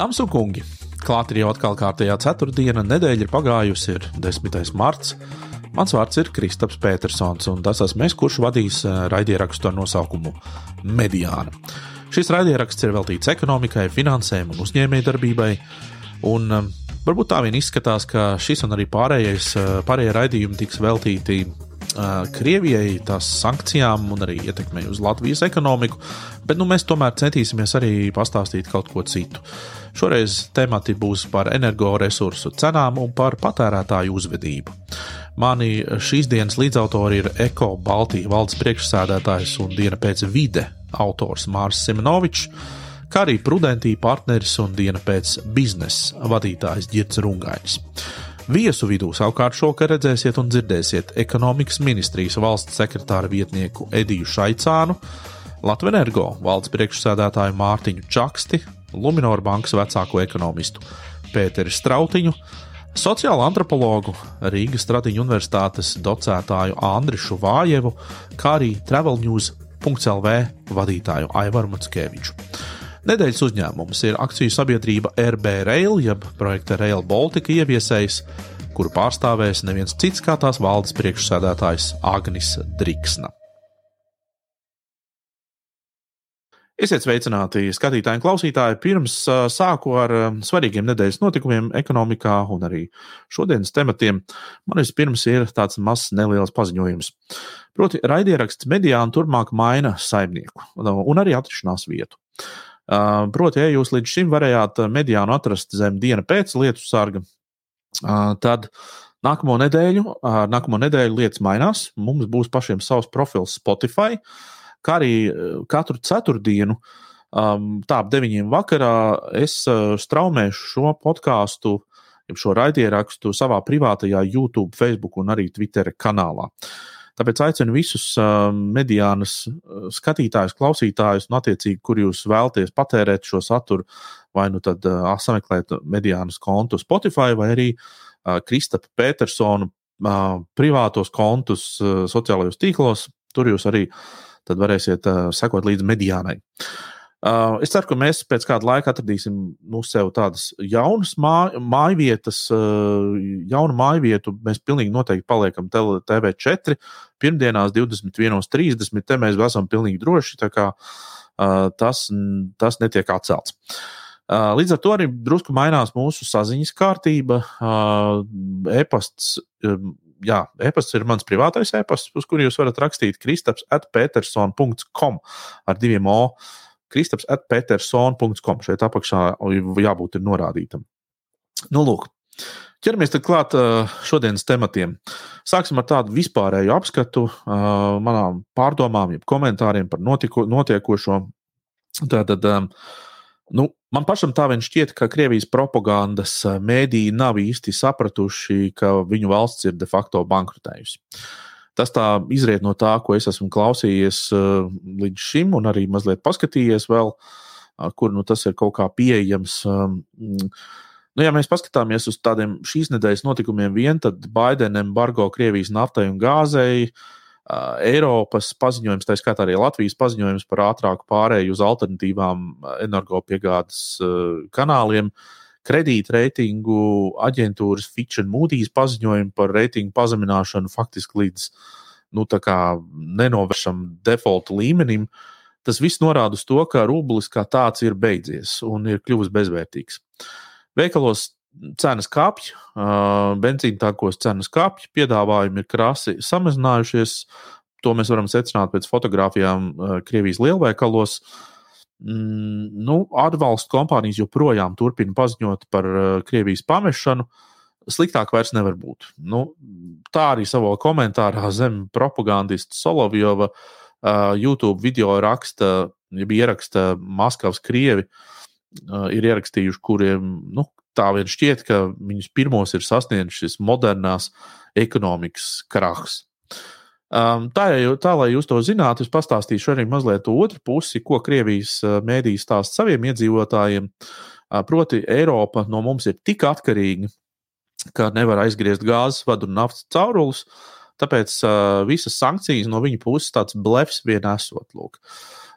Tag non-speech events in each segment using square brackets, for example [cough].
Dāmas un kungi, klāt ir jau atkal kārtējā ceturtdiena, nedēļa ir pagājusi, ir 10. marts. Mans vārds ir Kristaps Petersons, un tas esmu es, kurš vadīs eh, raidierakstu ar nosaukumu Mediāna. Šis raidieraksts ir veltīts ekonomikai, finansēm un uzņēmējdarbībai, un eh, varbūt tā vien izskatās, ka šis un arī pārējais, eh, pārējie raidījumi tiks veltīti Krievijai, tās sankcijām un arī ietekmei uz Latvijas ekonomiku, bet nu, mēs tomēr centīsimies arī pastāstīt kaut ko citu. Šoreiz temati būs par energoresursu cenām un par patērētāju uzvedību. Mani šīs dienas līdzautori ir Eko Baltijas valdes priekšsēdētājs un diena pēc vide autors Mārs Simonovičs, kā arī Prudentī partneris un diena pēc biznesa vadītājs Girts Rungainis. Viesu vidū savukārt šovakar redzēsiet un dzirdēsiet ekonomikas ministrijas valsts sekretāra vietnieku Ediju Šaicānu, Latvijas energo valdes priekšsēdētāju Mārtiņu Čaksti, Luminoru bankas vecāko ekonomistu Pēteri Strautiņu, sociālo antropologu Rīgas Stradiņu universitātes docētāju Andrišu Vājevu, kā arī Travel News.lv vadītāju Aivaru Matskeviču. Nedēļas uzņēmums ir akciju sabiedrība RB Rail, jeb projekta Rail Baltica ieviesējs, kuru pārstāvēs neviens cits kā tās valdes priekšsēdētājs Agnis Driksna. Esiet sveicināti, skatītāji un klausītāji. Pirms uh, sāku ar uh, svarīgiem nedēļas notikumiem ekonomikā un arī šodienas tematiem, man vispirms ir tāds mazs neliels paziņojums. Proti, raidieraksts mediāna turpmāk maina saimnieku un arī atrašanās vietu. Proti, ja jūs līdz šim varējāt mediānu atrast zem diena pēc lietu sarga, tad nākamo nedēļu, nākamo nedēļu lietas mainās. Mums būs pašiem savs profils Spotify, kā arī katru ceturtdienu. Tā ap deviņiem vakarā es straumēšu šo podkāstu, šo raidierakstu savā privātajā YouTube, Facebook un arī Twitter kanālā. Uh, Tāpēc aicinu visus mediānas skatītājus, klausītājus, un, attiecīgi, kur jūs vēlaties patērēt šo saturu, vai nu tad sameklēt mediānas kontu Spotify vai arī Kristapa Petersona privātos kontus sociālajos tīklos. Tur jūs arī varēsiet sekot līdzi mediānai. Uh, es ceru, ka mēs pēc kāda laika atradīsim nu, sev tādas jaunas māj, mājvietas, uh, jaunu mājvietu. Mēs pilnīgi noteikti paliekam TV4. Pirmdienās 21.30. Te mēs esam pilnīgi droši, tā kā uh, tas, tas netiek atcelts. Uh, līdz ar to arī drusku mainās mūsu saziņas kārtība. Uh, e-pasts, jā, e-pasts ir mans privātais e-pasts, uz kuru jūs varat rakstīt kristaps atpeterson.com ar diviem O. Kristaps atpetersona.com. Šeit apakšā jābūt ir norādītam. Nu, lūk, ķeramies klāt šodienas tematiem. Sāksim ar tādu vispārēju apskatu manām pārdomām, komentāriem par notiko, notiekošo. Tātad, nu, man pašam tā vien šķiet, ka Krievijas propagandas mēdīji nav īsti sapratuši, ka viņu valsts ir de facto bankrotējusi. Tas tā izriet no tā, ko es esmu klausījies uh, līdz šim, un arī mazliet paskatījies vēl, kur nu, tas ir kaut kā pieejams. Um, Nu, ja mēs paskatāmies uz tādiem šīs nedēļas notikumiem, vien, tad Baidena embargo Krievijas naftai un gāzei, uh, Eiropas paziņojums, tā skaitā arī Latvijas paziņojums par ātrāku pārēju uz alternatīvām energopiegādes kanāliem, kredītreitingu aģentūras Fitch un Moody's paziņojumu par reitingu pazemināšanu faktiski līdz nu, nenovēršam defaulta līmenim. Tas viss norāda uz to, ka rublis kā tāds ir beidzies un ir kļuvis bezvērtīgs. Veikalos cenas kāpj, benzīna tākos cenas kāpj, piedāvājumi ir krasi samazinājušies. To mēs varam secināt pēc fotografijām Krievijas lielveikalos. Mm, nu, ārvalstu kompānijas joprojām turpina paziņot par Krievijas pamešanu. Sliktāk vairs nevar būt. Nu, tā arī savā komentārā zem propagandista Solovjova YouTube video raksta, ja ieraksta Maskavas krievi, ir ierakstījuši, kuriem nu, tā vien šķiet, ka viņus pirmos ir sasniedzis šis modernās ekonomikas krahs. Um, tā, ja, tā, lai jūs to zinātu, es pastāstīšu arī mazliet otru pusi, ko Krievijas uh, mēdīs stāsta saviem iedzīvotājiem. Uh, proti, Eiropa no mums ir tik atkarīga, ka nevar aizgriezt gāzes vadu un naftas caurulus. Tāpēc uh, visas sankcijas no viņa puses tāds blefs vien esot. Lūk.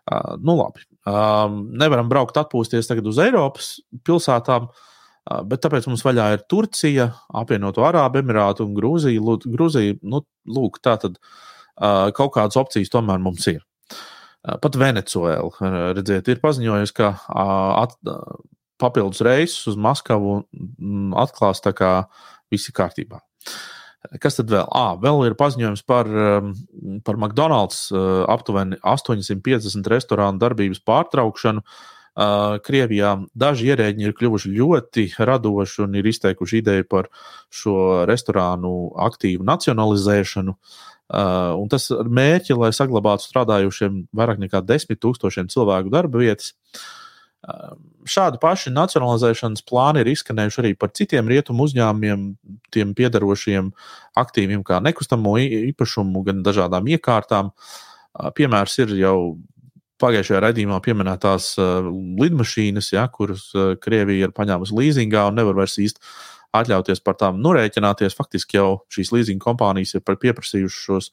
Uh, nu, labi. Um, nevaram braukt atpūsties tagad uz Eiropas pilsētām, uh, bet tāpēc mums vaļā ir Turcija, apvienoto Arābu Emirātu un Grūzija. Grūzija nu, lūk, tā tad uh, kaut kādas opcijas tomēr mums ir. Uh, pat Venecuēla, redziet, ir paziņojusi, ka at, papildus reisus uz Maskavu atklās tā kā viss ir kārtībā. Kas tad vēl? À, vēl ir paziņojums par, um, par McDonald's aptuveni 850 restorānu darbības pārtraukšanu. Uh, Krievijā daži ierēģi ir kļuvuši ļoti radoši un ir izteikuši ideju par šo restorānu aktīvu nacionalizēšanu. Un tas ir mērķi, lai saglabātu strādājušiem vairāk nekā 10 tūkstošiem cilvēku darba vietas. Šādi paši nacionalizēšanas plāni ir izskanējuši arī par citiem rietumu uzņēmumiem, tiem piedarošiem aktīviem, kā nekustamo īpašumu, gan dažādām iekārtām. Piemērs ir jau pagājušajā raidījumā pieminētās lidmašīnas, ja, kuras Krievija ir paņēmusi līzingā un nevar vairs īsti atļauties par tām norēķināties. Faktiski jau šīs līzinga kompānijas ir pieprasījušas šos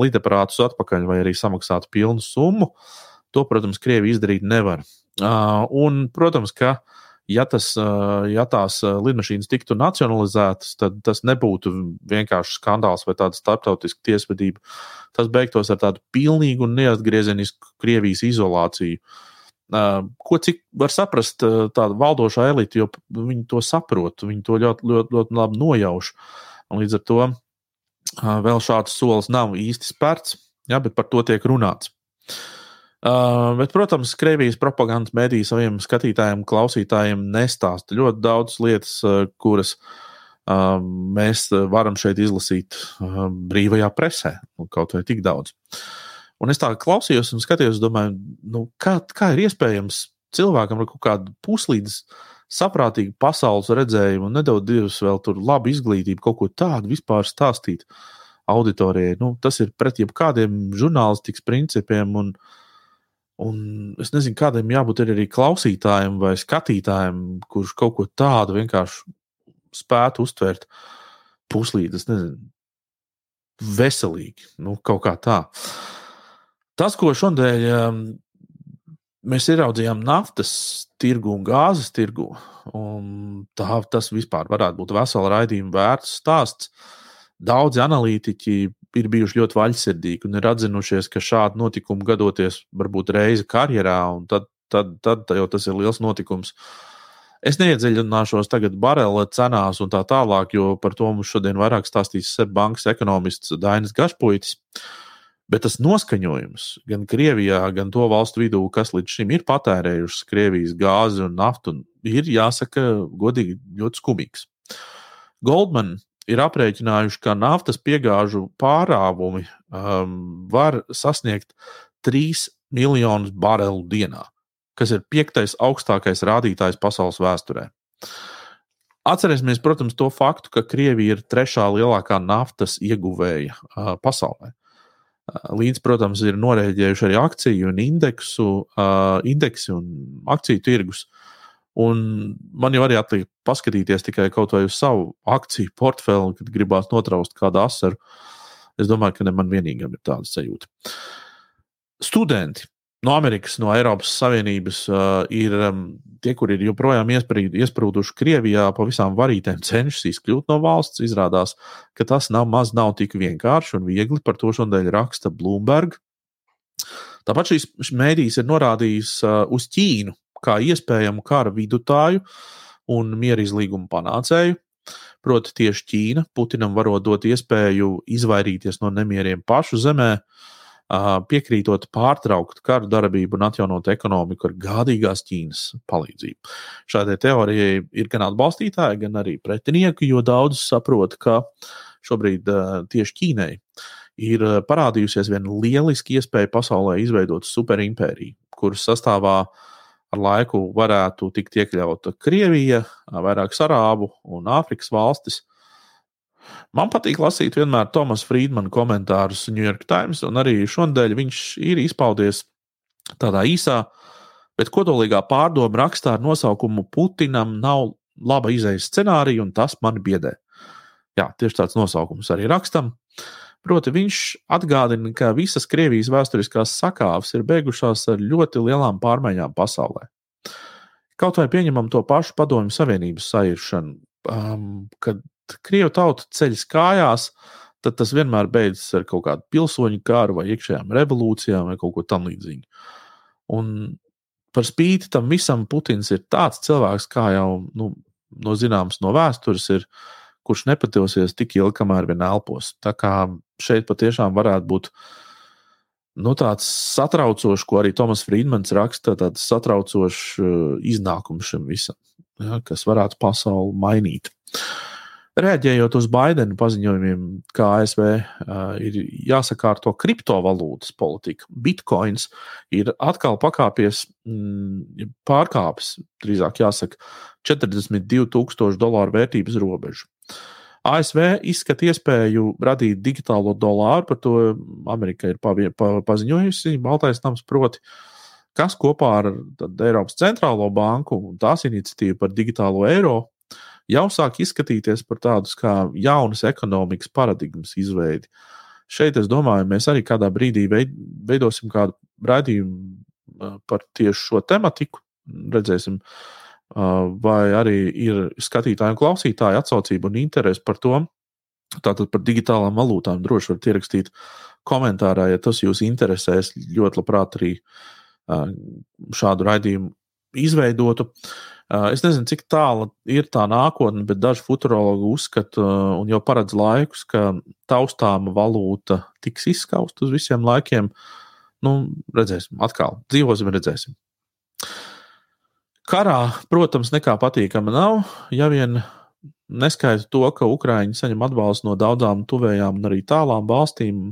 lidaparātus atpakaļ vai arī samaksāt pilnu summu. To, protams, Krievija izdarīt nevar. Un, protams, ka ja, tas, ja tās lidmašīnas tiktu nacionalizētas, tad tas nebūtu vienkārši skandāls vai tāda starptautiska tiesvedība. Tas beigtos ar tādu pilnīgu un neatgriezenisku Krievijas izolāciju. Ko cik var saprast tāda valdošā elite, jo viņi to saprot, viņi to ļoti, ļoti, ļoti labi nojauš. Līdz ar to vēl šāds solis nav īsti spērts, ja, bet par to tiek runāts. Uh, bet, protams, Krievijas propagandas mēdīja saviem skatītājiem, klausītājiem nestāsta ļoti daudz lietas, uh, kuras uh, mēs varam šeit izlasīt uh, brīvajā presē, nu, kaut vai tik daudz. Un es tā klausījos un skatījos, domāju, nu, kā, kā ir iespējams cilvēkam ar kaut kādu puslīdz saprātīgu pasaules redzējumu, un nedaudz divas vēl tur labu izglītību, kaut ko tādu vispār stāstīt auditorijai. Nu, tas ir pret jebkādiem žurnālistikas principiem. Un, uh, Un es nezinu, kādam jābūt arī klausītājam vai skatītājam, kurš kaut ko tādu vienkārši spētu uztvert puslīdzi, es nezinu, veselīgi, nu, kaut kā tā. Tas, ko šodien um, mēs ieraudzījām naftas tirgu un gāzes tirgu, un tā, tas vispār varētu būt vesela raidījuma vērts stāsts. Daudzi analītiķi ir bijuši ļoti vaļsirdīgi un ir atzinušies, ka šādi notikumi gadoties varbūt reizi karjerā, un tad, tad, tad jau tas ir liels notikums. Es neiedziļināšos tagad barela cenās un tā tālāk, jo par to mums šodien vairāk stāstīs Seibankas ekonomists Dainis Gašpuitis. Bet tas noskaņojums gan Krievijā, gan to valstu vidū, kas līdz šim ir patērējušas Krievijas gāzi un naftu, ir jāsaka, godīgi, ļoti skumīgs. Goldman ir aprēķinājuši, ka naftas piegāžu pārāvumi um, var sasniegt 3 miljonus barelu dienā, kas ir piektais augstākais rādītājs pasaules vēsturē. Atcerēsimies, protams, to faktu, ka Krievija ir trešā lielākā naftas ieguvēja uh, pasaulē. Uh, līdz, protams, ir norēģējuši arī akciju un indeksu, uh, indeksi un akciju tirgus. Uh, Un man jau arī atliek paskatīties tikai kaut vai uz savu akciju portfeli, kad gribās notraust kādu asaru. Es domāju, ka ne man vienīgam ir tāda sajūta. Studenti no Amerikas, no Eiropas Savienības uh, ir um, tie, kuri ir joprojām iesprūduši Krievijā, pa visām varītēm cenšas izkļūt no valsts. Izrādās, ka tas nav maz nav tik vienkārši un viegli. Par to šodien raksta Bloomberg. Tāpat šīs mēdīs ir norādījis uh, uz Ķīnu, kā iespējamu kara vidutāju un miera izlīguma panācēju. Proti, tieši Ķīna Putinam varot dot iespēju izvairīties no nemieriem pašu zemē, piekrītot pārtraukt karu darbību un atjaunot ekonomiku ar gādīgās Ķīnas palīdzību. Šādai teorijai ir gan atbalstītāji, gan arī pretinieki, jo daudz saprot, ka šobrīd tieši Ķīnai ir parādījusies viena lieliska iespēja pasaulē izveidot superimpēriju, kuras sastāvā uh, ar laiku varētu tikt iekļauta Krievija, vairākas arābu un Āfrikas valstis. Man patīk lasīt vienmēr Tomas Friedmana komentārus New York Times, un arī šodien viņš ir izpaudies tādā īsā, bet kodolīgā pārdomu rakstā ar nosaukumu Putinam nav laba izējas scenārija, un tas man biedē. Jā, tieši tāds nosaukums arī rakstam. Proti, viņš atgādina, ka visas Krievijas vēsturiskās sakāves ir beigušās ar ļoti lielām pārmaiņām pasaulē. Kaut vai pieņemam to pašu Padomju Savienības sairšanu, um, kad Krievu tauta ceļas kājās, tad tas vienmēr beidzas ar kaut kādu pilsoņu kāru vai iekšējām revolūcijām vai kaut ko tamlīdzīgu. Un par spīti tam visam Putins ir tāds cilvēks, kā jau nu, no zināms no vēstures ir, kurš nepatilsies tik ilgi, kamēr vien elpos. Tā kā šeit patiešām varētu būt nu, tāds satraucošs, ko arī Tomas Friedmans raksta, tāds satraucošs uh, iznākums šim visam, ja, kas varētu pasauli mainīt. Rēģējot uz Baidena paziņojumiem, ka ASV uh, ir jāsakārto kriptovalūtas politika, bitkoins ir atkal pakāpies, mm, pārkāpis, drīzāk jāsaka, 42,000 dolāru vērtības robežu. ASV izskata iespēju radīt digitālo dolāru, par to Amerika ir pavie, pa, paziņojusi, Baltais nams proti, kas kopā ar Eiropas centrālo banku un tās iniciatīvu par digitālo eiro jau sāk izskatīties par tādus kā jaunas ekonomikas paradigmas izveidi. Šeit, es domāju, mēs arī kādā brīdī veidosim kādu raidījumu par tieši šo tematiku. Redzēsim, vai arī ir skatītāji un klausītāji atsaucība un interese par to. Tātad par digitālām valūtām droši varat ierakstīt komentārā, ja tas jūs interesēs. Ļoti labprāt arī šādu raidījumu izveidotu. Es nezinu, cik tālu ir tā nākotne, bet daži futurologi uzskata un jau paredz laikus, ka taustāma valūta tiks izskausta uz visiem laikiem. Nu, redzēsim, atkal dzīvosim, redzēsim. Karā, protams, nekā patīkama nav, ja vien neskaita to, ka Ukrāņi saņem atbalstu no daudzām tuvējām un arī tālām valstīm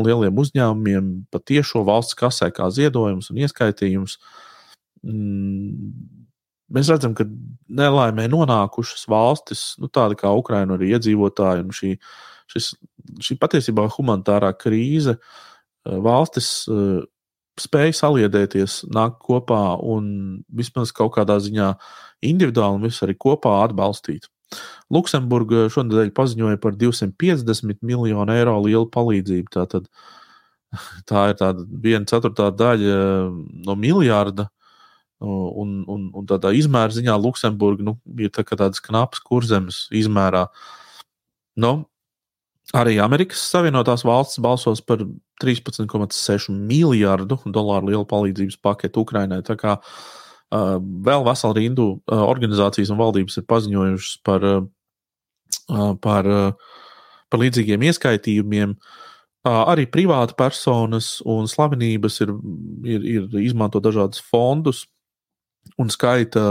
lieliem uzņēmumiem, pat tiešo valsts kasē kā ziedojums un ieskaitījums. Mm, mēs redzam, ka nelaimē nonākušas valstis, nu, tāda kā Ukraina, arī iedzīvotāji, un šī, šis, šī patiesībā humanitārā krīze eh, valstis eh, spēj saliedēties, nākt kopā un vismaz kaut kādā ziņā individuāli un visu arī kopā atbalstīt. Luksemburga šonadēļ paziņoja par 250 miljonu eiro lielu palīdzību. Tātad, [laughs] tā ir tāda viena ceturtā daļa no miljarda. Un, un, un tādā izmēra ziņā Luksemburga nu, ir tā tāds knaps kurzemes izmērā. Nu, Arī Amerikas Savienotās valstis balsos par 13,6 miljardu dolāru lielu palīdzības paketu Ukrainai. Tā kā uh, vēl vesela rindu uh, organizācijas un valdības ir paziņojušas par, uh, par, uh, par līdzīgiem ieskaitījumiem. Uh, arī privāta personas un slavenības ir, ir, ir izmanto dažādus fondus un skaita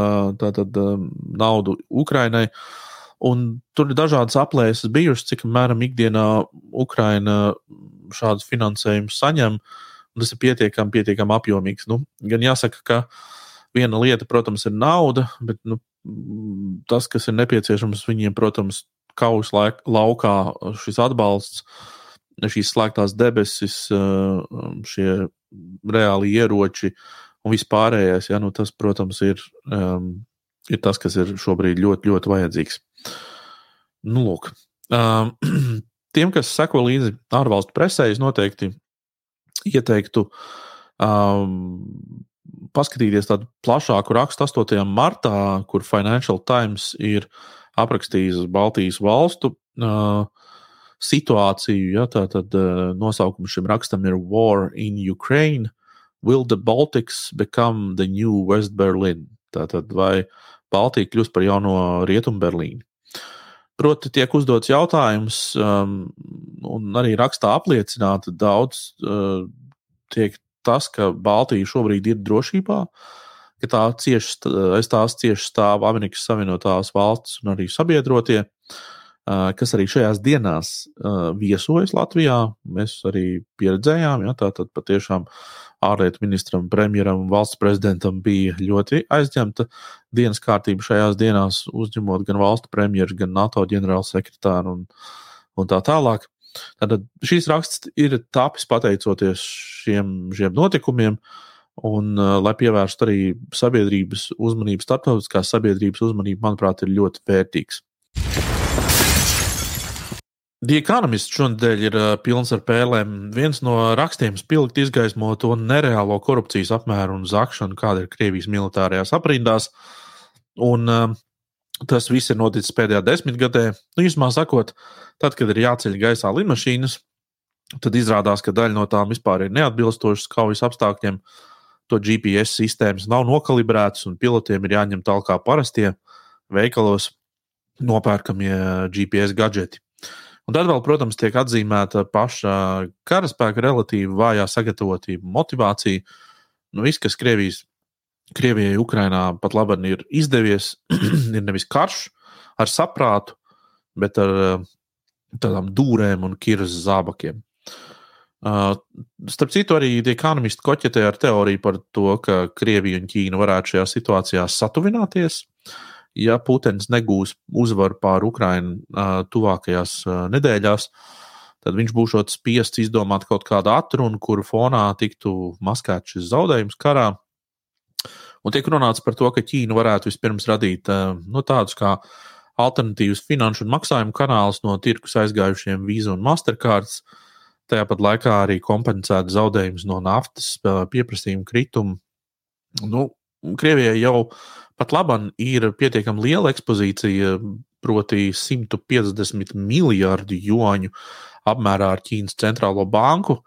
tātad, uh, naudu Ukrainai. Uh, Un tur ir dažādas aplēses bijušas, cik apmēram ikdienā Ukraina šādus finansējumus saņem. Tas ir pietiekami, pietiekami apjomīgs. Nu, gan jāsaka, ka viena lieta, protams, ir nauda, bet nu, tas, kas ir nepieciešams viņiem, protams, kaujas laukā, šis atbalsts, šīs slēgtās debesis, šie reāli ieroči un vispārējais, ja, nu, tas, protams, ir, um, ir tas, kas ir šobrīd ļoti, ļoti vajadzīgs. Nu, lūk. Um, [clears throat] tiem, kas seko līdzi ārvalstu presē, es noteikti ieteiktu um, paskatīties tādu plašāku rakstu 8. martā, kur Financial Times ir aprakstījis Baltijas valstu uh, situāciju. Ja, Tātad uh, nosaukums šim rakstam ir War in Ukraine. Will the Baltics become the new West Berlin? Tātad vai Baltija kļūs par jauno Rietumu Berlīnu? Proti, tiek uzdots jautājums, um, un arī rakstā apliecināta daudz, uh, tiek tas, ka Baltija šobrīd ir drošībā, ka tā cieši, aiz tās cieši stāv Amerikas Savienotās valstis un arī sabiedrotie, uh, kas arī šajās dienās uh, viesojas Latvijā. Mēs arī pieredzējām, ja tā tad patiešām ārlietu ministram, premjeram un valsts prezidentam bija ļoti aizņemta dienas kārtība šajās dienās, uzņemot gan valstu premjeru, gan NATO ģenerālsekretāru un, un tā tālāk. Tātad šīs raksts ir tapis pateicoties šiem, šiem notikumiem, un, uh, lai pievērstu arī sabiedrības uzmanību, starptautiskās sabiedrības uzmanību, manuprāt, ir ļoti vērtīgs. The Economist šonadēļ ir pilns ar pēlēm. Viens no rakstiem spilgti izgaismo to nereālo korupcijas apmēru un zakšanu, kāda ir Krievijas militārajās aprindās. Un, tas viss ir noticis pēdējā desmitgadē. Nu, īsumā sakot, tad, kad ir jāceļ gaisā lidmašīnas, tad izrādās, ka daļa no tām vispār ir neatbilstošas kaujas apstākļiem. To GPS sistēmas nav nokalibrētas, un pilotiem ir jāņem tālāk parastie veikalos nopērkamie GPS gadgeti. Un tad vēl, protams, tiek atzīmēta paša karaspēka relatīvi vājā sagatavotība, motivācija. Nu, viss, kas Krievijas, Krievijai, Ukrainā pat labi ir izdevies, [clears throat] ir nevis karš ar saprātu, bet ar tādām dūrēm un kiras zābakiem. Uh, starp citu, arī ekonomisti koķetē ar teoriju par to, ka Krievija un Ķīna varētu šajā situācijā satuvināties. Uh, ja Putins negūs uzvaru pār Ukrajinu tuvākajās nedēļās, tad viņš būs spiests izdomāt kaut kādu atrunu, kuru fonā tiktu maskēts šis zaudējums karā. Un tiek runāts par to, ka Ķīna varētu vispirms radīt nu, tādus kā alternatīvus finanšu un maksājumu kanālus no tirkus aizgājušiem Visa un Mastercards. Tajā pat laikā arī kompensēt zaudējumus no naftas pieprasījuma krituma. Nu, Krievijai jau pat labi ir pietiekami liela ekspozīcija, proti 150 miljardu juāņu apmērā ar Ķīnas centrālo banku.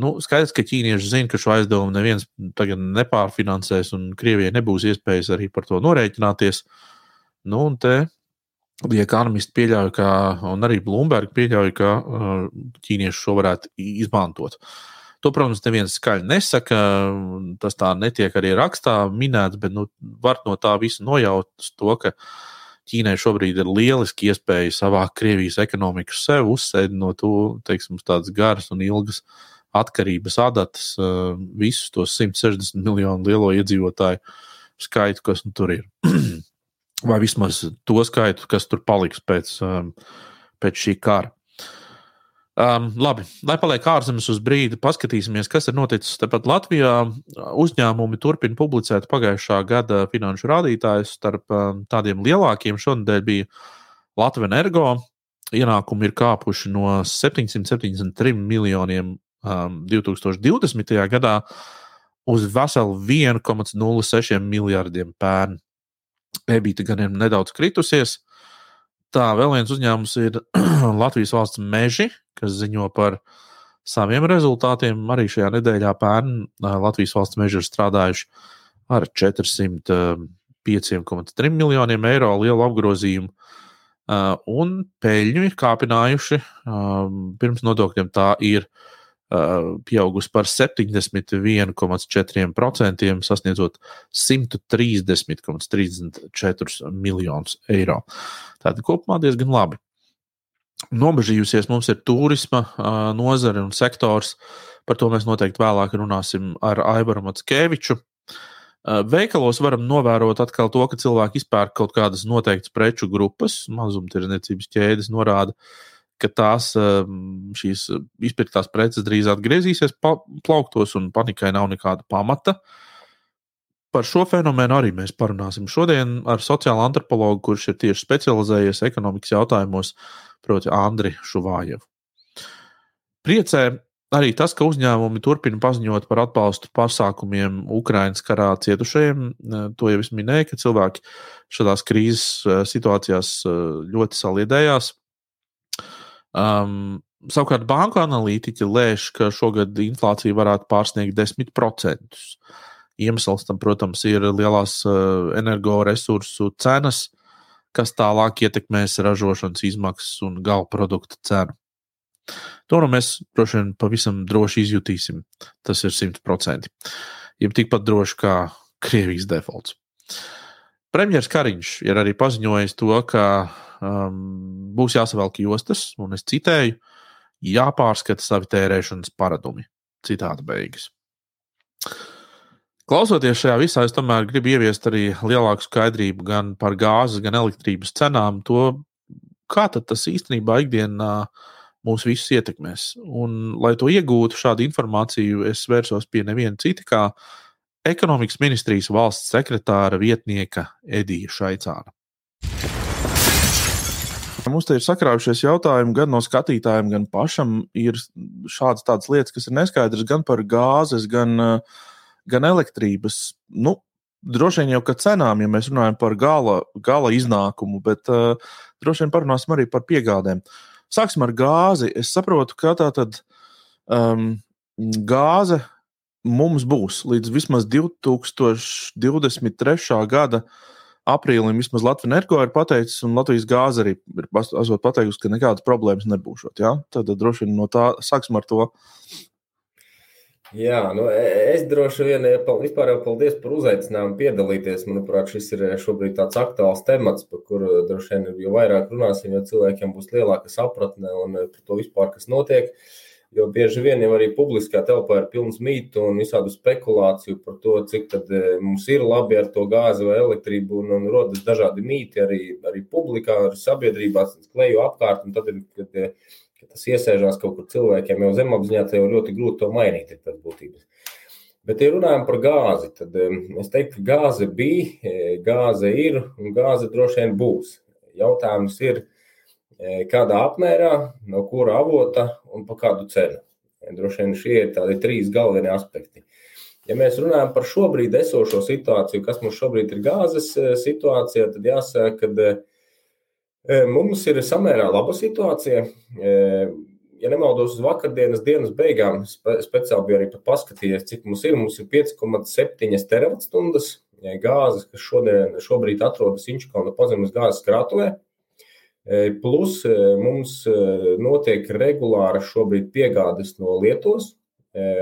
Nu, skaidrs, ka ķīnieši zina, ka šo aizdevumu neviens tagad nepārfinansēs, un Krievijai nebūs iespējas arī par to norēķināties. Nu, un te ekonomisti pieļauj, ka, un arī Bloomberg pieļauj, ka uh, ķīnieši šo varētu izmantot. Uh, To, protams, neviens skaļi nesaka. Tas tā netiek arī rakstā minēts, bet nu, var no tā visa nojaut to, ka Ķīnai šobrīd ir lieliski iespēja savākt Krievijas ekonomiku sev, uzsēst no tādas garas un ilgas atkarības adatas, visus tos 160 miljonu lielo iedzīvotāju skaitu, kas nu, tur ir. [clears throat] Vai vismaz to skaitu, kas tur paliks pēc, pēc šī kara. Um, labi, lai paliek ārzemes uz brīdi, paskatīsimies, kas ir noticis tepat Latvijā. Uzņēmumi turpina publicēt pagājušā gada finanšu rādītājus. Starp um, tādiem lielākiem šonadēļ bija Latvijas energo. Ienākumi ir kāpuši no 773 miljoniem um, 2020. gadā uz veselu 1,06 miljardiem pērn. EBITA gan ir nedaudz kritusies, Tā, vēl viens uzņēmums ir [clears throat] Latvijas valsts meži, kas ziņo par saviem rezultātiem. Arī šajā nedēļā pērn Latvijas valsts meži ir strādājuši ar 405,3 miljoniem eiro lielu apgrozījumu. Un peļņu ir kāpinājuši pirms nodokļiem. Tā ir pieaugusi par 71,4%, sasniedzot 130,34 miljonus eiro. Tātad kopumā diezgan labi. Nobežījusies mums ir turisma nozare un sektors. Par to mēs noteikti vēlāk runāsim ar Aivaru Matskeviču. Veikalos varam novērot atkal to, ka cilvēki izpērk kaut kādas noteiktas preču grupas, mazumtirdzniecības ķēdes norāda, ka tās šīs izpirktās preces drīz atgriezīsies plauktos un panikai nav nekāda pamata. Par šo fenomenu arī mēs parunāsim šodien ar sociālo antropologu, kurš ir tieši specializējies ekonomikas jautājumos, proti, Andriu Šuvājevu. Priecē arī tas, ka uzņēmumi turpina paziņot par atbalstu pasākumiem Ukraiņas karā cietušajiem. To jau es minēju, ka cilvēki šādās krīzes eh, situācijās eh, ļoti saliedējās. Um, savukārt, banku analītiķi lēš, ka šogad inflācija varētu pārsniegt 10%. Iemesls tam, protams, ir lielās uh, energoresursu cenas, kas tālāk ietekmēs ražošanas izmaksas un gala produkta cenu. To nu mēs droši vien pavisam droši izjutīsim. Tas ir 100%. Jeb tikpat droši kā Krievijas defaults. Premjerministrs Kariņš ir arī paziņojis to, ka um, būs jāsavelk jostas, un es citēju, jāpārskata savi tērēšanas paradumi. Citāta beigas. Klausoties šajā visā, es tomēr gribu ieviest arī lielāku skaidrību gan par gāzes, gan elektrības cenām, to, kā tas īstenībā ikdienā mūs visus ietekmēs. Un, lai to iegūtu šādu informāciju, es vērsos pie neviena cita kā ekonomikas ministrijas valsts sekretāra vietnieka Edija Šaicāna. Mums te ir sakrājušies jautājumi gan no skatītājiem, gan pašam. Ir šādas tādas lietas, kas ir neskaidras gan par gāzes, gan, gan elektrības. Nu, droši vien jau ka cenām, ja mēs runājam par gala, gala iznākumu, bet uh, droši vien parunāsim arī par piegādēm. Sāksim ar gāzi. Es saprotu, ka tā tad um, gāze mums būs līdz vismaz 2023. gada aprīlim. Vismaz Latvijas energo ir pateicis, un Latvijas gāze arī ir pateikusi, ka nekādas problēmas nebūs. Ja? Tad droši vien no tā sāksim ar to. Jā, nu, e, es droši vien vispār jau paldies par uzaicinājumu piedalīties. Manuprāt, šis ir šobrīd tāds aktuāls temats, par kuru droši vien jo vairāk runāsim, jo cilvēkiem būs lielāka sapratne un par to vispār, kas notiek. Uh, Jo bieži vien jau arī publiskā telpā ir pilns mītu un visādu spekulāciju par to, cik tad e, mums ir labi ar to gāzi vai elektrību, un, un rodas dažādi mīti arī, arī publikā, arī sabiedrībā, kleju apkārt. Un tad, kad, e, kad tas iesēžās kaut kur cilvēkiem jau zemapziņā, tad jau ļoti grūti to mainīt pēc būtības. Bet, ja runājam par gāzi, tad e, es teiktu, ka gāze bija, gāze ir un gāze droši vien būs. Jautājums ir, kādā apmērā, no kura avota un par kādu cenu. Droši vien šie ir tādi trīs galvenie aspekti. Ja mēs runājam par šobrīd esošo situāciju, kas mums šobrīd ir gāzes situācija, tad jāsaka, ka mums ir samērā laba situācija. Ja nemaldos, uz vakardienas dienas beigām speciāli bija arī paskatījies, cik mums ir. Mums ir 5,7 terawatstundas gāzes, kas šodien, šobrīd atrodas Inčukalna pazemes gāzes krātuvē. Plus mums notiek regulāra šobrīd piegādes no Lietuvas,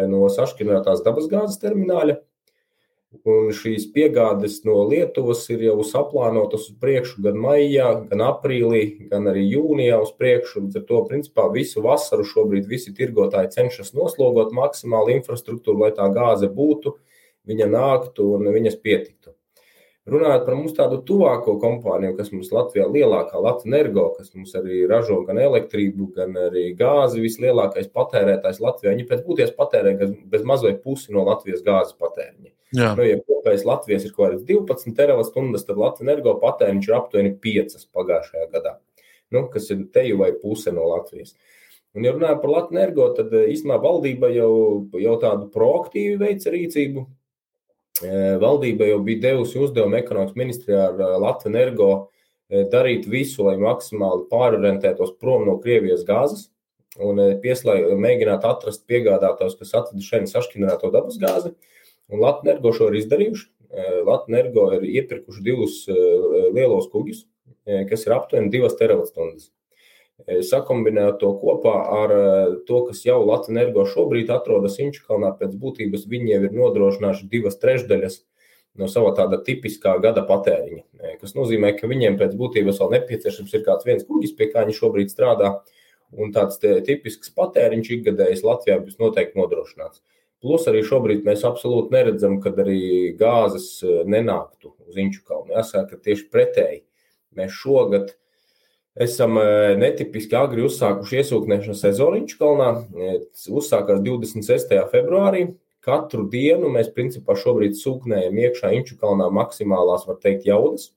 no sašķidrinātās dabasgāzes termināļa. Un šīs piegādes no Lietuvas ir jau saplānotas uz priekšu gan maijā, gan aprīlī, gan arī jūnijā uz priekšu. Līdz ar to, principā, visu vasaru šobrīd visi tirgotāji cenšas noslogot maksimāli infrastruktūru, lai tā gāze būtu, viņa nāktu un viņas pietiktu. Runājot par mums tādu tuvāko kompāniju, kas mums Latvijā ir lielākā, Latvijas energo, kas mums arī ražo gan elektrību, gan arī gāzi, vislielākais patērētājs Latvijā. Viņi pēc būtības patērē bez mazliet pusi no Latvijas gāzes patēriņa. Jā. Nu, ja kopējais Latvijas ir kaut kāds 12 terawatstundas, tad Latvijas energo patēriņš ir aptuveni 5 pagājušajā gadā, nu, kas ir teju vai puse no Latvijas. Un, ja runājam par energo, tad īstenībā valdība jau, jau tādu proaktīvu veica rīcību Valdība jau bija devusi uzdevumu ekonomikas ministrijā ar Latviju energo darīt visu, lai maksimāli pārorientētos prom no Krievijas gāzes un pieslēgt, mēģināt atrast piegādātājus, kas atveda šeit sašķidrināto dabas gāzi. Un Latvijas energo šo ir izdarījuši. Latvijas energo ir iepirkuši divus lielos kuģus, kas ir aptuveni 2 terawatstundas. E, sakombinējot to kopā ar e, to, kas jau Latvijas energo šobrīd atrodas Inčukalnā, pēc būtības viņi jau ir nodrošinājuši divas trešdaļas no sava tāda tipiskā gada patēriņa. E, kas nozīmē, ka viņiem pēc būtības vēl nepieciešams ir kāds viens kuģis, pie kā viņi šobrīd strādā, un tāds tipisks patēriņš ikgadējs Latvijā būs noteikti nodrošināts. Plus arī šobrīd mēs absolūti neredzam, kad arī gāzes nenāktu uz Inčukalnu. Jāsaka, ka tieši pretēji mēs šogad esam e, netipiski agri uzsākuši iesūknēšanas sezonu Inčukalnā. E, uzsākās 26. februārī. Katru dienu mēs principā šobrīd sūknējam iekšā Inčukalnā maksimālās, var teikt, jaudas,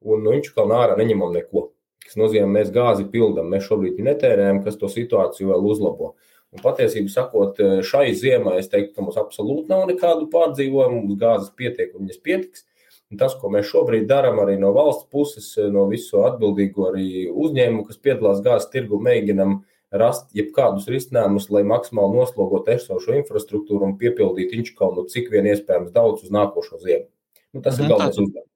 un no Inčukalnā ārā neņemam neko. Tas nozīmē, mēs gāzi pildām, mēs šobrīd netērējam, kas to situāciju vēl uzlabo. Un patiesībā sakot, e, šai ziemai es teiktu, ka mums absolūti nav nekādu pārdzīvojumu, mums gāzes pietiek un viņas pietiks. Un tas, ko mēs šobrīd darām arī no valsts puses, no visu atbildīgo uzņēmumu, kas piedalās gāzes tirgu, mēģinam rast jebkādus risinājumus, lai maksimāli noslogotu esošo infrastruktūru un piepildītu Inčukalnu cik vien iespējams daudz uz nākošo ziemu. Nu, tas mhm, ir galvenais uzdevums.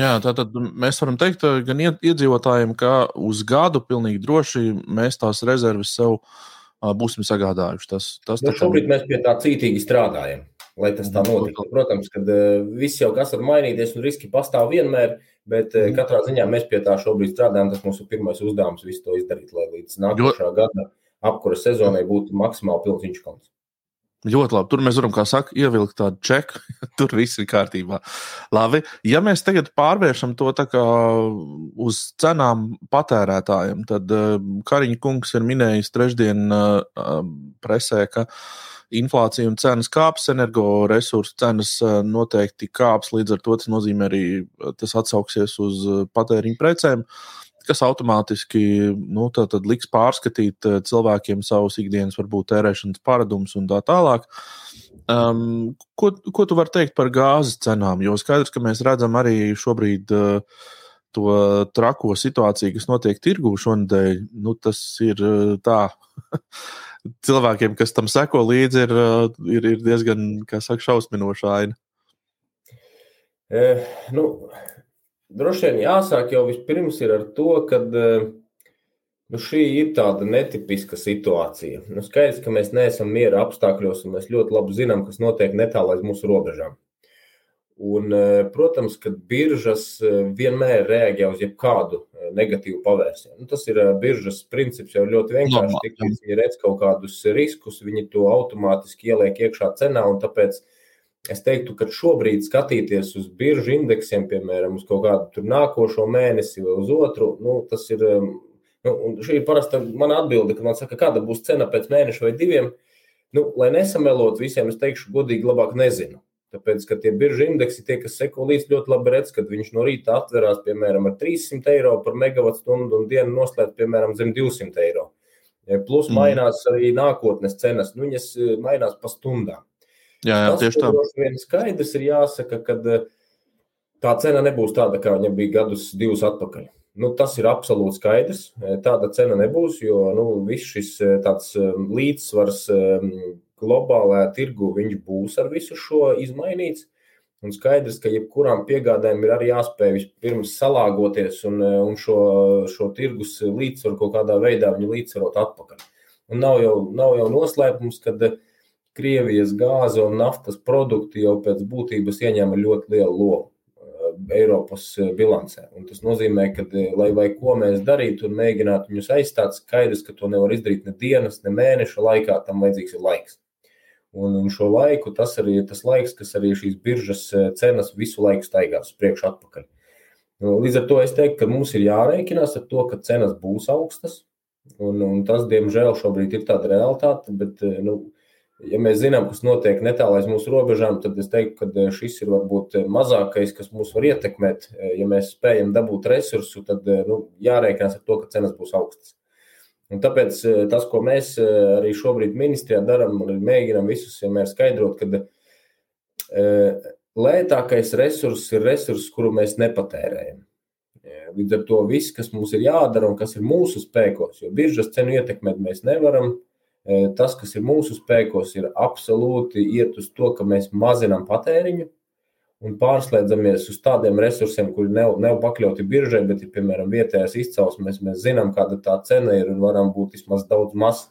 Jā, tātad mēs varam teikt gan iedzīvotājiem, ka uz gadu pilnīgi droši mēs tās rezerves sev būsim sagādājuši. Tas, tas nu, šobrīd mēs pie tā cītīgi strādājam lai tas tā notiktu. Protams, ka uh, viss jau kas var mainīties, un riski pastāv vienmēr, bet uh, katrā ziņā mēs pie tā šobrīd strādājam. Tas mūsu pirmais uzdevums visu to izdarīt, lai līdz nākošā gada apkura sezonai būtu maksimāli pilns inčkons. Ļoti labi. Tur mēs varam, kā saka, ievilkt tādu čeku. [laughs] Tur viss ir kārtībā. Labi. Ja mēs tagad pārvēršam to uz cenām patērētājiem, tad uh, Kariņa kungs ir minējis trešdien presē, ka uh, inflācija un cenas kāps, energoresursu cenas eh, noteikti kāps. Līdz ar to tas nozīmē arī, eh, tas atsauksies uz eh, patēriņa precēm. kas automātiski nu, liks pārskatīt cilvēkiem savus ikdienas, varbūt tērēšanas paradumus un tā tālāk. Um, ko, ko tu vari teikt par gāzes cenām? Jo skaidrs, ka mēs redzam arī šobrīd uh, to trako situāciju, kas notiek tirgū šonadēļ. Nu, tas ir uh, tā. [laughs] Cilvēkiem, kas tam seko līdzi, ir, uh, ir, ir diezgan, saka, šausminoša aina. E, nu, droši vien jāsāk jau vispirms ar to, ka uh, Nu, šī ir tāda netipiska situācija. Nu, skaidrs, ka mēs neesam miera apstākļos, un mēs ļoti labi zinām, kas notiek netālu aiz mūsu robežām. Un, e, protams, ka biržas e, vienmēr reaģē uz jebkādu e, negatīvu pavērsienu. Nu, tas ir biržas princips jau ļoti vienkārši. Tik līdz viņi redz kaut kādus riskus, viņi to automātiski ieliek iekšā cenā. Tāpēc es teiktu, ka šobrīd skatīties uz biržu indeksiem, piemēram, uz kaut kādu nākošo mēnesi vai uz otru, nu, tas ir Nu, šī ir parasta mana atbilde, kad man saka, kāda būs cena pēc mēneša vai diviem. Nu, lai nesamelot visiem, es teikšu, godīgi, labāk nezinu. Tāpēc, ka tie biržu indeksi, tie, kas seko līdzi, ļoti labi redz, kad viņš no rīta atverās, piemēram, ar 300 eiro par megawattstundu un dienu noslēdz, piemēram, zem 200 eiro. Plus mm. mainās arī nākotnes cenas, nu, viņas eh, mainās pa stundām. Jā, jā Tas, tieši tā. Tas viens skaidrs ir jāsaka, ka eh, tā cena nebūs tāda, kā viņa bija gadus divus atpakaļ. Nu, tas ir absolūti skaidrs. E, tāda cena nebūs, jo nu, viss šis e, tāds e, līdzsvars globālajā tirgu būs ar visu šo izmainīts. Un skaidrs, ka jebkurām piegādēm ir arī jāspēj vispirms salāgoties un, un šo, šo tirgus līdzsvaru kaut kādā veidā līdzsvarot atpakaļ. Un nav jau, nav jau noslēpums, ka Krievijas gāze un naftas produkti jau pēc būtības ieņem ļoti lielu lomu. Eiropas eh, bilancē. Un tas nozīmē, ka, eh, lai vai ko mēs darītu un mēģinātu viņus aizstāt, skaidrs, ka to nevar izdarīt ne dienas, ne mēneša laikā, tam vajadzīgs ir laiks. Un, un šo laiku tas arī ir tas laiks, kas arī šīs biržas eh, cenas visu laiku staigās uz priekšu, atpakaļ. Nu, līdz ar to es teiktu, ka mums ir jārēķinās ar to, ka cenas būs augstas. Un, un tas, diemžēl, šobrīd ir tāda realitāte. Bet, nu, ja mēs zinām, kas notiek netālu aiz mūsu robežām, tad es teiktu, ka eh, šis ir varbūt eh, mazākais, kas mūs var ietekmēt. Eh, ja mēs spējam dabūt resursu, tad nu, jārēķinās ar to, ka cenas būs augstas. Un tāpēc tas, ko mēs arī šobrīd ministrijā darām, ir mēģinām visus vienmēr skaidrot, ka lētākais resurs ir resurs, kuru mēs nepatērējam. Līdz ar to viss, kas mums ir jādara un kas ir mūsu spēkos, jo biržas cenu ietekmēt mēs nevaram, Tas, kas ir mūsu spēkos, ir absolūti iet uz to, ka mēs mazinām patēriņu un pārslēdzamies uz tādiem resursiem, kuri nav, nav pakļauti biržai, bet ir piemēram vietējais izcelsmes. Mēs zinām, kāda tā cena ir un varam būt vismaz daudz maz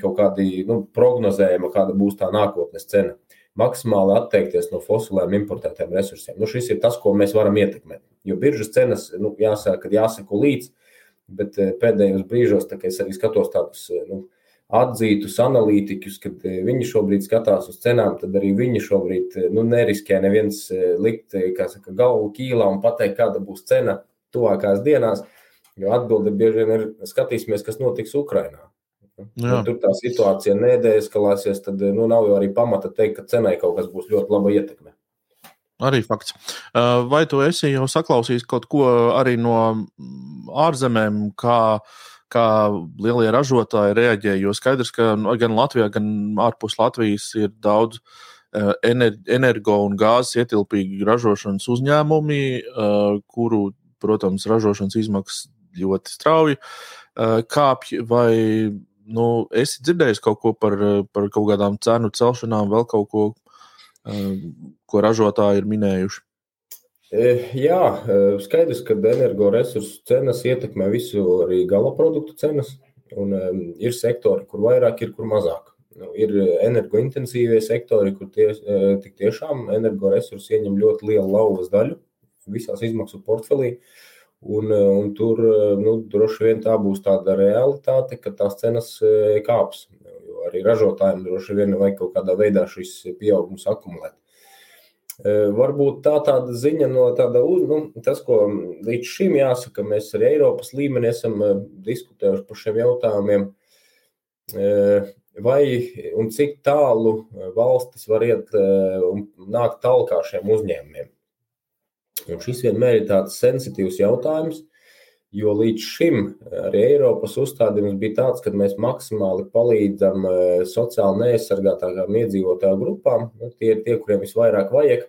kaut kādi nu, prognozējama, kāda būs tā nākotnes cena. Maksimāli atteikties no fosiliem importētiem resursiem. Nu, šis ir tas, ko mēs varam ietekmēt. Jo biržas cenas, nu, jāsaka, jāsako līdzi, bet pēdējos brīžos, tā, es arī skatos tādus nu, atzītus analītiķus, kad e, viņi šobrīd skatās uz cenām, tad arī viņi šobrīd e, nu, neriskē neviens e, likt saka, galvu kīlā un pateikt, kāda būs cena tuvākās dienās. Jo atbilde bieži vien ir skatīsimies, kas notiks Ukrajinā. Ja tur tā situācija nedeeskalēsies, tad nu, nav jau arī pamata teikt, ka cenai kaut kas būs ļoti laba ietekme. Arī fakts. Vai tu esi jau saklausījis kaut ko arī no ārzemēm, kā uh, kā lielie ražotāji reaģē. Jo skaidrs, ka nu, gan Latvijā, gan ārpus Latvijas ir daudz uh, energo un gāzes ietilpīgi ražošanas uzņēmumi, uh, kuru, protams, ražošanas izmaksas ļoti strauji uh, kāpj. Vai nu, esi dzirdējis kaut ko par, par kaut kādām cenu celšanām, vēl kaut ko, ko ražotāji ir minējuši? E, jā, e, skaidrs, ka energoresursu cenas ietekmē visu arī gala produktu cenas. Un, um, ir sektori, kur vairāk, ir kur mazāk. Nu, ir energointensīvie sektori, kur tie, tik tiešām energoresursi ieņem ļoti lielu lauvas daļu visās izmaksu portfelī. Un, un tur nu, droši vien tā būs tāda realitāte, ka tās cenas kāps. Jo arī ražotājiem droši vien vajag kaut kādā veidā šis pieaugums akumulēt. Varbūt tā tāda ziņa no tāda, nu, tas, ko līdz šim jāsaka, mēs arī Eiropas līmenī esam diskutējuši par šiem jautājumiem, vai un cik tālu valstis var iet un nākt talkā šiem uzņēmumiem. Un šis vienmēr ir tāds sensitīvs jautājums, Jo līdz šim arī Eiropas uzstādījums bija tāds, ka mēs maksimāli palīdzam sociāli neaizsargātākām iedzīvotāju grupām. Nu, tie ir tie, kuriem visvairāk vajag.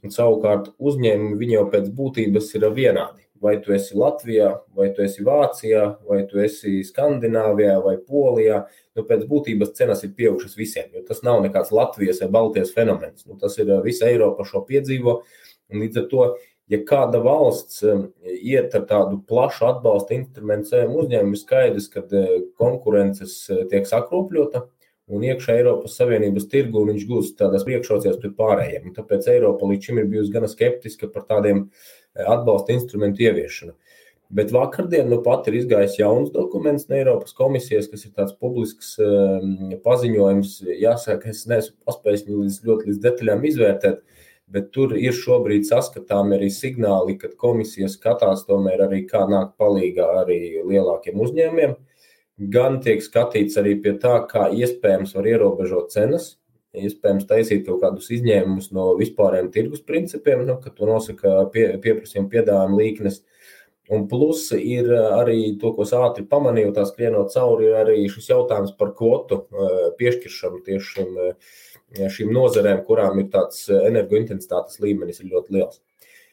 Un savukārt uzņēmumi jau pēc būtības ir vienādi. Vai tu esi Latvijā, vai tu esi Vācijā, vai tu esi Skandināvijā, vai Polijā. Nu, pēc būtības cenas ir pieaugušas visiem, tas nav nekāds Latvijas vai Baltijas fenomens. Nu, tas ir visa Eiropa šo piedzīvo. Līdz ar to, ja kāda valsts iet ar tādu plašu atbalsta instrumentu saviem uzņēmumiem, ir skaidrs, ka konkurences tiek sakropļota un iekšā Eiropas Savienības tirgu viņš gūst tādas priekšrocības pret pārējiem. Un tāpēc Eiropa līdz šim ir bijusi gana skeptiska par tādiem eh, atbalsta instrumentu ieviešanu. Bet vakardien nu pat ir izgājis jauns dokuments no Eiropas komisijas, kas ir tāds publisks um, paziņojums. Jāsaka, es neesmu paspējis viņu līdz, ļoti līdz detaļām izvērtēt, bet tur ir šobrīd saskatāmi arī signāli, ka komisija skatās tomēr arī kā nākt palīgā arī lielākiem uzņēmumiem. Uh, gan tiek skatīts arī pie tā, kā iespējams var ierobežot cenas, iespējams taisīt kaut kādus izņēmumus no vispārējiem tirgus principiem, nu, kad to nosaka pie, pieprasījuma piedāvājuma līknes. Un plus ir arī to, ko es ātri pamanīju, tā skrienot cauri, ir arī šis jautājums par kvotu eh, piešķiršanu tieši šim, eh, šīm nozarēm, kurām ir tāds energointensitātes līmenis ļoti liels.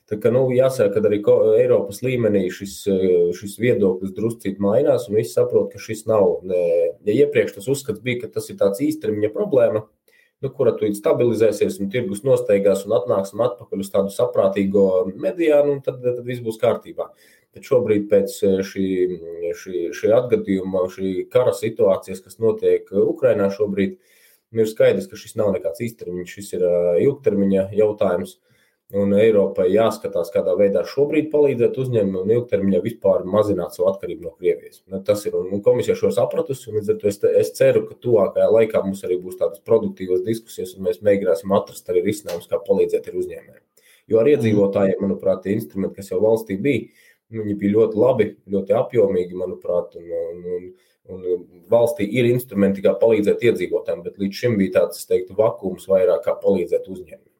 Tā kā, nu, jāsaka, ka arī Eiropas līmenī šis, šis viedoklis druscīt mainās, un viss saprot, ka šis nav. Ja iepriekš tas uzskats bija, ka tas ir tāds īstermiņa problēma, nu, kura tu stabilizēsies un tirgus nosteigās un atnāksim atpakaļ uz tādu saprātīgo mediānu, tad, tad viss būs kārtībā. Bet šobrīd pēc šī, šī, šī atgadījuma, šī kara situācijas, kas notiek Ukrainā šobrīd, nu, ir skaidrs, ka šis nav nekāds īstermiņš, šis ir ilgtermiņa jautājums. Un Eiropai jāskatās, kādā veidā šobrīd palīdzēt uzņēmumiem un ilgtermiņā vispār mazināt savu atkarību no Krievijas. Nu, tas ir un komisija šo sapratusi. Līdz ar to es, es ceru, ka tuvākajā laikā mums arī būs tādas produktīvas diskusijas, un mēs mēģināsim atrast arī risinājumus, kā palīdzēt uzņēmējiem. Jo ar iedzīvotājiem, manuprāt, tie instrumenti, kas jau valstī bija, viņi bija ļoti labi, ļoti apjomīgi, manuprāt. Un, un, un, Un valstī ir instrumenti, kā palīdzēt iedzīvotājiem, bet līdz šim bija tāds, es teiktu, vakums vairāk kā palīdzēt uzņēmumiem.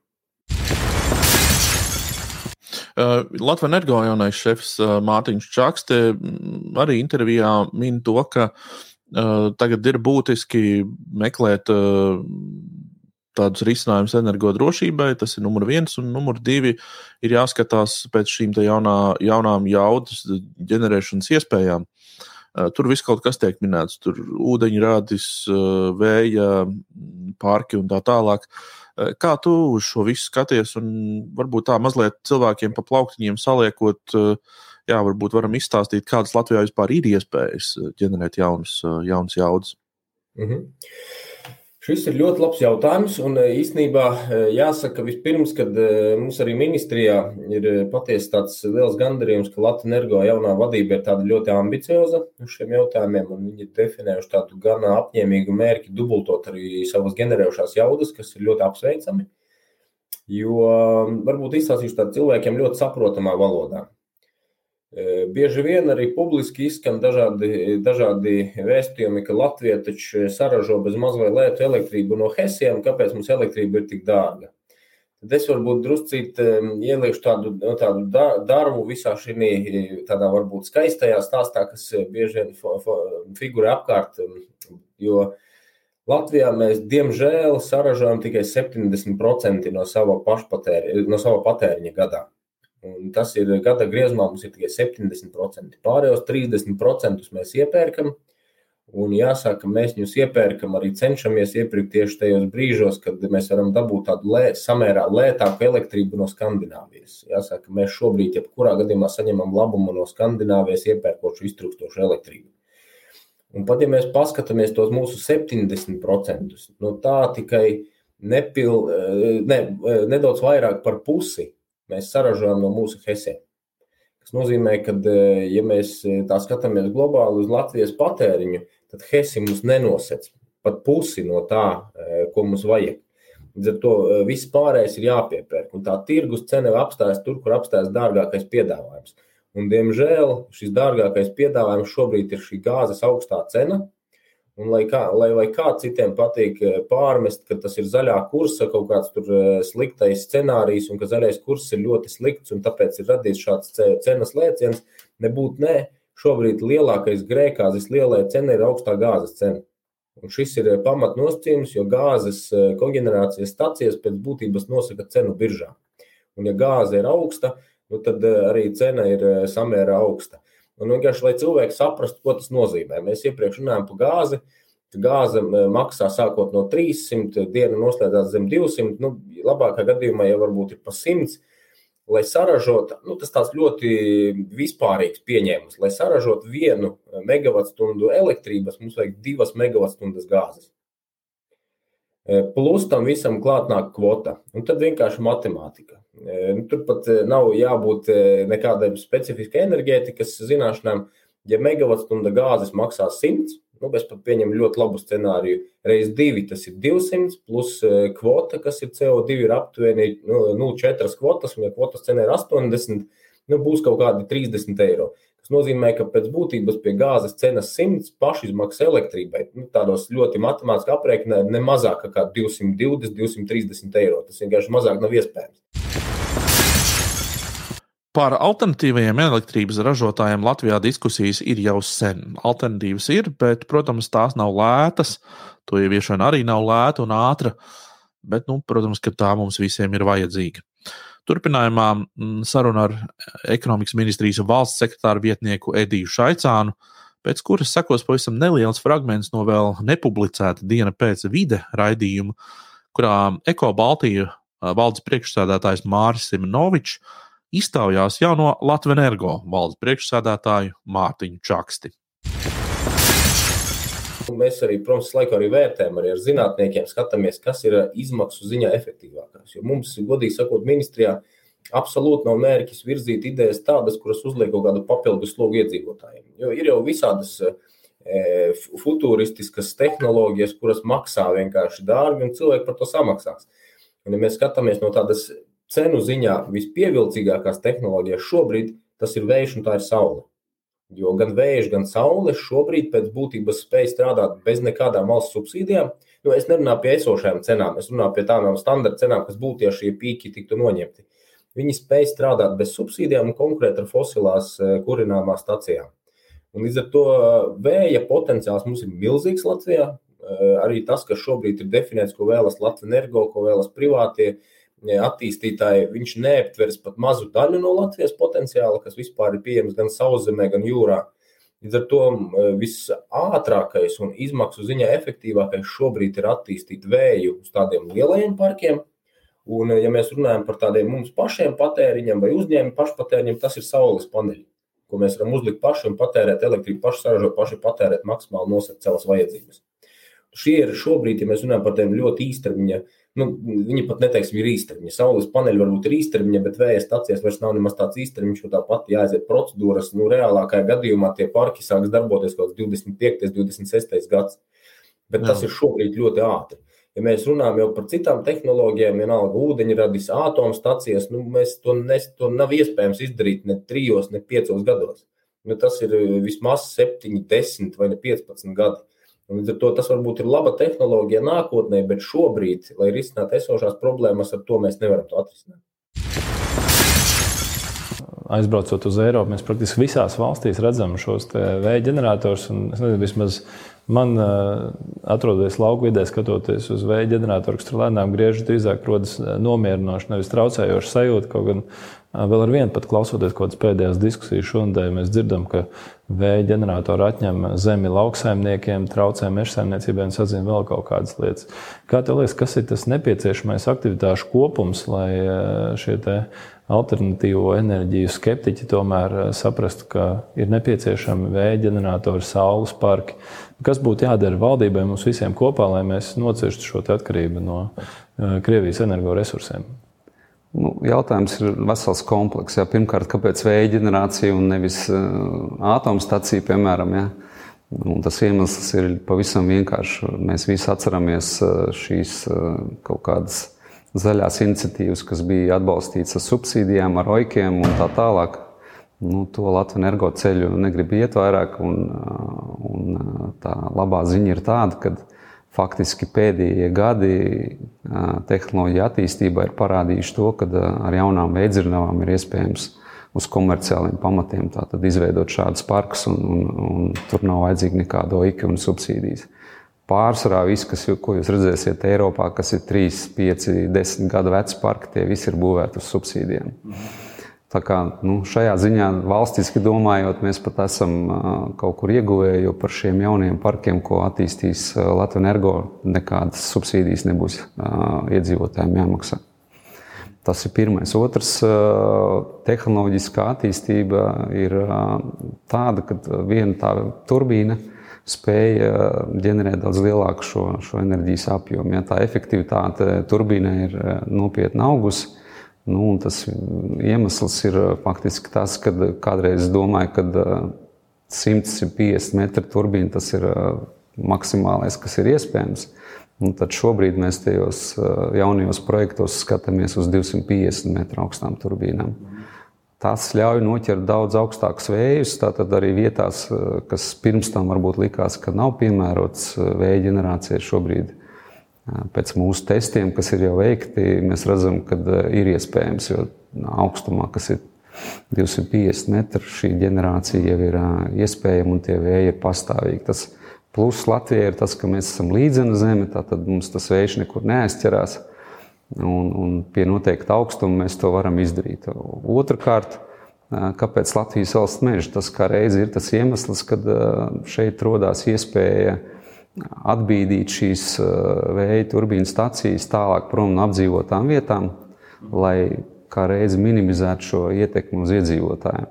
Uh, Latvijas energo jaunais šefs uh, Mārtiņš Čakste mm, arī intervijā min to, ka uh, tagad ir būtiski meklēt tādus risinājumus energodrošībai. Tas ir numur viens, un numur divi ir jāskatās pēc šīm jaunā, jaunām jaudas ģenerēšanas iespējām. Tur viss kaut kas tiek minēts, tur ūdeņradis, vēja parki un tā tālāk. Eh, kā tu uz šo visu skaties, un varbūt tā mazliet cilvēkiem pa plauktiņiem saliekot, eh, jā, varbūt varam izstāstīt, kādas Latvijā vispār ir iespējas eh, ģenerēt jaunas, jaunas jaudas? Mm -hmm. Šis ir ļoti labs jautājums. Un e, īstenībā e, jāsaka, vispirms, kad e, mums arī ministrijā ir patiesi tāds liels gandarījums, ka Latvijas energo jaunā vadība ir tāda ļoti ambicioza uz šiem jautājumiem. Viņi ir definējuši tādu gan apņēmīgu mērķi, dubultot arī savas generējušās jaudas, kas ir ļoti apsveicami. Jo varbūt izstāstīšu tādu cilvēkiem ļoti saprotamā valodā. Bieži vien arī publiski izskan dažādi, dažādi vēstījumi, ka Latvija taču saražo bez maz vai lētu elektrību no Hesiem, kāpēc mums elektrība ir tik dārga. Tad es varbūt druscīt ielieku tādu, tādu darbu visā šī tādā varbūt skaistajā stāstā, kas bieži vien figurē apkārt. Jo Latvijā mēs diemžēl saražojam tikai 70% no sava no sava patēriņa gadā. Un tas ir gada griezumā, mums ir tikai 70%. Pārējos 30% mēs iepērkam. Un jāsaka, mēs viņus iepērkam, arī cenšamies iepirkt tieši tajos brīžos, kad mēs varam dabūt tādu lē, samērā lētāku elektrību no Skandināvijas. Jāsaka, mēs šobrīd, jebkurā gadījumā, saņemam labumu no Skandināvijas, iepērkot šo iztrūkstošu elektrību. Un pat ja mēs paskatāmies tos mūsu 70%, no tā tikai nepil, ne, nedaudz vairāk par pusi mēs saražojam no mūsu hesiem. Tas nozīmē, ka, e, ja mēs e, tā skatāmies globāli uz Latvijas patēriņu, tad hesi mums nenosec pat pusi no tā, e, ko mums vajag. Līdz ar to viss pārējais ir jāpiepērk. Un tā tirgus cena apstājas tur, kur apstājas dārgākais piedāvājums. Un, diemžēl šis dārgākais piedāvājums šobrīd ir šī gāzes augstā cena. Un, lai kā, lai, lai kā citiem patīk pārmest, ka tas ir zaļā kursa kaut kāds tur sliktais scenārijs, un ka zaļais kurs ir ļoti slikts, un tāpēc ir radies šāds cenas lēciens, nebūtu nē. Šobrīd lielākais grēkāzes lielai cena ir augstā gāzes cena. Un šis ir pamatnosacījums, jo gāzes koģenerācijas stacijas pēc būtības nosaka cenu biržā. Un, ja gāze ir augsta, nu, tad arī cena ir samērā augsta. Un vienkārši, lai cilvēki saprastu, ko tas nozīmē. Mēs iepriekš runājām par gāzi. Gāze maksā sākot no 300, diena noslēdzās zem 200, nu, labākā gadījumā jau varbūt ir pa 100. Lai saražotu, nu, tas tāds ļoti vispārīgs pieņēmums, lai saražotu vienu megawattstundu elektrības, mums vajag divas megawattstundas gāzes. Plus tam visam klāt nāk kvota. Un tad vienkārši matemātika. Nu, tur pat nav jābūt nekādai specifiskai enerģētikas zināšanām. Ja megavatstunda gāzes maksā 100, nu, es pat pieņemu ļoti labu scenāriju. Reiz divi tas ir 200, plus kvota, kas ir CO2, ir aptuveni nu, 0,4 kvotas, un ja kvotas cena ir 80, nu, būs kaut kādi 30 eiro. Tas nozīmē, ka pēc būtības pie gāzes cenas 100 pašizmaksas elektrībai, nu, tādos ļoti matemātiski aprēķinā, ne mazāk kā 220, 230 eiro. Tas vienkārši mazāk nav iespējams. Par alternatīvajiem elektrības ražotājiem Latvijā diskusijas ir jau sen. Alternatīvas ir, bet, protams, tās nav lētas. To ieviešana arī nav lēta un ātra, bet, nu, protams, ka tā mums visiem ir vajadzīga. Turpinājumā mm, saruna ar ekonomikas ministrijas valsts sekretāru vietnieku Ediju Šaicānu, pēc kuras sekos pavisam neliels fragments no vēl nepublicēta diena pēc vide raidījuma, kurā Eko Baltija valdes priekšsēdētājs Māris Simonovičs iztaujās jauno Latvijas energo valdes priekšsēdētāju Mārtiņu Čaksti. Mēs arī, protams, laiku arī vērtējam, arī ar zinātniekiem skatāmies, kas ir izmaksu ziņā efektīvākais. Jo mums, godīgi sakot, ministrijā absolūti nav mērķis virzīt idejas tādas, kuras uzliek kaut kādu papildus slogu iedzīvotājiem. Jo ir jau visādas e, futuristiskas tehnoloģijas, kuras maksā vienkārši dārgi, un cilvēki par to samaksās. Un, ja mēs skatāmies no tādas cenu ziņā vispievilcīgākās tehnoloģijas šobrīd tas ir vējš un tā ir saule. Jo gan vējš, gan saule šobrīd pēc būtības spēj strādāt bez nekādām valsts subsīdijām. Nu, es nerunāju par esošajām cenām, es runāju par tādām standarta cenām, kas būtu, ja šie pīki tiktu noņemti. Viņi spēj strādāt bez subsīdijām un konkurēt ar fosilās eh, kurināmās stacijām. Un līdz ar to eh, vēja potenciāls mums ir milzīgs Latvijā. Eh, arī tas, kas šobrīd ir definēts, ko vēlas Latvijas energo, ko vēlas privātie, uh, attīstītāji, viņš neaptvers pat mazu daļu no Latvijas potenciāla, kas vispār ir pieejams gan sauszemē, gan jūrā. Līdz ar to visātrākais un izmaksu ziņā efektīvākais šobrīd ir attīstīt vēju uz tādiem lielajiem parkiem. Un, ja mēs runājam par tādiem mums pašiem patēriņiem vai uzņēmumu pašpatēriņiem, tas ir saules paneļi, ko mēs varam uzlikt paši un patērēt elektrību, paši saražot, paši patērēt maksimāli nosakt savas vajadzības. Šie ir šobrīd, ja mēs runājam par tiem ļoti īstermiņa uh, nu, viņi pat neteiks, ka ir īstermiņa. Saules paneļi varbūt ir īstermiņa, bet vēja stācijas vairs nav nemaz tāds īstermiņš, jo tāpat jāaiziet procedūras. Nu, reālākajā gadījumā tie parki sāks darboties kaut kāds 25, 26 gads. Bet Jā. tas ir šobrīd ļoti ātri. Ja mēs runājam jau par citām tehnoloģijām, vienalga ūdeņradis, atomstacijas, nu, mēs to, nes, to nav iespējams izdarīt ne trijos, ne piecos gados. Nu, tas ir vismaz 7, 10 vai 15 gadi. Līdz ar to tas varbūt ir laba tehnoloģija nākotnē, bet šobrīd, lai risinātu esošās problēmas, ar to mēs nevaram to atrisināt. Aizbraucot uz Eiropu, mēs praktiski visās valstīs redzam šos vēja ģeneratorus. Nezinu, vismaz man, atrodoties lauku vidē, skatoties uz vēja ģeneratoru, kas tur lēnām griežas, drīzāk rodas nomierinoša, nevis traucējoša sajūta. Kaut gan Vēl ar vienu, pat klausoties kaut kādas pēdējās diskusijas šodien, mēs dzirdam, ka vēja ģeneratori atņem zemi lauksaimniekiem, traucē mežsaimniecībai un sazina vēl kaut kādas lietas. Kā tev liekas, kas ir tas nepieciešamais aktivitāšu kopums, lai šie alternatīvo enerģiju skeptiķi tomēr saprastu, ka ir nepieciešami vēja ģeneratori, saules parki? Kas būtu jādara valdībai mums visiem kopā, lai mēs nocirstu šo atkarību no Krievijas energoresursiem? Nu, jautājums ir vesels komplekss. Pirmkārt, kāpēc vēja ģenerācija un nevis uh, atomstacija, piemēram? Ja? Un tas iemesls ir pavisam vienkāršs. Mēs visi atceramies uh, šīs uh, kaut kādas zaļās iniciatīvas, kas bija atbalstītas ar subsīdijām, ar oikiem un tā tālāk. nu, to Latvijas energo ceļu negrib iet vairāk. Un, un tā labā ziņa ir tāda, ka faktiski pēdējie gadi tehnoloģija attīstībā ir parādījuši to, ka ar jaunām veidzirnavām ir iespējams uz komerciāliem pamatiem izveidot šādus parkus, un, un, un tur nav vajadzīga nekāda oika un subsīdijas. Pārsvarā viss, kas, ko jūs redzēsiet Eiropā, kas ir 3, 5, 10 gadu veci parki, tie visi ir būvēti uz subsīdiem. Mhm. Tā kā, nu, šajā ziņā valstiski domājot, mēs pat esam kaut kur ieguvēji, jo par šiem jauniem parkiem, ko attīstīs Latvijas energo, nekādas subsīdijas nebūs iedzīvotājiem jāmaksā. Tas ir pirmais. Otrs, tehnoloģiskā attīstība ir tāda, ka viena tā turbīna spēja ģenerēt daudz lielāku šo, šo enerģijas apjomu. Ja tā efektivitāte turbīnai ir nopietni augusi, Nu, tas iemesls ir faktiski tas, ka kādreiz domāju, ka 150 metru turbīna tas ir maksimālais, kas ir iespējams. Un tad šobrīd mēs tajos jaunajos projektos skatāmies uz 250 metru augstām turbīnām. Tas ļauj noķert daudz augstākus vējus. Tātad arī vietās, kas pirms tam varbūt likās, ka nav piemērots vēja ģenerācijai, šobrīd Pēc mūsu testiem, kas ir jau veikti, mēs redzam, ka ir iespējams, jo augstumā, kas ir 250 metri, šī ģenerācija jau ir iespējama un tie vēji ir pastāvīgi. Tas pluss Latvijai ir tas, ka mēs esam līdzena zeme, tad mums tas vējš nekur neaizķerās. Un, un pie noteikta augstuma mēs to varam izdarīt. Otrakārt, kāpēc Latvijas valsts meža? Tas kā reizi ir tas iemesls, kad šeit rodās iespēja atbīdīt šīs eh, vēja turbīnu stacijas tālāk prom no apdzīvotām vietām, lai kā reizi minimizētu šo ietekmi uz iedzīvotājiem.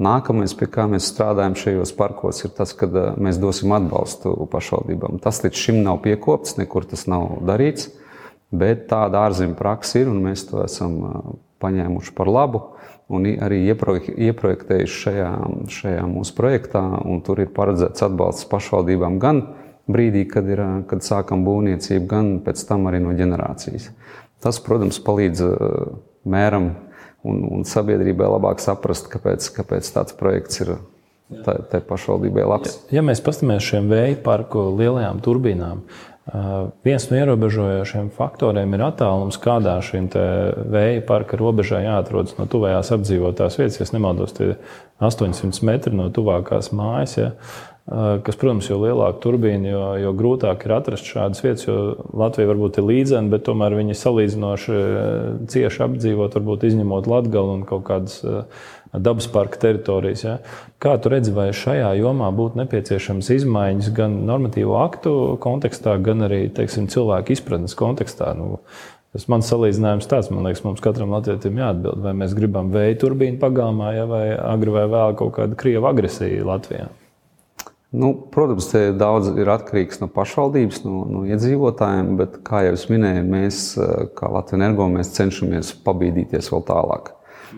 Nākamais, pie kā mēs strādājam šajos parkos, ir tas, ka eh, mēs dosim atbalstu pašvaldībām. Tas līdz šim nav piekopts, nekur tas nav darīts, bet tāda ārzemju praksa ir un mēs to esam eh, paņēmuši par labu un arī ieprojektējuši šajā, šajā mūsu projektā. Tur ir paredzēts atbalsts pašvaldībām gan brīdī, kad, ir, kad sākam būvniecību, gan pēc tam arī no ģenerācijas. Tas, protams, palīdz mēram un, un sabiedrībai labāk saprast, kāpēc, kāpēc tāds projekts ir tā, tā pašvaldībai labs. Ja, ja mēs paskatāmies šiem vēja parku lielajām turbīnām, viens no ierobežojošiem faktoriem ir attālums, kādā šim vēja parka robežā jāatrodas no tuvējās apdzīvotās vietas. Ja nemaldos, tie 800 metri no tuvākās mājas. Ja. Eh, kas, protams, jo lielāka turbīna, jo, jo grūtāk ir atrast šādas vietas. Jo Latvija varbūt ir līdzena, bet tomēr viņi salīdzinoši eh, cieši apdzīvot, varbūt izņemot Latviju un kaut kādas eh, dabas parka teritorijas. Ja? Kā tu redzi, vai šajā jomā būtu nepieciešams izmaiņas gan normatīvo aktu kontekstā, gan arī teiksim, cilvēku izpratnes kontekstā? Nu, Tas mans salīdzinājums tāds, man liekas, mums katram latvijam jāatbild, vai mēs gribam vēja turbīnu pagalmā, ja, vai agri vai vēl kaut kāda krieva agresija Latvijā. Nu, protams, te daudz ir atkarīgs no pašvaldības, no, no iedzīvotājiem, bet, kā jau es minēju, mēs, eh, kā Latvijas energo, mēs cenšamies pabīdīties vēl tālāk.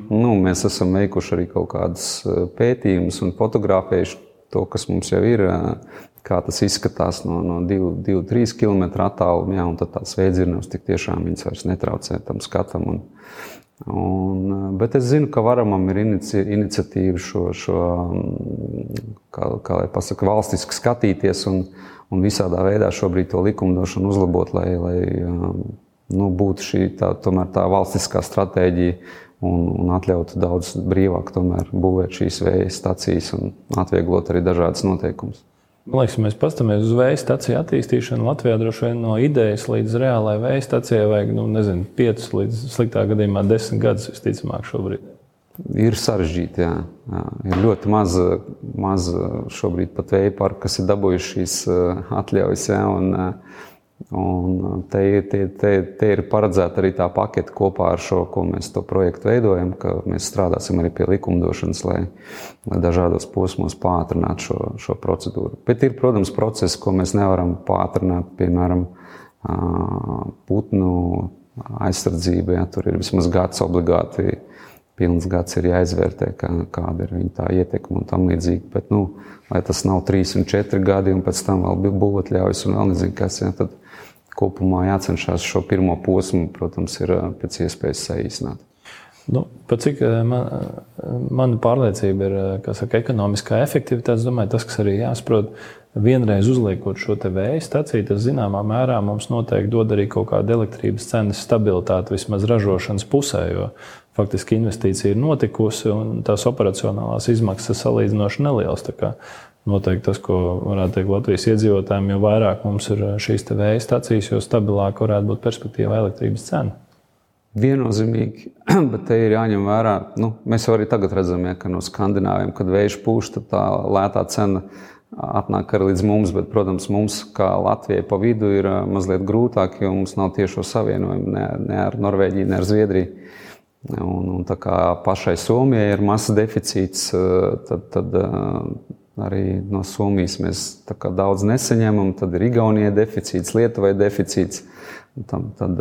Nu, mēs esam veikuši arī kaut kādus eh, pētījumus un fotografējuši to, kas mums jau ir, eh, kā tas izskatās no, no 2-3 km attālumā. Ja, tad tās veidzirnavas tik tiešām viņas vairs netraucē tam skatam. Un, Un, bet es zinu, ka varamam ir inici, iniciatīva šo, šo kā, kā lai pasaka, valstiski skatīties un, un visādā veidā šobrīd to likumdošanu uzlabot, lai, lai nu, būtu šī tā, tā valstiskā stratēģija un, un atļautu daudz brīvāk būvēt šīs vēja stacijas un atvieglot arī dažādas noteikumus. Man liekas, mēs paskatāmies uz vēja stāciju attīstīšanu. Latvijā droši vien no idejas līdz reālai vēja stācijai vajag nu, nezinu, 5 līdz sliktā gadījumā 10 gadus visticamāk šobrīd. Ir sarežģīti. Jā. Jā. Ir ļoti maz, maz šobrīd pat vēja parku, kas ir dabūjuši šīs atļaujas. Jā, un, Un te, te, te, te ir paredzēta arī tā pakete kopā ar šo, ko mēs to projektu veidojam, ka mēs strādāsim arī pie likumdošanas, lai, lai dažādos posmos pātrinātu šo, šo procedūru. Bet ir, protams, procesi, ko mēs nevaram pātrināt, piemēram, putnu aizsardzība. Ja, tur ir vismaz gads obligāti. Pilns gads ir jāizvērtē, kā, kāda ir viņa ietekme un tam līdzīgi. Bet, nu, lai tas nav trīs un četri gadi, un pēc tam vēl būvot ļaujas un vēl nezinu, kas, ja, tad kopumā jācenšas šo pirmo posmu, protams, ir pēc iespējas saīsināt. Nu, cik man, mana pārliecība ir, ka ekonomiskā efektivitāte, domāju, tas, kas arī jāsaprot, vienreiz uzliekot šo vēja staciju, tas zināmā mērā mums noteikti dod arī kaut kādu elektrības cenas stabilitāti vismaz ražošanas pusē. Jo faktiski investīcija ir notikusi un tās operacionālās izmaksas ir salīdzinoši nelielas. Noteikti tas, ko varētu teikt Latvijas iedzīvotājiem, jo vairāk mums ir šīs vēja stācijas, jo stabilāk varētu būt perspektīva elektrības cena. Viennozīmīgi, [clears throat] bet te ir jāņem vērā, nu, mēs jau arī tagad redzam, ja, ka no skandināviem, kad vējš pūš, tad tā lētā cena atnāk arī līdz mums. Bet, protams, mums, kā Latvijai pa vidu, ir mazliet grūtāk, jo mums nav tiešo savienojumu ne, ne ar Norvēģiju, ne ar Zviedriju. Un, un tā kā pašai Somijai ir mazs deficīts, tad, tad arī no Somijas mēs daudz nesaņemam. Tad ir Igaunijai deficīts, Lietuvai deficīts. Tad, tad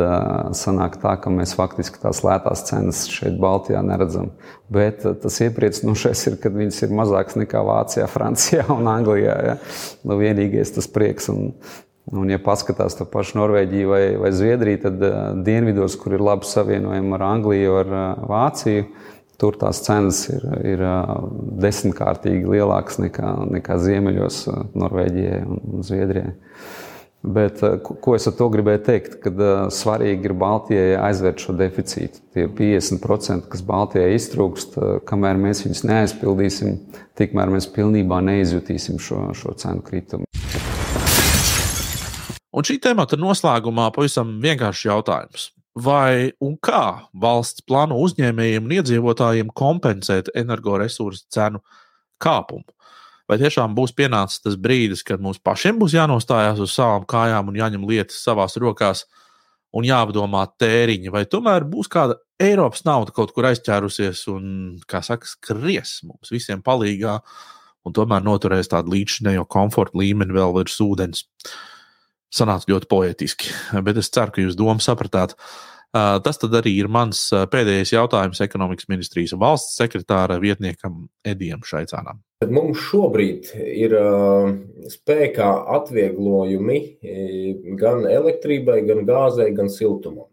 sanāk tā, ka mēs faktiski tās lētās cenas šeit, Baltijā, neredzam. Bet tas iepriecinošais ir, ka viņas ir mazākas nekā Vācijā, [laughs] Francijā un Anglijā. Ja? Nu, vienīgais tas prieks. Un, Un, ja paskatās to pašu Norvēģiju vai, vai Zviedriju, tad uh, dienvidos, kur ir labi savienojumi ar Angliju, ar uh, Vāciju, tur tās cenas ir, ir desmitkārtīgi lielākas nekā, nekā ziemeļos Norvēģijai un, Zviedrijai. Bet, ko es ar to gribēju teikt? Kad svarīgi ir Baltijai aizvērt šo deficītu. Tie 50%, kas Baltijai iztrūkst, kamēr mēs viņus neaizpildīsim, tikmēr mēs pilnībā neizjutīsim šo, šo cenu kritumu. Un šī temata noslēgumā pavisam vienkāršs jautājums. Vai un kā valsts plāno uzņēmējiem un iedzīvotājiem kompensēt energoresursu cenu kāpumu? Vai tiešām būs pienācis tas brīdis, kad mums pašiem būs jānostājās uz savām kājām un jāņem lietas savās rokās un jāapdomā tēriņi, vai tomēr būs kāda Eiropas nauda kaut kur aizķērusies un, kā saka, skries mums visiem palīgā un tomēr noturēs tādu līdzinējo komforta līmeni vēl virs ūdens. Uh, sanāca ļoti poetiski, bet es ceru, ka jūs domu sapratāt. Tas arī ir mans pēdējais jautājums ekonomikas ministrijas valsts sekretāra vietniekam Edijam Šaicānam. Mums šobrīd ir spēkā atvieglojumi gan elektrībai, gan gāzei, gan siltumam.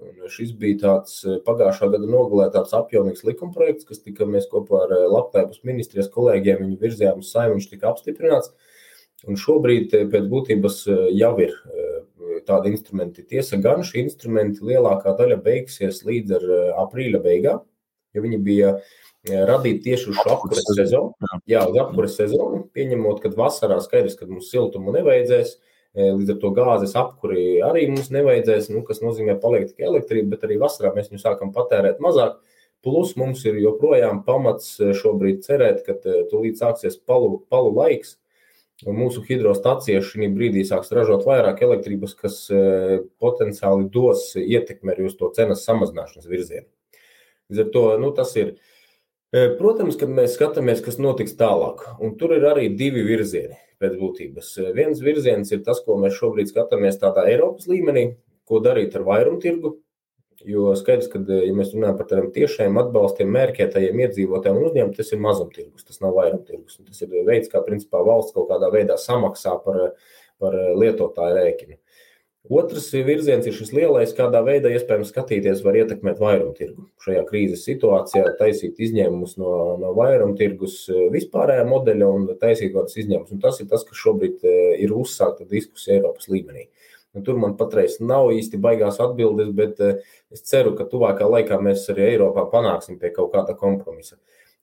Un šis bija tāds pagājušā gada nogalē tāds apjomīgs likumprojekts, kas tika mēs kopā ar Labklājības ministrijas kolēģiem virzījām uz saimnu, viņš tika apstiprināts. Uh, Un šobrīd eh, pēc būtības eh, jau ir eh, tādi instrumenti. Tiesa gan šie instrumenti lielākā daļa beigsies līdz aprīļa beigām, jo viņi bija radīti tieši uz šo apkures sezonu. Jā, uz apkures sezonu, pieņemot, ka vasarā skaidrs, ka mums siltumu nevajadzēs. Līdz ar to gāzes apkuri arī mums nevajadzēs, nu, kas nozīmē, paliek tikai elektrība, bet arī vasarā mēs viņu sākam patērēt mazāk. Plus mums ir joprojām pamats šobrīd cerēt, ka tūlīt sāksies palu, palu laiks, Mūsu hidrostacija šī brīdī sāks ražot vairāk elektrības, kas e, potenciāli dos ietekmi arī uz to cenas samazināšanas virzienu. Līdz ar to nu, tas ir. E, protams, kad mēs skatāmies, kas notiks tālāk, un tur ir arī divi virzieni pēc būtības. Viens virziens ir tas, ko mēs šobrīd skatāmies tādā Eiropas līmenī, ko darīt ar vairumtirgu, Jo skaidrs, ka, eh, ja mēs runājam par tādiem tiešiem atbalstiem mērķētajiem iedzīvotājiem un uzņēmumiem, tas ir mazumtirgus, tas nav vairumtirgus. Tas ir veids, kā principā valsts kaut kādā veidā samaksā par, par lietotāju rēķinu. Otrs virziens ir šis lielais, kādā veidā iespējams skatīties, var ietekmēt vairumtirgu. Šajā krīzes situācijā taisīt izņēmumus no, no vairumtirgus eh, vispārējā modeļa un taisīt kādus izņēmumus. Un tas ir tas, kas šobrīd eh, ir uzsākta diskusija Eiropas līmenī. Tur man patreiz nav īsti baigās atbildes, bet uh, Es ceru, ka tuvākā laikā mēs arī Eiropā panāksim pie kaut kāda kompromisa.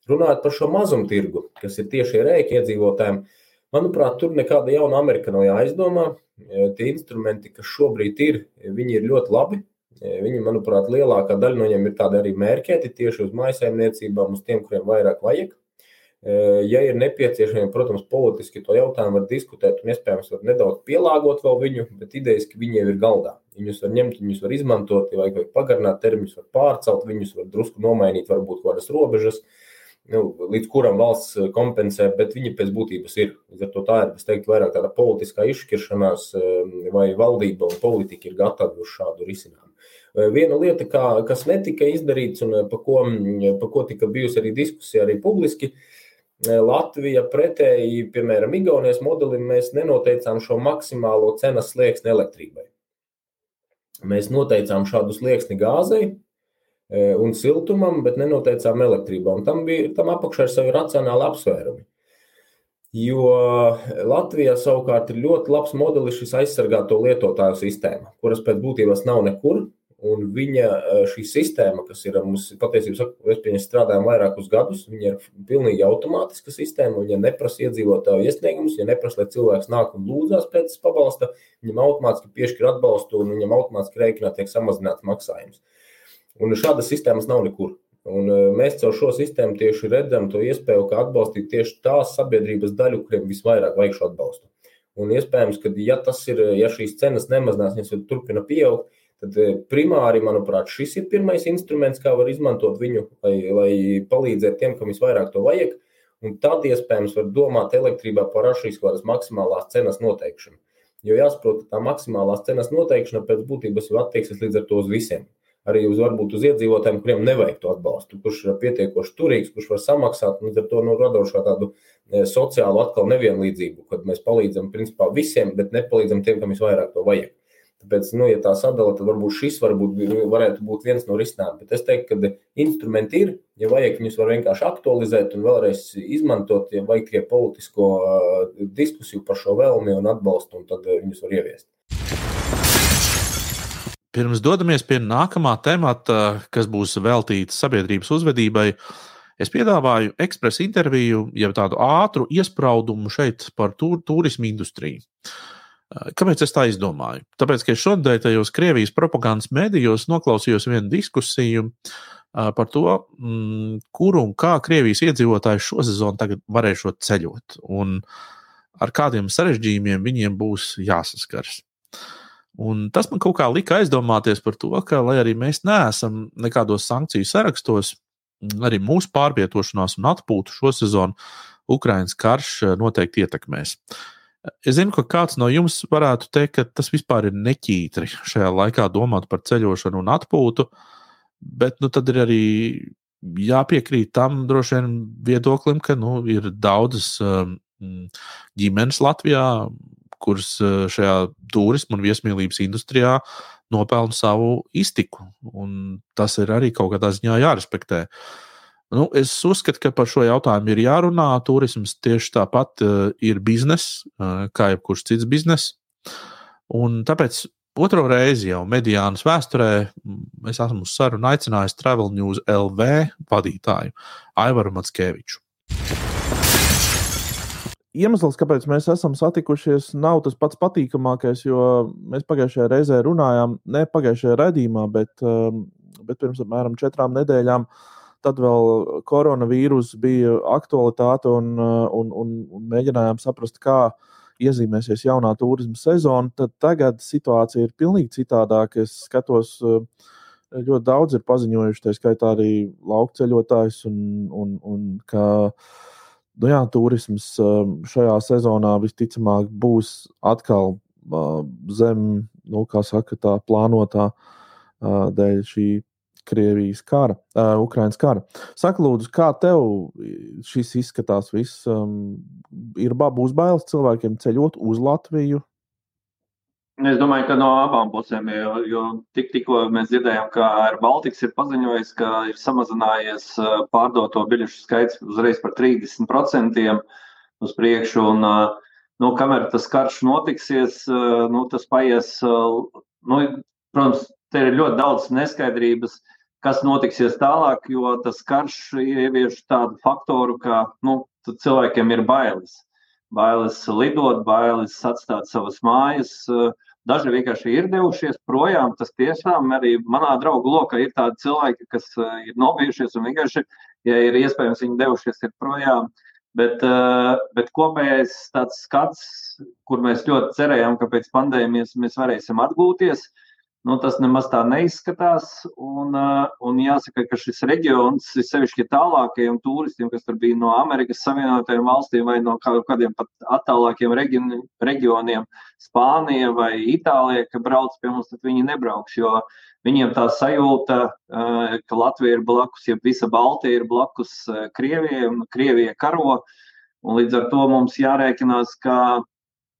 Runājot par šo mazumtirgu, kas ir tieši rēķi iedzīvotājiem, manuprāt, tur nekāda jauna Amerika nav jāizdomā. E, tie instrumenti, kas šobrīd ir, viņi ir ļoti labi. Viņi, manuprāt, lielākā daļa no viņiem ir tādi arī mērķēti tieši uz mājsaimniecībām, uz tiem, kuriem vairāk vajag. Ja ir nepieciešami, protams, politiski to jautājumu var diskutēt un iespējams var nedaudz pielāgot vēl viņu, bet idejas, ka viņi jau ir galdā. Viņus var ņemt, viņus var izmantot, ja vajag pagarināt termiņus, var pārcelt, viņus var drusku nomainīt, varbūt kādas robežas, nu, līdz kuram valsts kompensē, bet viņi pēc būtības ir. Līdz ar to tā ir, es teiktu, vairāk tāda politiskā izšķiršanās, vai valdība un politika ir gatavi uz šādu risinājumu. Viena lieta, kā, kas netika izdarīts un par ko, pa ko tika bijusi arī diskusija arī publiski, ir Latvija pretēji, piemēram, Igaunijas modelim, mēs nenoteicām šo maksimālo cenas slieksni elektrībai. Mēs noteicām šādu slieksni gāzei, un siltumam, bet nenoteicām elektrībā. Un tam bija tam apakšā ir savi racionāli apsvērumi. Jo Latvijā savukārt ir ļoti labs modelis šis aizsargāto lietotāju sistēma, kuras pēc būtības nav nekur. Un viņa šī sistēma, kas ir mums patiesībā, mēs pie viņas strādājam vairākus gadus, viņa ir pilnīgi automātiska sistēma. Viņa neprasa iedzīvotāju iesniegumus, viņa neprasa, lai cilvēks nāk un lūdzās pēc pabalsta. Viņam automātiski piešķir atbalstu un viņam automātiski rēķinā tiek samazināts maksājums. Un šādas sistēmas nav nekur. Un mēs caur šo sistēmu tieši redzam to iespēju, kā atbalstīt tieši tās sabiedrības daļu, kuriem visvairāk vajag šo atbalstu. Un iespējams, ka ja ir, ja šīs cenas nemazinās, viņas turpina pieaugt, Tad eh, primāri, manuprāt, šis ir pirmais instruments, kā var izmantot viņu, lai, lai palīdzētu tiem, kam visvairāk to vajag. Un tad iespējams var domāt elektrībā par kādas maksimālās cenas noteikšanu. Jo jāsaprot, ka tā maksimālās cenas noteikšana pēc būtības jau attieksies līdz ar to uz visiem. Arī uz varbūt uz iedzīvotājiem, kuriem nevajag to atbalstu, kurš ir pietiekoši turīgs, kurš var samaksāt, un līdz ar to nu, radošā tādu eh, sociālu atkal nevienlīdzību, kad mēs palīdzam principā visiem, bet nepalīdzam tiem, kam visvairāk to vajag. Tāpēc, nu, ja tā sadala, tad varbūt šis varbūt, varētu būt viens no risinājumiem. Bet es teiktu, ka instrumenti ir, ja vajag, viņus var vienkārši aktualizēt un vēlreiz izmantot, ja vajag tikai politisko uh, diskusiju par šo vēlmi un atbalstu, un tad uh, viņus var ieviest. Pirms dodamies pie nākamā temata, kas būs veltīts sabiedrības uzvedībai, es piedāvāju ekspresa interviju, jau tādu ātru iespraudumu šeit par tur, turismu industriju. Kāpēc es tā izdomāju? Tāpēc, ka šodien tajos Krievijas propagandas mēdījos noklausījos vienu diskusiju par to, mm, kur un kā Krievijas iedzīvotāji šo sezonu tagad varēšot ceļot un ar kādiem sarežģījumiem viņiem būs jāsaskars. Un tas man kaut kā lika aizdomāties par to, ka, lai arī mēs neesam nekādos sankciju sarakstos, arī mūsu pārvietošanās un atpūtu šo sezonu Ukraiņas karš noteikti ietekmēs. Uh, Es zinu, ka kāds no jums varētu teikt, ka tas vispār ir neķītri šajā laikā domāt par ceļošanu un atpūtu, bet nu, tad ir arī jāpiekrīt tam droši vien viedoklim, ka nu, ir daudzas um, ģimenes Latvijā, kuras uh, šajā turismu un viesmīlības industrijā nopelna savu iztiku. Tas ir arī kaut kādā ziņā jārespektē. Uh, Nu, es uzskatu, ka par šo jautājumu ir jārunā. Turisms tieši tāpat uh, ir bizness, uh, kā jebkurš cits bizness. Un tāpēc otro reizi jau mediānas vēsturē es esmu uz sarunu aicinājis Travel News LV vadītāju Aivaru Matskeviču. Iemesls, kāpēc mēs esam satikušies, nav tas pats patīkamākais, jo mēs pagājušajā reizē runājām, ne pagājušajā redzījumā, bet, bet pirms apmēram četrām nedēļām uh, Tad vēl koronavīrus bija aktualitāte un, un, un, un mēģinājām saprast, kā iezīmēsies jaunā turisma sezona. Tad tagad situācija ir pilnīgi citādāka. Es skatos, ļoti daudz ir paziņojuši, tā skaitā arī laukceļotājs, un, un, un ka nu jā, turisms šajā sezonā visticamāk būs atkal zem, nu, kā saka, tā plānotā dēļ šī Krievijas kara, uh, Ukraiņas kara. Saka, lūdzu, kā tev šis izskatās? Viss um, ir būs bailes cilvēkiem ceļot uz Latviju. Es domāju, ka no abām pusēm, jo, jo tik, tikko mēs dzirdējām, ka Air Baltics ir paziņojis, ka ir samazinājies pārdoto biļešu skaits uzreiz par 30% uz priekšu. Un, nu, kamēr tas karš notiksies, nu, tas paies. Nu, protams, te ir ļoti daudz neskaidrības. Uh, kas notiksies tālāk, jo tas karš ievieš tādu faktoru, ka nu, cilvēkiem ir bailes. Bailes lidot, bailes atstāt savas mājas. Daži vienkārši ir devušies projām. Tas tiešām arī manā draugu lokā ir tādi cilvēki, kas ir nobijušies un vienkārši, ja ir iespējams, viņi devušies projām. Bet, bet kopējais tāds skats, kur mēs ļoti cerējām, ka pēc pandēmijas mēs varēsim atgūties, uh, Nu, tas nemaz tā neizskatās. Un, un jāsaka, ka šis reģions sevišķi tālākajiem turistiem, kas tur bija no Amerikas Savienotajām valstīm vai no kādiem pat attālākiem reģioniem, Spānija vai Itālija, ka brauc pie mums, tad viņi nebrauks. Jo viņiem tā sajūta, ka Latvija ir blakus, ja visa Baltija ir blakus Krievijai un Krievija karo. Un līdz ar to mums jārēķinās, ka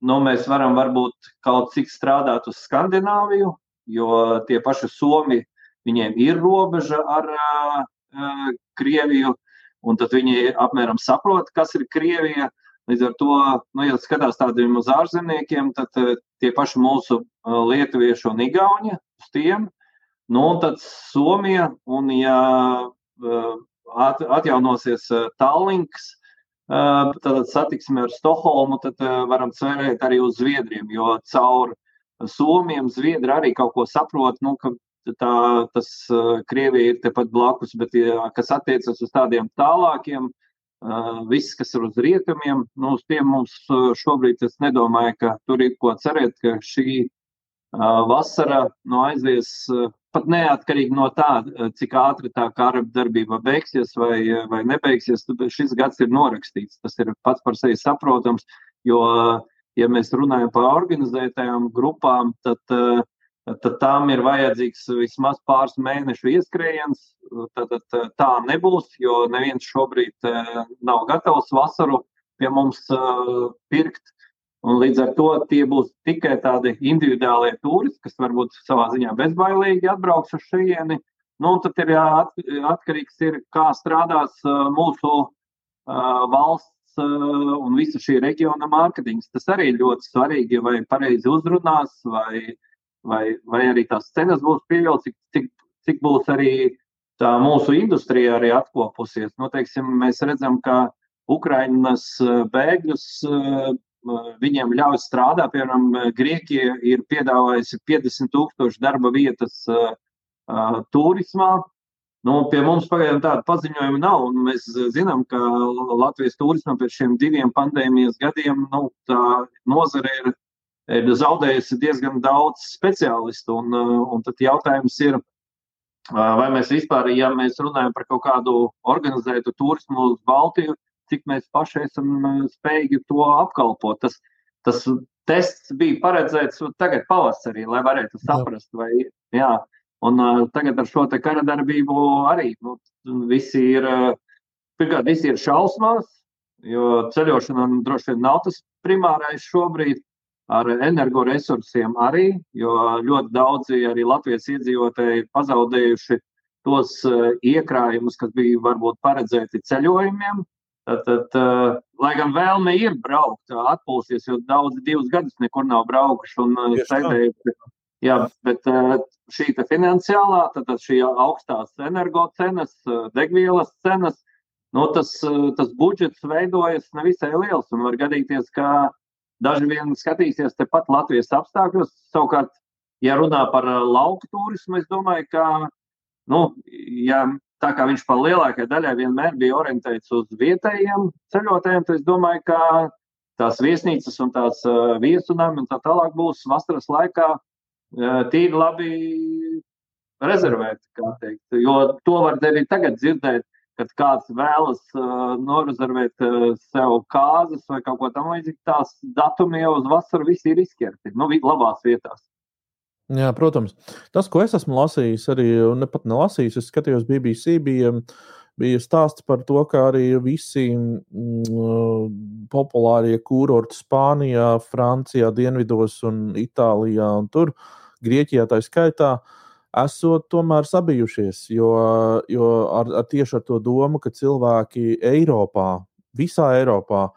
nu, mēs varam varbūt kaut cik strādāt uz Skandināviju, jo tie paši Somi viņiem ir robeža ar uh, Krieviju, un tad viņi apmēram saprot, kas ir Krievija. Līdz ar to, nu, ja skatās tādiem uz ārzemniekiem, tad uh, tie paši mūsu uh, lietuvieši un igauņi uz tiem, nu, un tad Somija, un ja uh, at, atjaunosies uh, Tallinks, tad satiksme ar Stokholmu, tad varam cerēt arī uz Zviedriem, jo caur Somijam Zviedri arī kaut ko saprot, nu, ka tā, tas Krievija ir tepat blakus, bet kas attiecas uz tādiem tālākiem, viss, kas ir uz rietumiem, nu, uz tiem mums šobrīd es nedomāju, ka tur ir ko cerēt, ka šī vasara nu, aizies pat neatkarīgi no tā, cik ātri tā kara darbība beigsies vai, vai nebeigsies, šis gads ir norakstīts. Tas ir pats par sevi saprotams, jo, ja mēs runājam par organizētajām grupām, tad, tad tām ir vajadzīgs vismaz pāris mēnešu ieskrējiens. Tad, tad tā nebūs, jo neviens šobrīd nav gatavs vasaru pie mums pirkt. Un līdz ar to tie būs tikai tādi individuālie turisti, kas varbūt savā ziņā bezbailīgi atbrauks uz šejieni. Nu, tad ir atkarīgs, ir, kā strādās mūsu valsts un visa šī reģiona mārketings. Tas arī ir ļoti svarīgi, vai pareizi uzrunās, vai, vai, vai arī tās cenas būs pieļautas, cik, cik, cik būs arī tā mūsu industrija arī atkopusies. Nu, teiksim, mēs redzam, ka Ukrainas bēgļus viņiem ļauj strādāt. Piemēram, Grieķija ir piedāvājusi 50 tūkstošu darba vietas turismā. Nu, pie mums pagaidām tāda paziņojuma nav. Mēs zinām, ka Latvijas turismam pēc šiem diviem pandēmijas gadiem nu, tā nozare ir, ir zaudējusi diezgan daudz speciālistu. Un, un tad jautājums ir, vai mēs vispār, ja mēs runājam par kaut kādu organizētu turismu uz Baltiju, cik mēs paši esam eh, spējīgi to apkalpot. Tas, tas tests bija paredzēts tagad pavasarī, lai varētu saprast, vai jā. Un uh, tagad ar šo kara darbību arī nu, visi ir, pirmkārt, visi ir šausmās, jo ceļošana droši vien nav tas primārais šobrīd. Ar energoresursiem arī, jo ļoti daudzi arī Latvijas iedzīvotāji ir pazaudējuši tos iekrājumus, kas bija varbūt paredzēti ceļojumiem, Tad, tad, lai gan vēlme ir braukt, atpūsties, jo daudz divus gadus nekur nav braukuši un sēdējuši. Jā, bet šī finansiālā, tad šī augstās energocenas, degvielas cenas, nu, tas, tas budžets veidojas nevisai liels un var gadīties, ka daži vien skatīsies tepat Latvijas apstākļos. Savukārt, ja runā par lauku turismu, es domāju, ka, nu, ja tā kā viņš par lielākajai daļai vienmēr bija orientēts uz vietējiem ceļotājiem, tad es domāju, ka tās viesnīcas un tās viesunājumi un tā tālāk būs vasaras laikā tīri labi rezervēti. Jo to var arī tagad dzirdēt, kad kāds vēlas uh, norezervēt uh, sev kāzas vai kaut ko tamlīdzīgu. Tās datumi jau uz vasaru visi ir izķerti, nu, labās vietās. Jā, protams. Tas, ko es esmu lasījis, arī ne pat nelasījis, es skatījos BBC, bija, bija stāsts par to, ka arī visi mm, populārie kurorti Spānijā, Francijā, Dienvidos un Itālijā un tur, Grieķijā tā skaitā, esot tomēr sabijušies, jo, jo ar, ar tieši ar to domu, ka cilvēki Eiropā, visā Eiropā,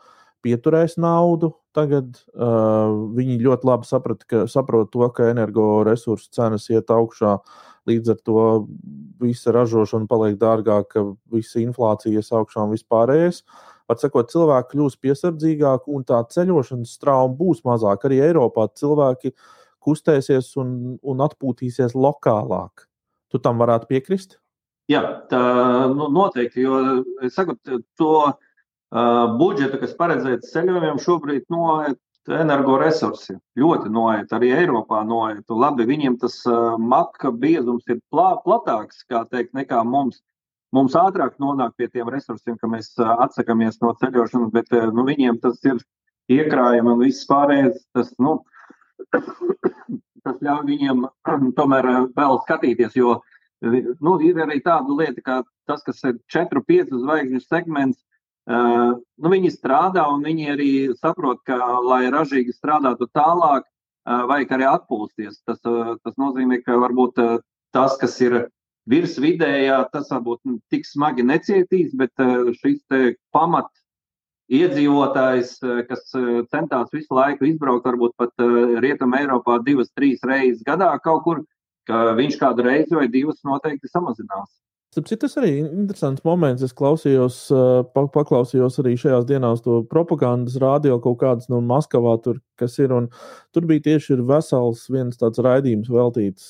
pieturēs naudu, tagad. Uh, viņi ļoti labi saprata, ka, saprot to, ka energoresursu cenas iet augšā. Līdz ar to visa ražošana paliek dārgāka, visa inflācija augšā un vispārējais. Var sakot, cilvēki kļūs piesardzīgāki un tā ceļošanas strauma būs mazāka. Arī Eiropā cilvēki kustēsies un, un atpūtīsies lokālāk. Tu tam varētu piekrist? Jā, tā nu, noteikti. Jo saku, to Uh, budžetu, kas paredzēts ceļojumiem, šobrīd noiet energoresursi. Ļoti noiet, arī Eiropā noiet. Labi, viņiem tas uh, maka biezums ir plā, platāks, teikt, nekā mums. Mums ātrāk nonāk pie tiem resursiem, ka mēs uh, atsakāmies no ceļošanas, bet nu, viņiem tas ir iekrājumi un viss pārējais. Tas, nu, tas ļauj viņiem tomēr vēl skatīties, jo nu, ir arī tāda lieta, ka tas, kas ir 4-5 zvaigžņu segments, Uh, nu, viņi strādā un viņi arī saprot, ka, lai ražīgi strādātu tālāk, uh, vajag arī atpūsties. Tas, uh, tas nozīmē, ka varbūt tas, kas ir virs vidējā tas varbūt tik smagi necietīs, bet šis pamat iedzīvotājs, kas centās visu laiku izbraukt, varbūt pat Rietumē Eiropā divas, trīs reizes gadā kaut kur, ka viņš kādu reizi vai divas noteikti samazinās. Tāpēc tas arī ir interesants moments. Es klausījos, pa, paklausījos arī šajās dienās to propagandas rādio kaut kādas no Maskavā, tur, kas ir. Tur bija tieši vesels viens tāds raidījums veltīts,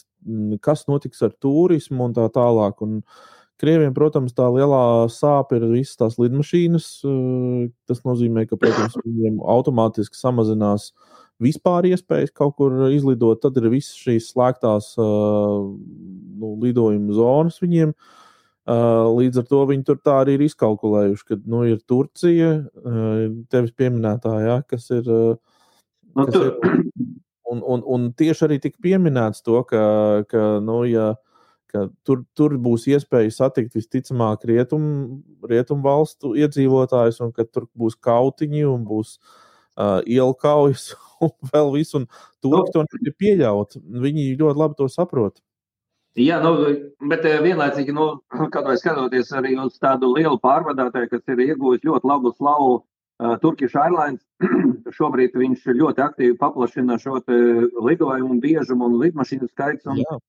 kas notiks ar turismu un tā tālāk. Un Krieviem, protams, tā lielā sāpe ir visas tās lidmašīnas. Tas nozīmē, ka, protams, [coughs] viņiem automātiski samazinās vispār iespējas kaut kur izlidot. Tad ir visas šīs slēgtās nu, lidojuma zonas viņiem. Uh, līdz ar to viņi tur tā arī ir izkalkulējuši, ka nu, ir Turcija, uh, tevis pieminētā, ja, kas ir. Uh, nu, kas ir un, un, un tieši arī tika pieminēts to, ka, ka, nu, ja, ka tur, tur būs iespēja satikt visticamāk rietumu rietum valstu iedzīvotājus, un ka tur būs kautiņi un būs uh, ielu kaujas [laughs] un vēl viss. Un turki to nevar pieļaut. Viņi ļoti labi to saprot. Jā, nu, bet eh, vienlaicīgi, nu, [laughs] kad vai skatoties arī uz tādu lielu pārvadātāju, kas ir ieguvis ļoti labu slavu, uh, Turkish Airlines, [clears throat] šobrīd viņš ļoti aktīvi paplašina šo lidojumu biežumu un lidmašīnu skaits. Un Jā.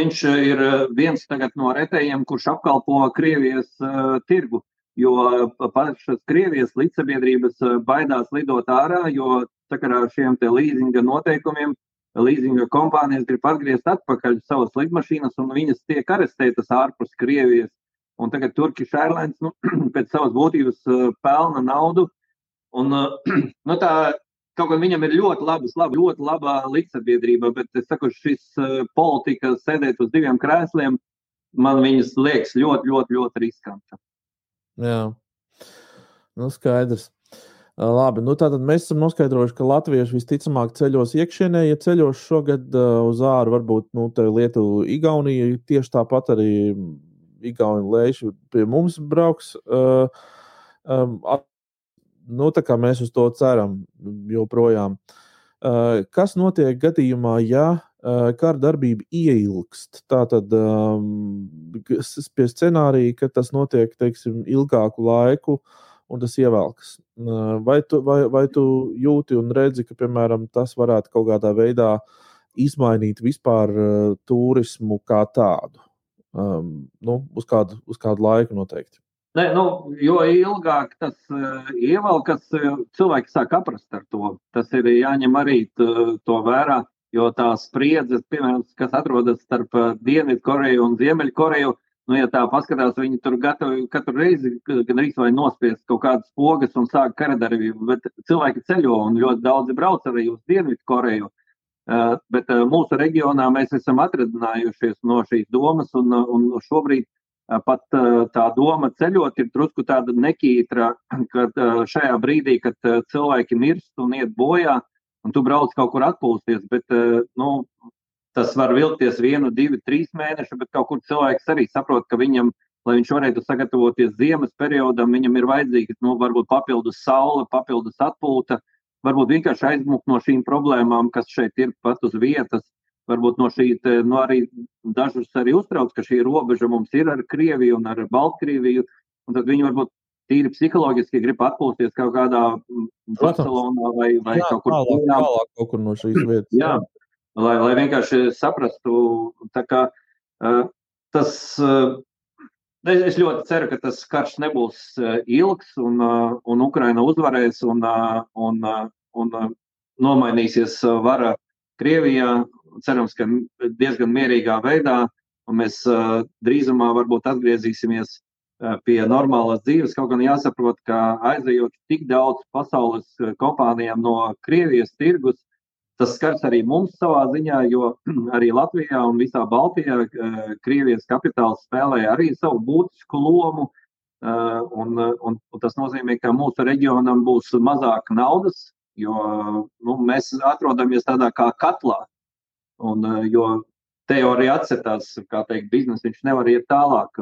viņš ir viens no retējiem, kurš apkalpo Krievijas uh, tirgu. Jo pašas Krievijas līdzsabiedrības baidās lidot ārā, jo sakarā ar šiem līzinga noteikumiem līzinga kompānijas grib atgriezt atpakaļ savas lidmašīnas, un viņas tiek arestētas ārpus Krievijas. Un tagad Turkish Airlines nu, [clears throat] pēc savas būtības uh, pelna naudu. Un, uh, [clears throat] nu, tā, kaut gan viņam ir ļoti laba, laba, ļoti laba līdzsabiedrība, bet es saku, šis uh, politika sēdēt uz diviem krēsliem, man viņas liekas ļoti, ļoti, ļoti riskanta. Jā, nu skaidrs. Labi, nu tātad mēs esam noskaidrojuši, ka latvieši visticamāk ceļos iekšienē, ja ceļos šogad uh, uz āru, varbūt nu, Lietuva, Igaunija, tieši tāpat arī Igauni lēši pie mums brauks. Uh, um, at, nu, tā kā mēs uz to ceram joprojām. Uh, kas notiek gadījumā, ja uh, kara darbība ieilgst? Tātad um, pie scenārija, ka tas notiek, teiksim, ilgāku laiku. Uh, un tas ievelkas. Vai tu, vai, vai tu jūti un redzi, ka, piemēram, tas varētu kaut kādā veidā izmainīt vispār uh, turismu kā tādu? Um, nu, uz, kādu, uz kādu laiku noteikti. Nē, nu, jo ilgāk tas uh, ievelkas, cilvēki sāk aprast ar to. Tas ir jāņem arī to vērā, jo tā spriedze, piemēram, kas atrodas starp Dienvidkoreju un Ziemeļkoreju, uh, Nu, ja tā paskatās, viņi tur gatavi katru reizi gan arī vai nospiest kaut kādas pogas un sāk karadarbību, bet cilvēki ceļo un ļoti daudzi brauc arī uz Dienvidu Koreju. Uh, bet uh, mūsu reģionā mēs esam atradinājušies no šīs domas, un, un šobrīd uh, pat tā doma ceļot ir drusku tāda nekītra, [clears throat] kad šajā brīdī, kad cilvēki mirst un iet bojā, un tu brauc kaut kur atpūsties, bet nu, Tas var vilkties vienu, divu, trīs mēnešus, bet kaut kur cilvēks arī saprot, ka viņam, lai viņš varētu sagatavoties ziemas periodam, viņam ir vajadzīga nu, varbūt papildus saule, papildus atpūta, varbūt vienkārši aizmukt no šīm problēmām, kas šeit ir pat uz vietas. Varbūt no šī, nu, arī dažus arī uztrauc, ka šī robeža mums ir ar Krieviju un ar Baltkrieviju, un tad viņi varbūt tīri psiholoģiski grib atpūsties kaut kādā Barcelonā vai, vai Jā, kaut kur tālāk, tālāk kaut kur no šīs vietas. Jā, lai, lai vienkārši saprastu, kā, tas. Uh, Es ļoti ceru, ka tas karš nebūs ilgs, un, un Ukraina uzvarēs, un, un, un nomainīsies vara Krievijā. Cerams, ka diezgan mierīgā veidā, mēs drīzumā varbūt atgriezīsimies pie normālas dzīves. Kaut gan jāsaprot, ka aizejot tik daudz pasaules kompānijām no Krievijas tirgus, Tas skars arī mums savā ziņā, jo [clears throat] arī Latvijā un visā Baltijā Krievijas kapitāls spēlē arī savu būtisku lomu. Un, un, un tas nozīmē, ka mūsu reģionam būs mazāk naudas, jo nu, mēs atrodamies tādā kā katlā. Un, jo teorija atcerās, kā teikt, biznesa viņš nevar iet tālāk.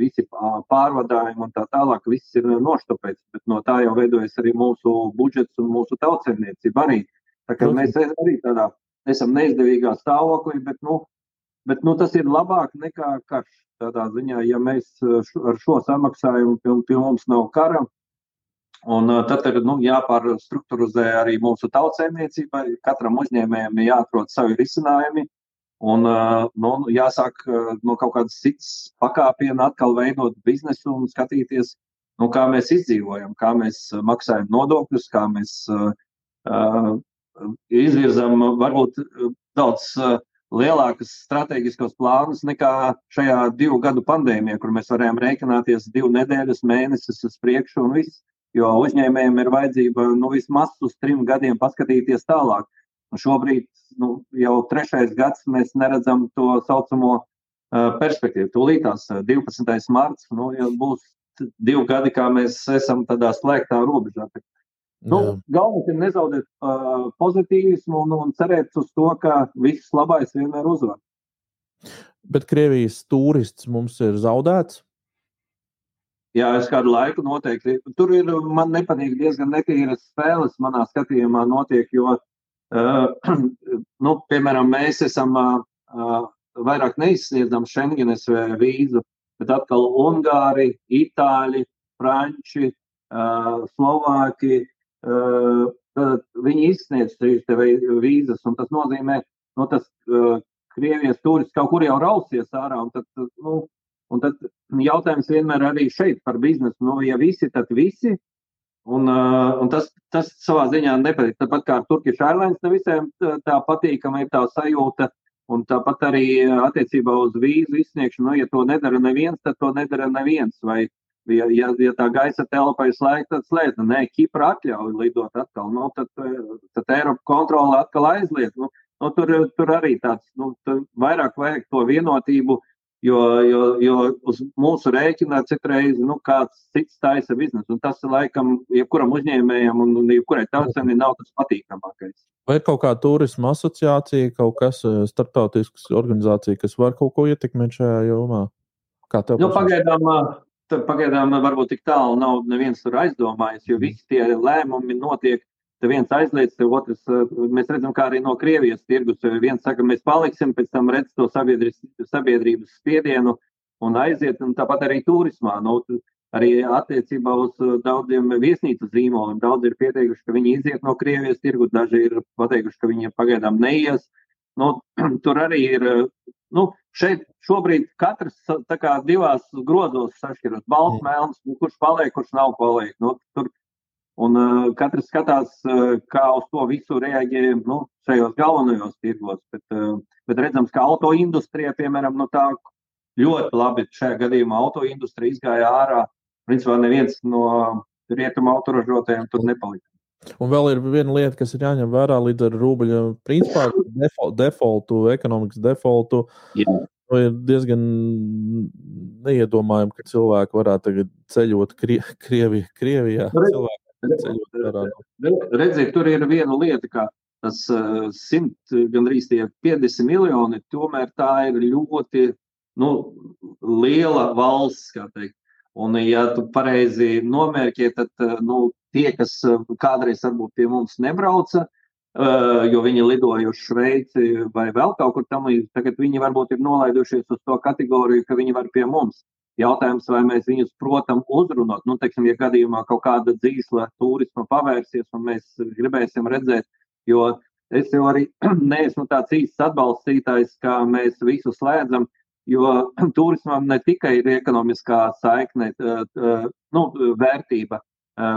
Visi pārvadājumi un tā tālāk, viss ir noštopēts, bet no tā jau veidojas arī mūsu budžets un mūsu tautsēmniecība arī. Tā mēs arī tādā esam neizdevīgā stāvoklī, bet nu, bet nu, tas ir labāk nekā karš. Tādā ziņā, ja mēs ar šo samaksājumu pie, pie mums nav kara, un tad ir nu, jāpārstruktūrizē arī mūsu tautsēmniecībai, katram uzņēmējam ir jāatrod savi risinājumi, un nu, jāsāk no kaut kādas citas pakāpiena atkal veidot biznesu un skatīties, nu, kā mēs izdzīvojam, kā mēs maksājam nodokļus, kā mēs uh, izvirzam varbūt daudz uh, lielākus strateģiskos plānus nekā šajā divu gadu pandēmijā, kur mēs varējām rēķināties divu nedēļas, mēnesis uz priekšu un viss. Jo uzņēmējiem ir vajadzība nu, vismaz uz trim gadiem paskatīties tālāk. Un šobrīd nu, jau trešais gads mēs neredzam to saucamo uh, perspektīvu. Tūlīt tās 12. marts nu, būs divi gadi, kā mēs esam tādā slēgtā robežā. Nu, Galvenais ir nezaudēt uh, pozitīvismu un, un cerēt uz to, ka viss labais vienmēr uzvar. Bet Krievijas turists mums ir zaudēts. Jā, es kādu laiku noteikti. Tur ir man nepatīk diezgan netīras spēles, manā skatījumā notiek, jo, uh, [clears throat] nu, piemēram, mēs esam uh, vairāk neizsniedzam Schengenes vīzu, bet atkal Ungāri, Itāļi, Franči, uh, Slovāki, viņi izsniedz šīs vīzas, un tas nozīmē, nu, tas Krievijas turists kaut kur jau rausies ārā, un tad, nu, un tad jautājums vienmēr arī šeit par biznesu, nu, ja visi, tad visi, un, uh, un tas, tas savā ziņā nepatīk. Tāpat kā ar Turkish Airlines, ne visiem tā patīkama ir tā sajūta, un tāpat arī attiecībā uz vīzu izsniegšanu, nu, ja to nedara neviens, tad to nedara neviens, vai Ja, ja, ja tā gaisa telpa ir slēgta, tad slēgta. Nē, Kipra atļauj lidot atkal. Nu, tad, tad Eiropa kontrole atkal aizliedz. Nu, nu, tur, tur arī tāds nu, vairāk vajag to vienotību, jo, jo, jo uz mūsu rēķina citreiz nu, kāds cits taisa biznesu. Un tas, laikam, jebkuram uzņēmējam un, un jebkurai tautsēmē nav tas patīkamākais. Vai ir kaut kāda turisma asociācija, kaut kas starptautisks organizācija, kas var kaut ko ietekmēt šajā jomā? Nu, pagaidām, Tad pagaidām varbūt tik tālu nav neviens tur aizdomājis, jo visi tie lēmumi notiek. Te viens aizliedz, te otrs, mēs redzam, kā arī no Krievijas tirgus. Viens saka, mēs paliksim, pēc tam redz to sabiedrības spiedienu un aiziet, un tāpat arī turismā. Nu, arī attiecībā uz daudziem viesnīcu zīmoliem. Daudz ir pieteikuši, ka viņi iziet no Krievijas tirgu, daži ir pateikuši, ka viņi pagaidām neies. Nu, [clears throat] tur arī ir nu, šeit šobrīd katrs kā, divās grozos sašķiras. Balts, melns, nu, kurš paliek, kurš nav paliek. Nu, tur, un uh, katrs skatās, uh, kā uz to visu reaģē nu, šajos galvenajos tirgos. Bet, uh, bet redzams, ka auto industrija, piemēram, nu, tā ļoti labi šajā gadījumā auto industrija izgāja ārā. Principā neviens no rietumu autoražotājiem tur nepalika. Un vēl ir viena lieta, kas ir jāņem vērā līdz ar rubļa principā defaultu, ekonomikas defaultu. Jā. Nu, ir diezgan neiedomājami, ka cilvēki varētu tagad ceļot Krie, Krievi, Krievijā. Redziet, tur ir viena lieta, ka tas uh, simt, gandrīz tie 50 miljoni, tomēr tā ir ļoti nu, liela valsts, kā teikt. Un, ja tu pareizi nomērķi, tad nu, tie, kas eh, kādreiz varbūt pie mums nebrauca, eh, jo viņi lidoja uz Šveici vai vēl kaut kur tam līdzīgi, tagad viņi varbūt ir nolaidušies uz to kategoriju, ka viņi var pie mums. Jautājums, vai mēs viņus, protams, uzrunāt, nu, teiksim, ja gadījumā kaut kāda dzīsla turisma pavērsies un mēs gribēsim redzēt, jo es jau arī [clears throat] neesmu tāds īsts atbalstītājs, kā mēs visu slēdzam, jo [clears throat] turismam ne tikai ir ekonomiskā saikne, nu, vērtība,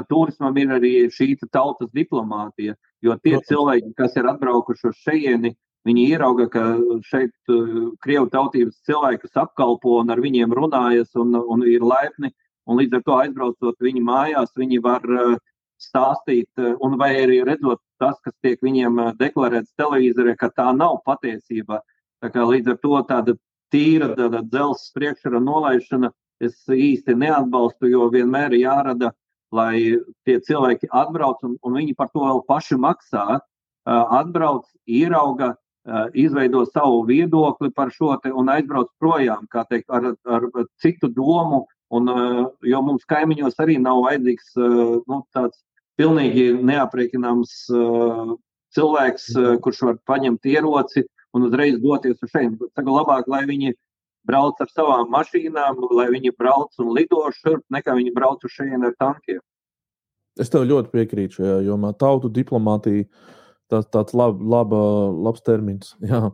turismam ir arī šī tautas diplomātija, jo tie Protams. cilvēki, kas ir atbraukuši uz šejieni, viņi ierauga, ka šeit krievu tautības cilvēkus apkalpo un ar viņiem runājas un, un ir laipni, un līdz ar to aizbraucot viņu mājās, viņi var stāstīt, un vai arī redzot tas, kas tiek viņiem deklarēts televīzorē, ka tā nav patiesība. Tā kā līdz ar to tāda tīra dzelzs priekšara nolaišana es īsti neatbalstu, jo vienmēr jārada lai tie cilvēki atbrauc un, un viņi par to vēl paši maksā. Atbrauc, ierauga, izveido savu viedokli par šo te un aizbrauc projām, teikt, ar, ar citu domu. Un, jo mums kaimiņos arī nav vajadzīgs nu, tāds pilnīgi neaprēķināms cilvēks, kurš var paņemt ieroci un uzreiz doties uz šeit. Saku, labāk, lai viņi brauc ar savām mašīnām, lai viņi brauc un lido šurp, nekā viņi brauc uz šejienu ar tankiem. Es tev ļoti piekrītu šajā jomā. Tautu diplomātija tā, tāds lab, laba, labs termins. [laughs] Jā.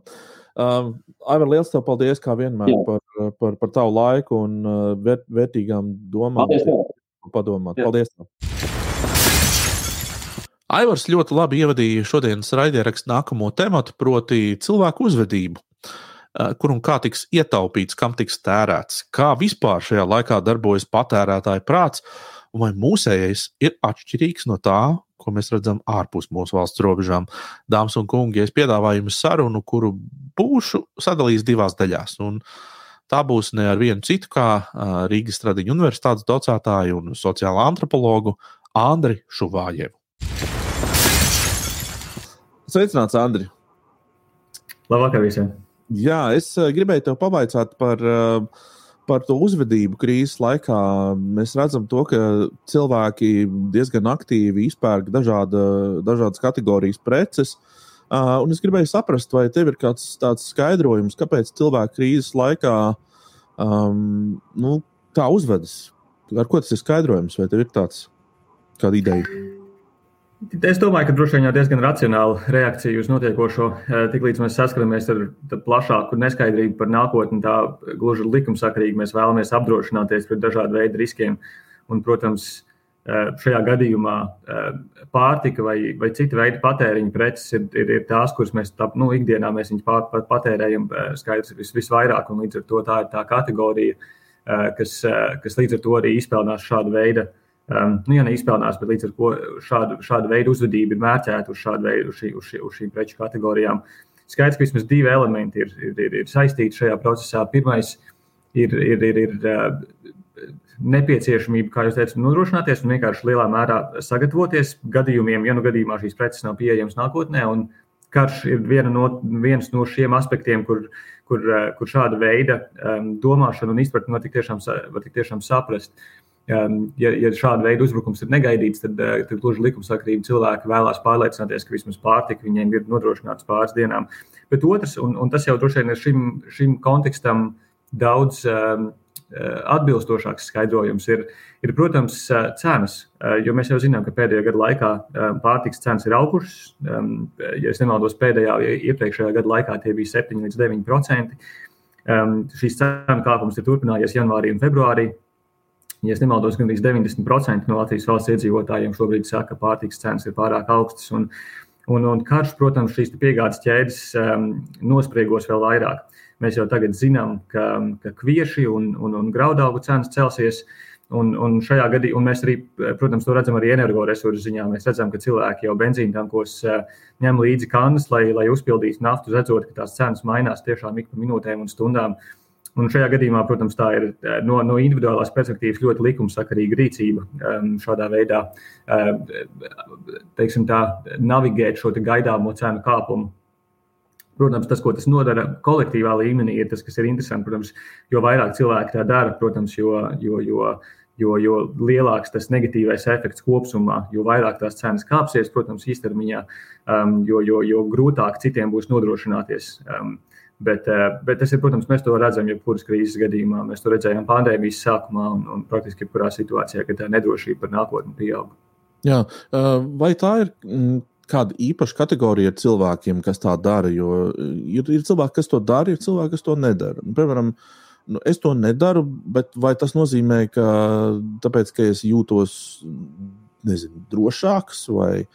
Um, Aivar, liels tev paldies, kā vienmēr, Jā. par, par, par tavu laiku un uh, vērt, vērtīgām domām. Paldies! Padomāt. Jā. Paldies! Tev. Aivars ļoti labi ievadīja šodienas raidierakstu nākamo tematu, proti, cilvēku uzvedību. Uh, kur un kā tiks ietaupīts, kam tiks tērēts, kā vispār šajā laikā darbojas patērētāja prāts, un vai mūsējais ir atšķirīgs no tā, ko mēs redzam ārpus mūsu valsts robežām. Dāmas un kungi, es piedāvāju jums sarunu, kuru būšu sadalījis divās daļās. Un tā būs ne ar vienu citu, kā Rīgas Tradiņu universitātes docētāju un sociālo antropologu Andri Šuvājevu. Sveicināts, Andri! Labvakar visiem! Jā, es gribēju tev pavaicāt par uh, par to uzvedību krīzes laikā mēs redzam, to, ka cilvēki diezgan aktīvi izpērk dažāda, dažādas kategorijas preces. Uh, es gribēju saprast, vai tev ir kāds tāds skaidrojums, kāpēc cilvēki krīzes laikā um, nu, tā uzvedas. Ar ko tas ir skaidrojums, vai tev ir tāds kāda ideja? Es domāju, ka droši vien jau diezgan racionāla reakcija uz notiekošo. Eh, tiklīdz mēs saskaramies ar plašāku neskaidrību par nākotni, tā gluži likumsakarīgi mēs vēlamies apdrošināties pret dažādu veidu riskiem. Un, protams, eh, šajā gadījumā eh, pārtika vai, vai cita veida patēriņa preces ir, ir, ir tās, kuras mēs tā, nu, ikdienā mēs pār, pār, patērējam skaidrs vis, visvairāk. Līdz ar to tā ir tā kategorija, kas, kas līdz ar to arī izpelnās šādu veidu Um, nu, ja neizpelnās, bet līdz ar to šādu, šādu veidu uzvedība ir mērķēta uz, veidu, uz, šī, uz, šī, uz šīm preču kategorijām. Skaidrs, ka vismaz divi elementi ir, ir, ir, ir saistīti šajā procesā. Pirmais ir, ir, ir, ir uh, nepieciešamība, kā jūs teicat, nodrošināties un vienkārši lielā mērā sagatavoties gadījumiem, ja nu gadījumā šīs preces nav pieejamas nākotnē. Karš ir viena no, viens no šiem aspektiem, kur, kur, uh, kur šāda veida um, domāšana un izpratne var tik tiešām, var tik tiešām saprast. Uh, ja, ja šāda veida uzbrukums ir negaidīts, tad, uh, tad gluži likumsakrīgi cilvēki vēlās pārliecināties, ka vismaz pārtika viņiem ir nodrošināts pāris dienām. Bet otrs, un, un tas jau droši vien ir šim, šim kontekstam daudz um, atbilstošāks skaidrojums, ir, ir protams, cenas. Jo mēs jau zinām, ka pēdējā gada laikā um, pārtikas cenas ir augušas. Ja es nemaldos, pēdējā, iepriekšējā gada laikā tie bija 7 līdz 9 procenti. Šīs cenu kāpums ir turpinājies janvārī un februārī. Ja es nemaldos, gandrīz 90% no Latvijas valsts iedzīvotājiem šobrīd saka, ka pārtikas cenas ir pārāk augstas. Un, un, un karš, protams, šīs piegādes ķēdes um, nospriegos vēl vairāk. Mēs jau tagad zinām, ka, ka kvieši un, un, un graudaugu cenas celsies. Un, un šajā gadījumā mēs arī, protams, to redzam arī energoresursu ziņā. Mēs redzam, ka cilvēki jau benzīna tankos uh, ņem līdzi kannas, lai, lai uzpildītu naftu, redzot, ka tās cenas mainās tiešām ik pa minūtēm un stundām. Uh, Un šajā gadījumā, protams, tā ir no, no individuālās perspektīvas ļoti likumsakarīga rīcība šādā veidā, teiksim, tā, navigēt šo gaidāmo cenu kāpumu. Protams, tas, ko tas nodara kolektīvā līmenī, ir tas, kas ir interesanti. Protams, jo vairāk cilvēki tā dara, protams, jo, jo, jo, jo, jo lielāks tas negatīvais efekts kopumā, jo vairāk tās cenas kāpsies, protams, īstermiņā, um, jo, jo, jo grūtāk citiem būs nodrošināties. Um, Bet, eh, bet tas ir, protams, mēs to redzam jebkuras krīzes gadījumā. Mēs to redzējām pandēmijas sākumā un, un praktiski jebkurā situācijā, kad tā nedrošība par nākotni pieaug. Jā, eh, vai tā ir mm, kāda īpaša kategorija ar cilvēkiem, kas tā dara? Jo ir, ir cilvēki, kas to dara, ir cilvēki, kas to nedara. Nu, piemēram, nu, es to nedaru, bet vai tas nozīmē, ka tāpēc, ka es jūtos nezinu, drošāks vai,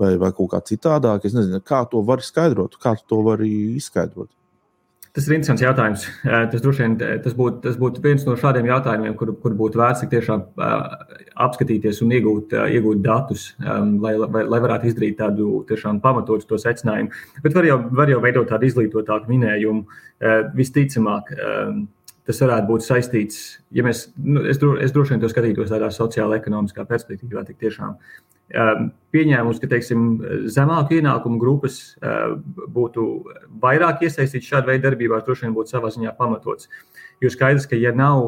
vai, vai kaut kā citādāk, es nezinu, kā to var skaidrot, kā to var izskaidrot? Tas ir interesants jautājums. Tas, vien, tas, būtu, tas būtu viens no šādiem jautājumiem, kur, kur būtu vērts tiešām apskatīties un iegūt, iegūt datus, lai, lai, lai varētu izdarīt tādu tiešām pamatotu to secinājumu. Bet var jau, var jau veidot tādu izglītotāku minējumu. Visticamāk, tas varētu būt saistīts, ja mēs, nu, es, dro, es droši vien to skatītos tādā sociālā, ekonomiskā perspektīvā, tik tiešām. Ehm, pieņēmums, ka teiksim, zemāku ienākumu grupas ehm, būtu vairāk iesaistītas šāda veida darbībās, droši vien būtu savā ziņā pamatots. Jo skaidrs, ka ja nav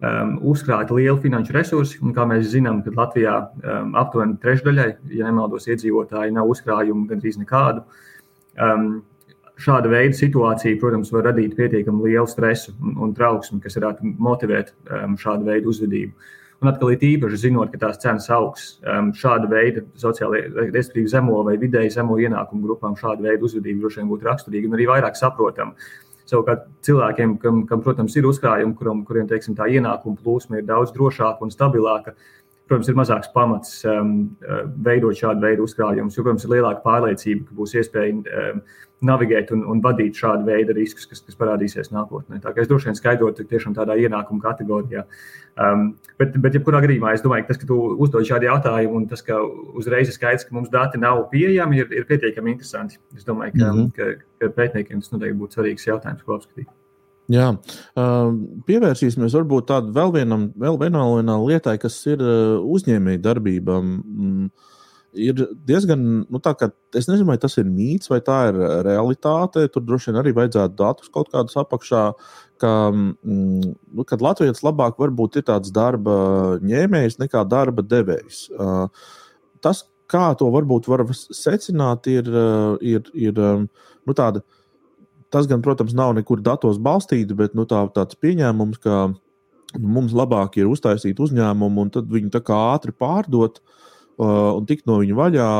um, uzkrāti lieli finanšu resursi, un kā mēs zinām, tad Latvijā um, aptuveni trešdaļai, ja nemaldos, iedzīvotāji nav uzkrājumu gandrīz nekādu. Um, šāda veida situācija, protams, var radīt pietiekami lielu stresu un, un trauksmi, kas varētu motivēt um, šādu veidu uzvedību. Un atkal ir īpaši zinot, ka tās cenas augs um, šāda veida sociālajā, respektīvi zemo vai vidēji zemo ienākumu grupām, šāda veida uzvedība droši vien būtu raksturīga un arī vairāk saprotama. Savukārt cilvēkiem, kam, kam protams, ir uzkrājumi, kuriem, kuriem teiksim, tā ienākuma plūsma ir daudz drošāka un stabilāka, protams, ir mazāks pamats um, uh, veidot šādu veidu uzkrājumus, jo, protams, ir lielāka pārliecība, ka būs iespēja um, navigēt un, un vadīt šādu veidu riskus, kas, kas parādīsies nākotnē. Tā kā es droši vien skaidrotu tiešām tādā ienākuma kategorijā. Um, bet, bet, jebkurā gadījumā, es domāju, ka tas, ka tu uzdod šādu jautājumu un tas, ka uzreiz ir skaidrs, ka mums dati nav pieejami, ir, ir pietiekami interesanti. Es domāju, ka, mm -hmm. ka, ka pētniekiem tas noteikti būtu svarīgs jautājums, ko apskatīt. Jā, pievērsīsimies varbūt tādam vēl vienam, vēl vienam lietai, kas ir uzņēmēji darbībām. Mm, ir diezgan, nu, tā kā es nezinu, vai tas ir mīts vai tā ir realitāte. Tur droši vien arī vajadzētu datus kaut kādus apakšā, ka, mm, nu, Latvijas labāk varbūt ir tāds darba ņēmējs nekā darba devējs. Tas, kā to varbūt var secināt, ir, ir, ir nu, tāda Tas, gan, protams, nav nekur datos balstīts, bet nu, tā, tāds pieņēmums, ka nu, mums labāk ir uztaisīt uzņēmumu un tad viņu tā kā ātri pārdot uh, un tikt no viņa vaļā,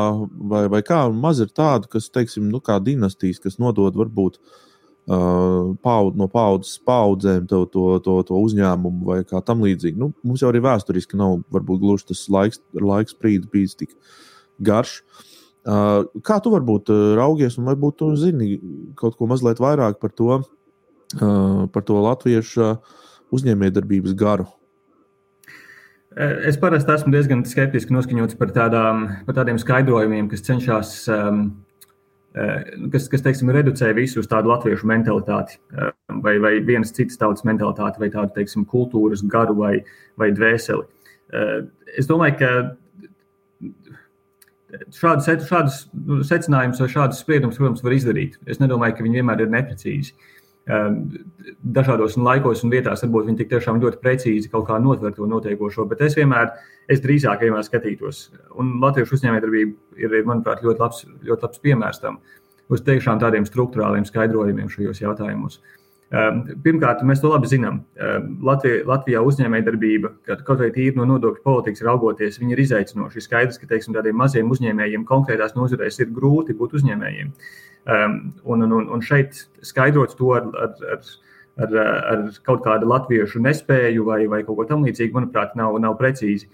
vai, vai kā maz ir tādu, kas, teiksim, nu, kā dinastijas, kas nodod varbūt uh, paud, no paudzes paudzēm to, to, to, to uzņēmumu vai kā tam līdzīgi. Nu, mums jau arī vēsturiski nav varbūt gluži tas laiks, laiks brīdis bijis tik garš. Uh, Kā tu varbūt raugies, un varbūt tu zini kaut ko mazliet vairāk par to, par to latviešu uzņēmējdarbības garu? Es parasti esmu diezgan skeptiski noskaņots par, tādām, par tādiem skaidrojumiem, kas cenšas, kas, kas teiksim, reducē visu uz tādu latviešu mentalitāti, vai, vai vienas citas tautas mentalitāti, vai tādu teiksim, kultūras garu vai, vai dvēseli. Es domāju, ka Šādus, šādus nu, secinājumus vai šādus spriedumus, protams, var izdarīt. Es nedomāju, ka viņi vienmēr ir neprecīzi. Ehm, dažādos laikos un vietās varbūt viņi tiešām ļoti precīzi kaut kā notver to notiekošo, bet es vienmēr, es drīzāk vienmēr skatītos. Un Latvijas uzņēmējdarbība ir, manuprāt, ļoti labs, ļoti labs piemērs tam uz tiešām tādiem struktūrāliem skaidrojumiem šajos jautājumos. Uh, pirmkārt, mēs to labi zinām. Ehm, Latvijā, Latvijā uzņēmējdarbība, kaut vai tīri no nodokļu politikas raugoties, ir izaicinoša. Ir skaidrs, ka teiksim, tādiem maziem uzņēmējiem konkrētās nozarēs ir grūti būt uzņēmējiem. Ehm, un, un, un šeit skaidrot to ar, ar, ar, ar, ar kaut kādu latviešu nespēju vai, vai kaut ko tamlīdzīgu, manuprāt, nav, nav precīzi.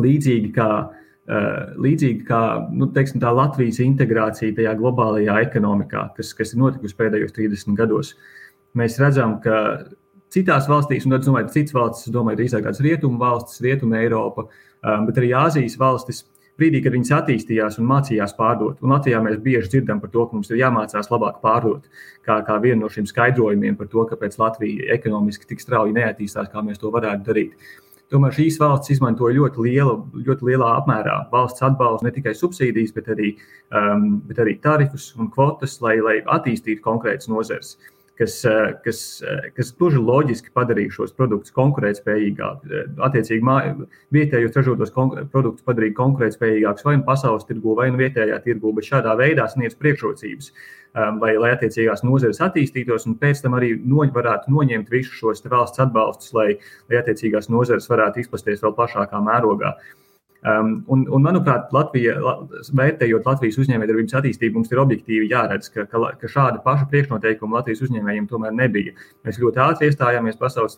Līdzīgi kā uh, līdzīgi kā nu, teiksim, Latvijas integrācija tajā globālajā ekonomikā, kas, kas ir notikusi pēdējos 30 gados, mēs redzam, ka citās valstīs, un es domāju, citas valstis, domāju, drīzāk tādas rietumu valstis, rietumu Eiropa, eh, bet arī Āzijas valstis, brīdī, kad viņas attīstījās un mācījās pārdot. Un Latvijā mēs bieži dzirdam par to, ka mums ir jāmācās labāk pārdot, kā, kā vienu no šiem skaidrojumiem par to, kāpēc Latvija ekonomiski tik strauji neattīstās, kā mēs to varētu darīt. Tomēr šīs valsts izmantoja ļoti, liela, ļoti lielā apmērā valsts atbalstu, ne tikai subsīdijas, bet arī, um, bet arī tarifus un kvotas, lai, lai attīstītu konkrētas nozares. Uh, kas, eh, kas, eh, kas gluži loģiski padarīja šos produktus konkurētspējīgākus. Eh, attiecīgi, vietējos ražotos produktus padarīja konkurētspējīgākus vai nu pasaules tirgu, vai nu vietējā tirgu, bet šādā veidā sniedz priekšrocības, um, lai, lai attiecīgās nozeres attīstītos un pēc tam arī no, varētu noņemt visus šos valsts atbalstus, lai, lai attiecīgās nozeres varētu izplasties vēl plašākā mērogā. Uh, Um, un, un, manuprāt, Latvija, vērtējot Latvijas uzņēmējdarbības attīstību, mums ir objektīvi jāredz, ka, ka, ka šāda paša priekšnoteikuma Latvijas uzņēmējiem tomēr nebija. Mēs ļoti ātri iestājāmies Pasaules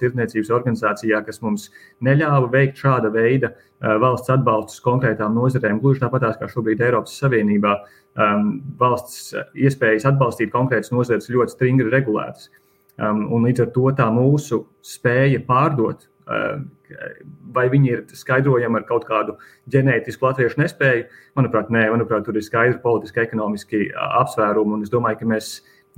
tirdzniecības organizācijā, kas mums neļāva veikt šāda veida uh, valsts atbalstus konkrētām nozarēm. Gluži tāpat kā šobrīd Eiropas Savienībā um, valsts iespējas atbalstīt konkrētas nozares ļoti stingri regulētas. Um, un līdz ar to tā mūsu spēja pārdot vai viņi ir skaidrojami ar kaut kādu ģenētisku latviešu nespēju. Manuprāt, nē, manuprāt, tur ir skaidri politiski, ekonomiski apsvērumi. Es domāju, ka mēs,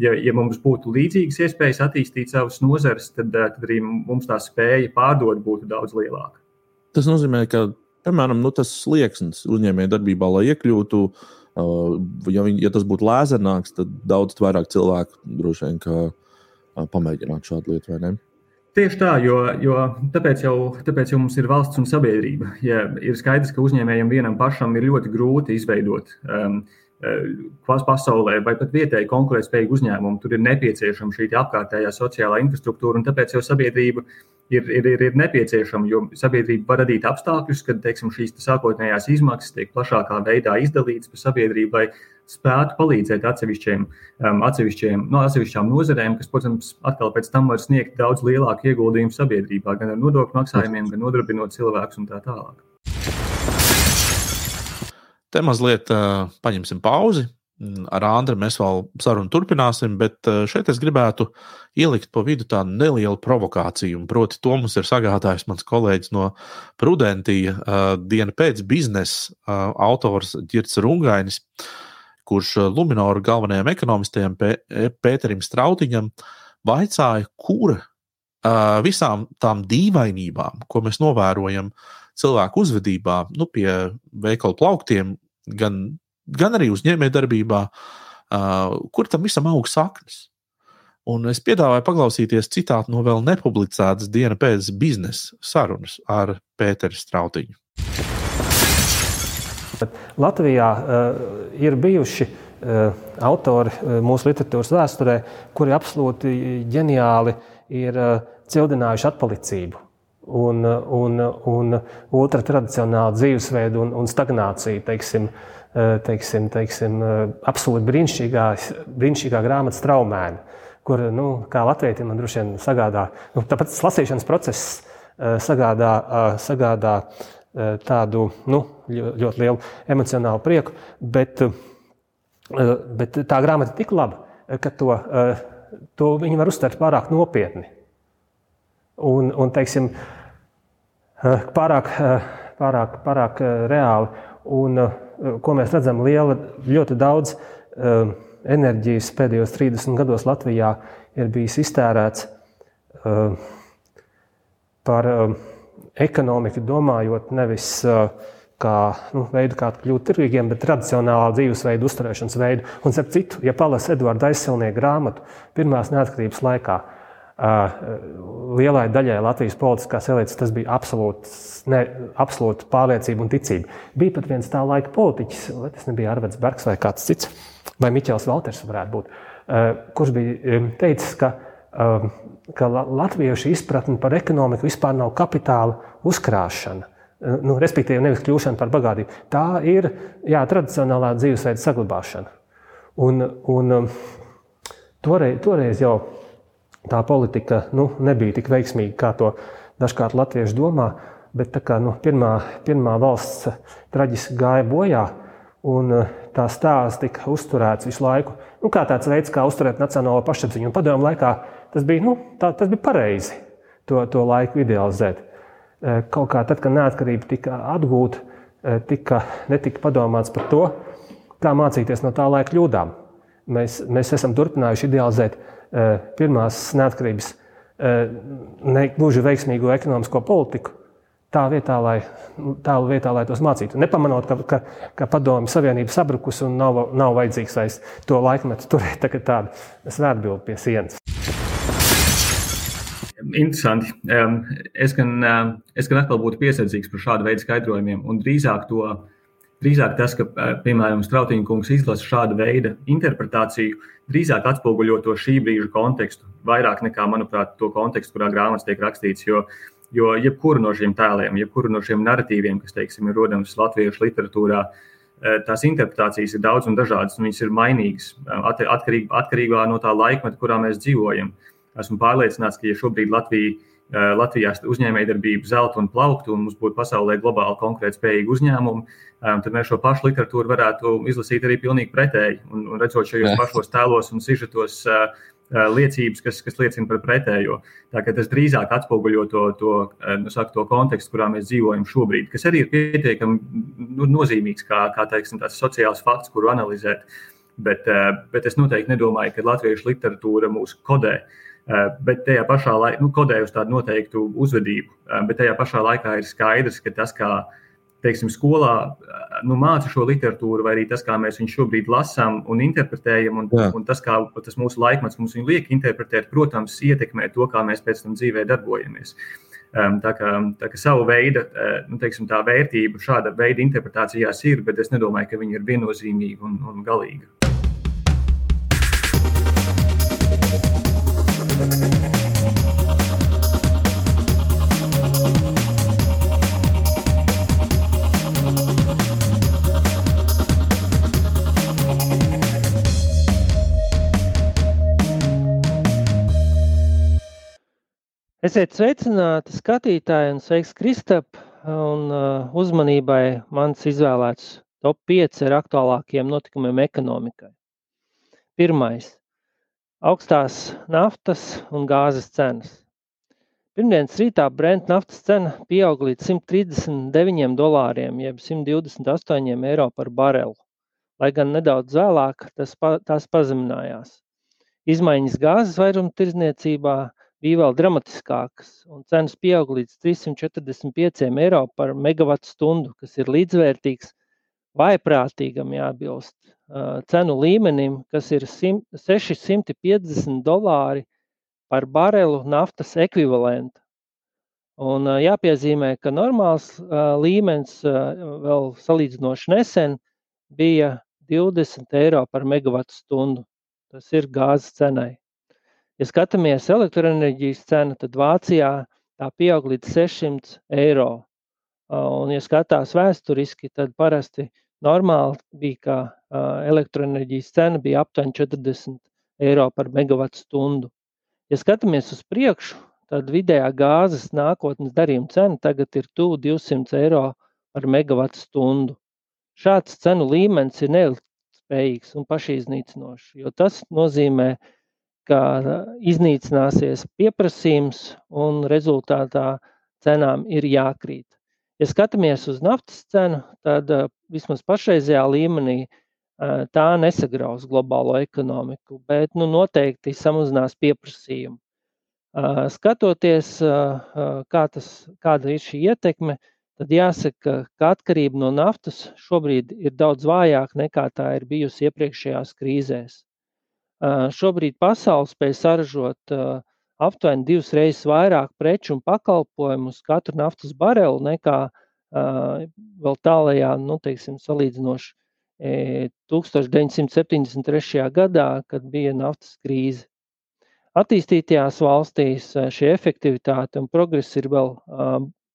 ja, ja mums būtu līdzīgas iespējas attīstīt savas nozares, tad, tad arī mums tā spēja pārdot būtu daudz lielāka. Tas nozīmē, ka, piemēram, nu, tas slieksnis uzņēmējdarbībā, lai iekļūtu, ja, viņ, ja tas būtu lēzerāks, tad daudz vairāk cilvēku droši vien pamēģinātu šādu lietu? Tieši tā, jo, jo tāpēc, jau, tāpēc jau mums ir valsts un sabiedrība. Ja ir skaidrs, ka uzņēmējiem vienam pašam ir ļoti grūti izveidot um, pasaulē vai pat vietēji konkurētspējīgi uzņēmumi. Tur ir nepieciešama šī apkārtējā sociālā infrastruktūra, un tāpēc jau sabiedrība ir, ir, ir, ir nepieciešama, jo sabiedrība var radīt apstākļus, kad teiksim, šīs sākotnējās izmaksas tiek plašākā veidā izdalītas pa sabiedrību, lai spētu palīdzēt atsevišķiem, um, atsevišķiem, no atsevišķām nozarēm, kas, protams, atkal pēc tam var sniegt daudz lielāku ieguldījumu sabiedrībā, gan ar nodokļu maksājumiem, gan nodarbinot cilvēkus un tā tālāk. Te mazliet uh, paņemsim pauzi, Ar Andru mēs vēl sarunu turpināsim, bet eh, šeit es gribētu ielikt pa vidu tādu nelielu provokāciju. Proti, to mums ir sagādājis mans kolēģis no Prudentija, uh, diena pēc biznesa uh, autors Girts Rungainis, kurš Luminoru galvenajam ekonomistam Pēterim Strautiņam vaicāja, kura uh, visām tām dīvainībām, ko mēs novērojam cilvēku uzvedībā, nu, pie veikalu plauktiem, gan gan arī uzņēmējdarbībā, uh, kur tam visam aug saknes. Un es piedāvāju paklausīties citātu no vēl nepublicētas dienas pēc biznesa sarunas ar Pēteru Strautiņu. Latvijā uh, ir bijuši uh, autori uh, mūsu literatūras vēsturē, kuri absolūti ģeniāli ir uh, cildinājuši atpalicību un, un, un ultratradicionālu dzīvesveidu un, un stagnāciju. Teiksim, uh, Eh, teiksim, teiksim, eh, absolūti brīnišķīgā, brīnišķīgā grāmata straumēna, kur, nu, man droši vien sagādā, nu, tāpat lasīšanas process eh, sagādā, sagādā tādu nu, ļoti lielu emocionālu prieku, bet, bet tā grāmata ir tik laba, ka to, to viņi var uztvert pārāk nopietni. Un, un teiksim, pārāk, pārāk, pārāk reāli. Un, Eh, ko mēs redzam, liela, ļoti daudz enerģijas pēdējos 30 gados Latvijā ir bijis iztērēts par ekonomiku, domājot nevis kā nu, veidu, kā kļūt tirgīgiem, bet tradicionālā dzīvesveida uzturēšanas veidu. Un, starp citu, ja palasa Edvards aizsilnieku grāmatu pirmās neatkarības laikā, lielai daļai Latvijas politiskās elites tas bija absolūta pārliecība un ticība. Bija pat viens tā laika politiķis, vai tas nebija Arvids Bergs vai kāds cits, vai Miķels Valters varētu būt, kurš bija teicis, ka, ka latviešu izpratne par ekonomiku vispār nav kapitāla uzkrāšana. Nu, respektīvi, nevis kļūšana par bagātību. Tā ir jā, tradicionālā dzīvesveida saglabāšana. Un, un toreiz, toreiz jau tā politika nu, nebija tik veiksmīga, kā to dažkārt latvieši domā. Bet kā nu, pirmā, pirmā valsts traģiski gāja bojā, un eh, tā stāsts tika uzturēts visu laiku, nu, kā tāds veids, kā uzturēt nacionālo pašapziņu. Padomu laikā tas bija, nu, tā, tas bija pareizi to, to laiku idealizēt. Eh, kaut kā tad, kad neatkarība tika atgūta, eh, tika, netika padomāts par to, kā mācīties no tā laika kļūdām. Mēs, mēs esam turpinājuši idealizēt Eh, pirmās neatkarības ne gluži veiksmīgo ekonomisko politiku. Tā vietā, lai, tā vietā, lai tos mācītu. Nepamanot, ka, ka, ka padomju savienība sabrukusi un nav, nav vajadzīgs vairs to laikmetu turēt tā tādu svētbildi pie sienas. Interesanti. Es gan, es gan atkal būtu piesardzīgs par šādu veidu skaidrojumiem un drīzāk to uh, Drīzāk tas, ka, piemēram, Strautiņa kungs izlasa šāda veida interpretāciju, drīzāk atspoguļo to šī brīža kontekstu, vairāk nekā, manuprāt, to kontekstu, kurā grāmatas tiek rakstīts. Jo, jo jebkuru no šiem tēliem, jebkuru no šiem narratīviem, kas, teiksim, ir rodams latviešu literatūrā, tās interpretācijas ir daudz un dažādas, un viņas ir mainīgas atkarībā, atkarībā no tā laikmeta, kurā mēs dzīvojam. Esmu pārliecināts, ka, ja šobrīd Latvija Eh, Latvijā uzņēmējdarbība zelta un plauktu, un mums būtu pasaulē globāli konkurētspējīgi uzņēmumi, eh, tad mēs šo pašu literatūru varētu izlasīt arī pilnīgi pretēji. Un, un redzot šajos pašos tēlos un sižetos uh, liecības, kas, kas liecina par pretējo. Tas drīzāk atspoguļo to, to, nu, saku, to kontekstu, kurā mēs dzīvojam šobrīd, kas arī ir pietiekami nu, nozīmīgs kā, kā teiksim, sociāls fakts, kuru analizēt. Bet, bet es noteikti nedomāju, ka latviešu literatūra mūs kodē. Uh, Eh, bet tajā pašā laikā, nu, kodē uz tādu noteiktu uzvedību, eh, bet tajā pašā laikā ir skaidrs, ka tas, kā teiksim, skolā eh, nu, māca šo literatūru, vai arī tas, kā mēs viņu šobrīd lasām un interpretējam, un, Jā. un tas, kā tas mūsu laikmets mums liek interpretēt, protams, ietekmē to, kā mēs pēc tam dzīvē darbojamies. Tā kā, tā kā savu veidu, nu, teiksim, tā vērtība šāda veida interpretācijās ir, bet es nedomāju, ka viņi ir viennozīmīgi un, un galīgi. Esiet sveicināti skatītāji un sveiks Kristap un uh, uzmanībai mans izvēlēts top 5 ar aktuālākiem notikumiem ekonomikai. Pirmais - augstās naftas un gāzes cenas. Pirmdienas rītā Brent naftas cena pieauga līdz 139 dolāriem, jeb 128 eiro par barelu, lai gan nedaudz vēlāk tas, tās pazeminājās. Izmaiņas gāzes vairumtirdzniecībā bija vēl dramatiskākas, un cenas pieauga līdz 345 eiro par megawatu stundu, kas ir līdzvērtīgs vaiprātīgam, jābilst, cenu līmenim, kas ir 650 dolāri par barelu naftas ekvivalentu. Un jāpiezīmē, ka normāls līmenis vēl salīdzinoši nesen bija 20 eiro par megawatu stundu. Tas ir gāzes cenai. Ja skatāmies elektroenerģijas cenu, tad Vācijā tā pieaug līdz 600 eiro. Un, ja skatās vēsturiski, tad parasti normāli bija, ka elektroenerģijas cena bija aptuveni 40 eiro par megawatu stundu. Ja skatāmies uz priekšu, tad vidējā gāzes nākotnes darījuma cena tagad ir tuvu 200 eiro par megawatu stundu. Šāds cenu līmenis ir neilgtspējīgs un pašiznīcinošs, jo tas nozīmē, ka iznīcināsies pieprasījums un rezultātā cenām ir jākrīt. Ja skatāmies uz naftas cenu, tad vismaz pašreizējā līmenī tā nesagraus globālo ekonomiku, bet nu, noteikti samazinās pieprasījumu. Skatoties, kā tas, kāda ir šī ietekme, tad jāsaka, ka atkarība no naftas šobrīd ir daudz vājāka nekā tā ir bijusi iepriekšējās krīzēs. Šobrīd pasaule spēj saražot aptuveni divas reizes vairāk preču un pakalpojumu uz katru naftas barelu nekā vēl tālajā, nu, teiksim, salīdzinoši 1973. gadā, kad bija naftas krīze. Attīstītajās valstīs šī efektivitāte un progress ir vēl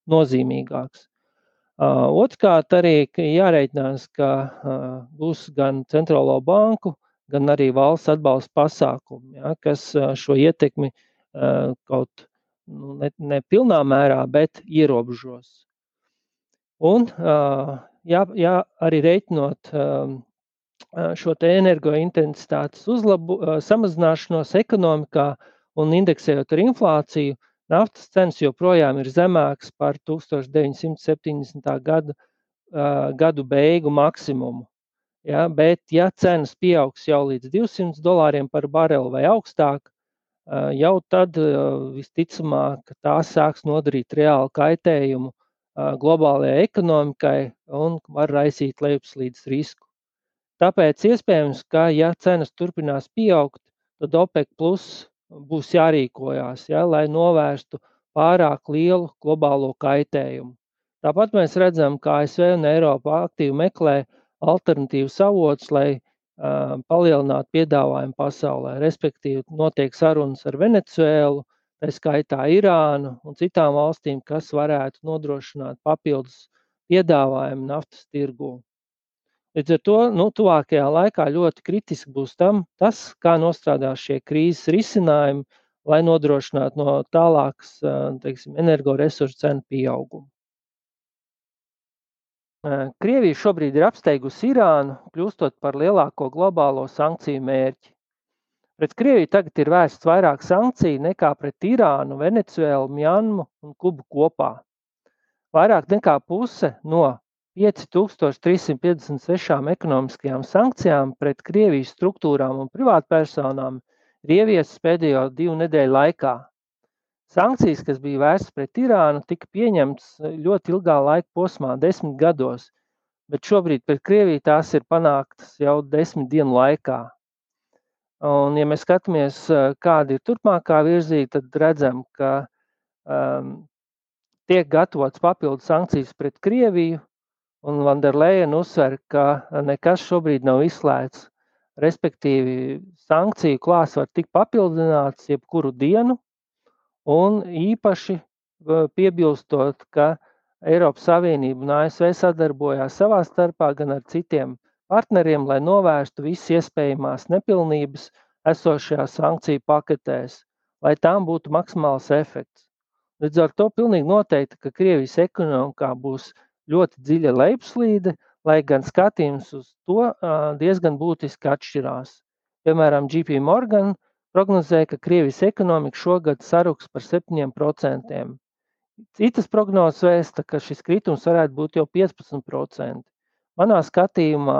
nozīmīgāks. Otrkārt, arī jārēķinās, ka būs gan centrālo banku gan arī valsts atbalsta pasākumi, ja, kas šo ietekmi kaut nu, ne, ne pilnā mērā, bet ierobežos. Un jā, jā, arī reiķinot šo energointensitātes uzlabu, samazināšanos ekonomikā un indeksējot ar inflāciju, naftas cenas joprojām ir zemākas par 1970. gadu, gadu beigu maksimumu. Ja, bet, ja cenas pieaugs jau līdz 200 dolāriem par bareli vai augstāk, jau tad visticamāk tās sāks nodarīt reālu kaitējumu globālajai ekonomikai un var raisīt lejupslīdes risku. Tāpēc iespējams, ka ja cenas turpinās pieaugt, tad OPEC plus būs jārīkojās, ja, lai novērstu pārāk lielu globālo kaitējumu. Tāpat mēs redzam, ka ASV un Eiropa aktīvi meklē alternatīvas avots, lai palielinātu piedāvājumu pasaulē. Respektīvi, notiek sarunas ar Venecuēlu, tā skaitā Irānu un citām valstīm, kas varētu nodrošināt papildus piedāvājumu naftas tirgū. Līdz ar to nu, tuvākajā laikā ļoti kritiski būs tam, tas, kā nostrādās šie krīzes risinājumi, lai nodrošinātu no tālākas teiksim, energoresursu cenu pieaugumu. Krievija šobrīd ir apsteigusi Irānu, kļūstot par lielāko globālo sankciju mērķi. Pret Krieviju tagad ir vērsts vairāk sankciju nekā pret Irānu, Venecuēlu, Mjanmu un Kubu kopā. Vairāk nekā puse no 5356 ekonomiskajām sankcijām pret Krievijas struktūrām un privātpersonām ir ieviestas pēdējo divu nedēļu laikā. Sankcijas, kas bija vērstas pret Irānu, tika pieņemtas eh, ļoti ilgā laika posmā, desmit gados, bet šobrīd pret Krieviju tās ir panāktas jau desmit dienu laikā. Un, ja mēs skatāmies, eh, kāda ir turpmākā virzība, tad redzam, ka um, tiek gatavots papildus sankcijas pret Krieviju, un Vanderleina uzsver, ka nekas šobrīd nav izslēgts. Respektīvi, sankciju klāsts var tikt papildināts jebkuru dienu, un īpaši piebilstot, ka Eiropas Savienība un ASV sadarbojās savā starpā gan ar citiem partneriem, lai novērstu visas iespējamās nepilnības esošajās sankciju paketēs, lai tām būtu maksimāls efekts. Līdz ar to pilnīgi noteikti, ka Krievijas ekonomikā būs ļoti dziļa lejupslīde, lai gan skatījums uz to diezgan būtiski atšķirās. Piemēram, JP Morgan prognozēja, ka Krievijas ekonomika šogad saruks par 7%. Citas prognozes vēsta, ka šis kritums varētu būt jau 15%. Manā skatījumā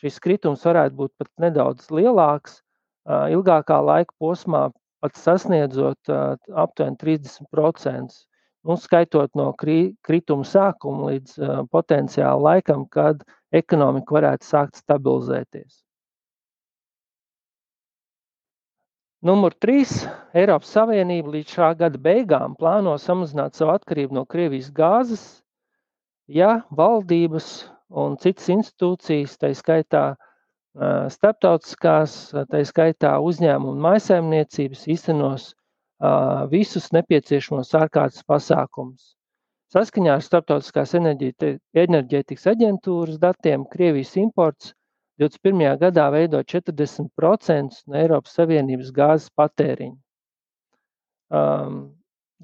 šis kritums varētu būt pat nedaudz lielāks, ilgākā laika posmā pat sasniedzot aptuveni 30%. Nu, skaitot no krituma sākuma līdz potenciāla laikam, kad ekonomika varētu sākt stabilizēties. Numur 3. Eiropas Savienība līdz šā gada beigām plāno samazināt savu atkarību no Krievijas gāzes, ja valdības un citas institūcijas, tā skaitā starptautiskās, tā skaitā uzņēmumu un maisaimniecības, īstenos visus nepieciešamos ārkārtas pasākumus. Saskaņā ar Startautiskās enerģētikas aģentūras datiem Krievijas imports 21. gadā veido 40% no Eiropas Savienības gāzes patēriņa.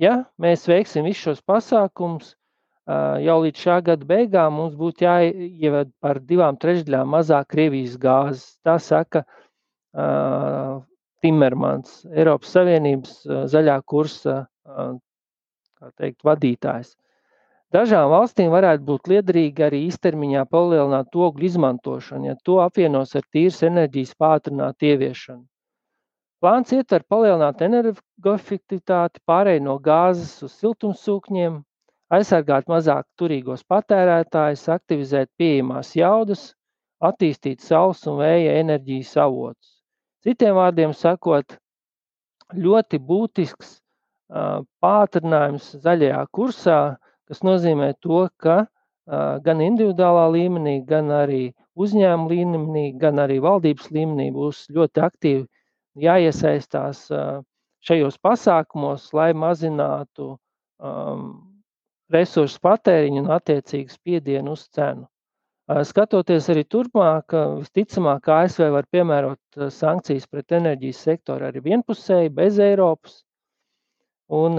Ja mēs veiksim visus šos pasākumus, jau līdz šā gada beigām mums būtu jāieved par divām trešdaļām mazāk Krievijas gāzes. Tā saka uh, Timermans, Eiropas Savienības uh, zaļā kursa uh, teikt, vadītājs. Dažām valstīm varētu būt liederīgi arī īstermiņā palielināt ogļu izmantošanu, ja to apvienos ar tīras enerģijas pātrinātu ieviešanu. Plāns ietver palielināt energoefektivitāti, pārēju no gāzes uz siltumsūkņiem, aizsargāt mazāk turīgos patērētājus, aktivizēt pieejamās jaudas, attīstīt saules un vēja enerģijas avotus. Citiem vārdiem sakot, ļoti būtisks pātrinājums zaļajā kursā, kas nozīmē to, ka gan individuālā līmenī, gan arī uzņēmuma līmenī, gan arī valdības līmenī būs ļoti aktīvi jāiesaistās šajos pasākumos, lai mazinātu um, resursu patēriņu un attiecīgi spiedienu uz cenu. Skatoties arī turpmāk, visticamāk, ASV var piemērot sankcijas pret enerģijas sektoru arī vienpusēji, bez Eiropas. Un,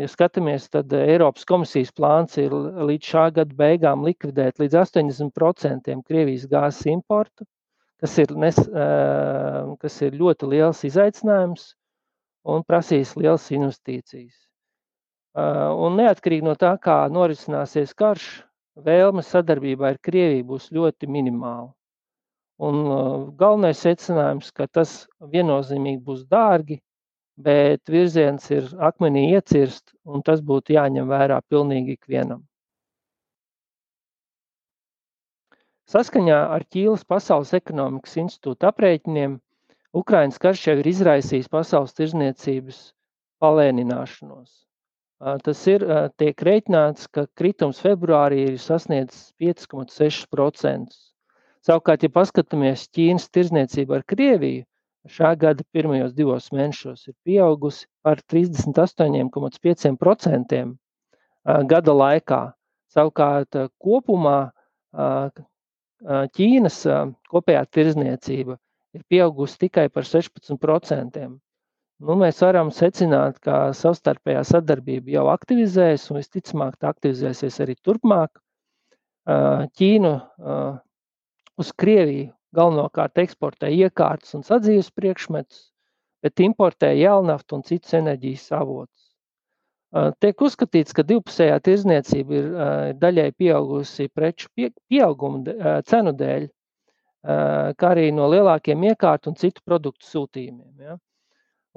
ja skatāmies, tad Eiropas komisijas plāns ir līdz šā gada beigām likvidēt līdz 80% Krievijas gāzes importu, kas ir, nes, kas ir ļoti liels izaicinājums un prasīs lielas investīcijas. Un neatkarīgi no tā, kā norisināsies karš, vēlme sadarbībā ar Krieviju būs ļoti minimāla. Un galvenais secinājums, ka tas viennozīmīgi būs dārgi, bet virziens ir akmenī iecirst, un tas būtu jāņem vērā pilnīgi ikvienam. Saskaņā ar Ķīlas Pasaules ekonomikas institūta aprēķiniem, Ukrainas karš jau ir izraisījis pasaules tirzniecības palēnināšanos. Tas ir tiek rēķināts, ka kritums februārī ir sasniedzis 5,6%. Savukārt, ja paskatāmies Ķīnas tirzniecību ar Krieviju, šā gada pirmajos divos mēnešos ir pieaugusi par 38,5% gada laikā. Savukārt, kopumā Ķīnas kopējā tirzniecība ir pieaugusi tikai par 16%. Nu, mēs varam secināt, ka savstarpējā sadarbība jau aktivizējas, un visticamāk, tā aktivizēsies arī turpmāk. Ķīnu uz Krieviju galvenokārt eksportē iekārtas un sadzīves priekšmetus, bet importē jēlnaftu un citus enerģijas avotus. Tiek uzskatīts, ka divpusējā tirzniecība ir daļai pieaugusi preču pieauguma cenu dēļ, kā arī no lielākiem iekārtu un citu produktu sūtījumiem. Ja.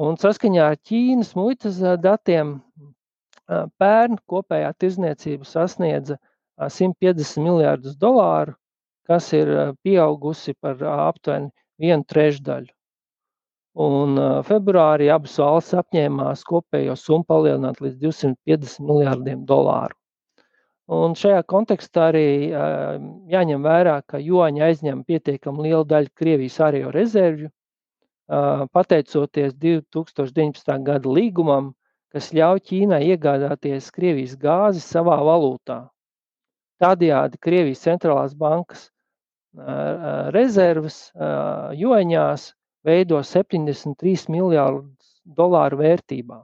Un saskaņā ar Ķīnas muitas datiem pērn kopējā tirzniecība sasniedza 150 miljardus dolāru, kas ir pieaugusi par aptuveni vienu trešdaļu. Un februārī abas valsts apņēmās kopējo summu palielināt līdz 250 miljardiem dolāru. Un šajā kontekstā arī jāņem vērā, ka Joņa aizņem pietiekami lielu daļu Krievijas ārējo rezervju, pateicoties 2019. gada līgumam, kas ļauj Ķīnai iegādāties Krievijas gāzi savā valūtā. Tādējādi Krievijas centrālās bankas rezerves joņās veido 73 miljardus dolāru vērtībā,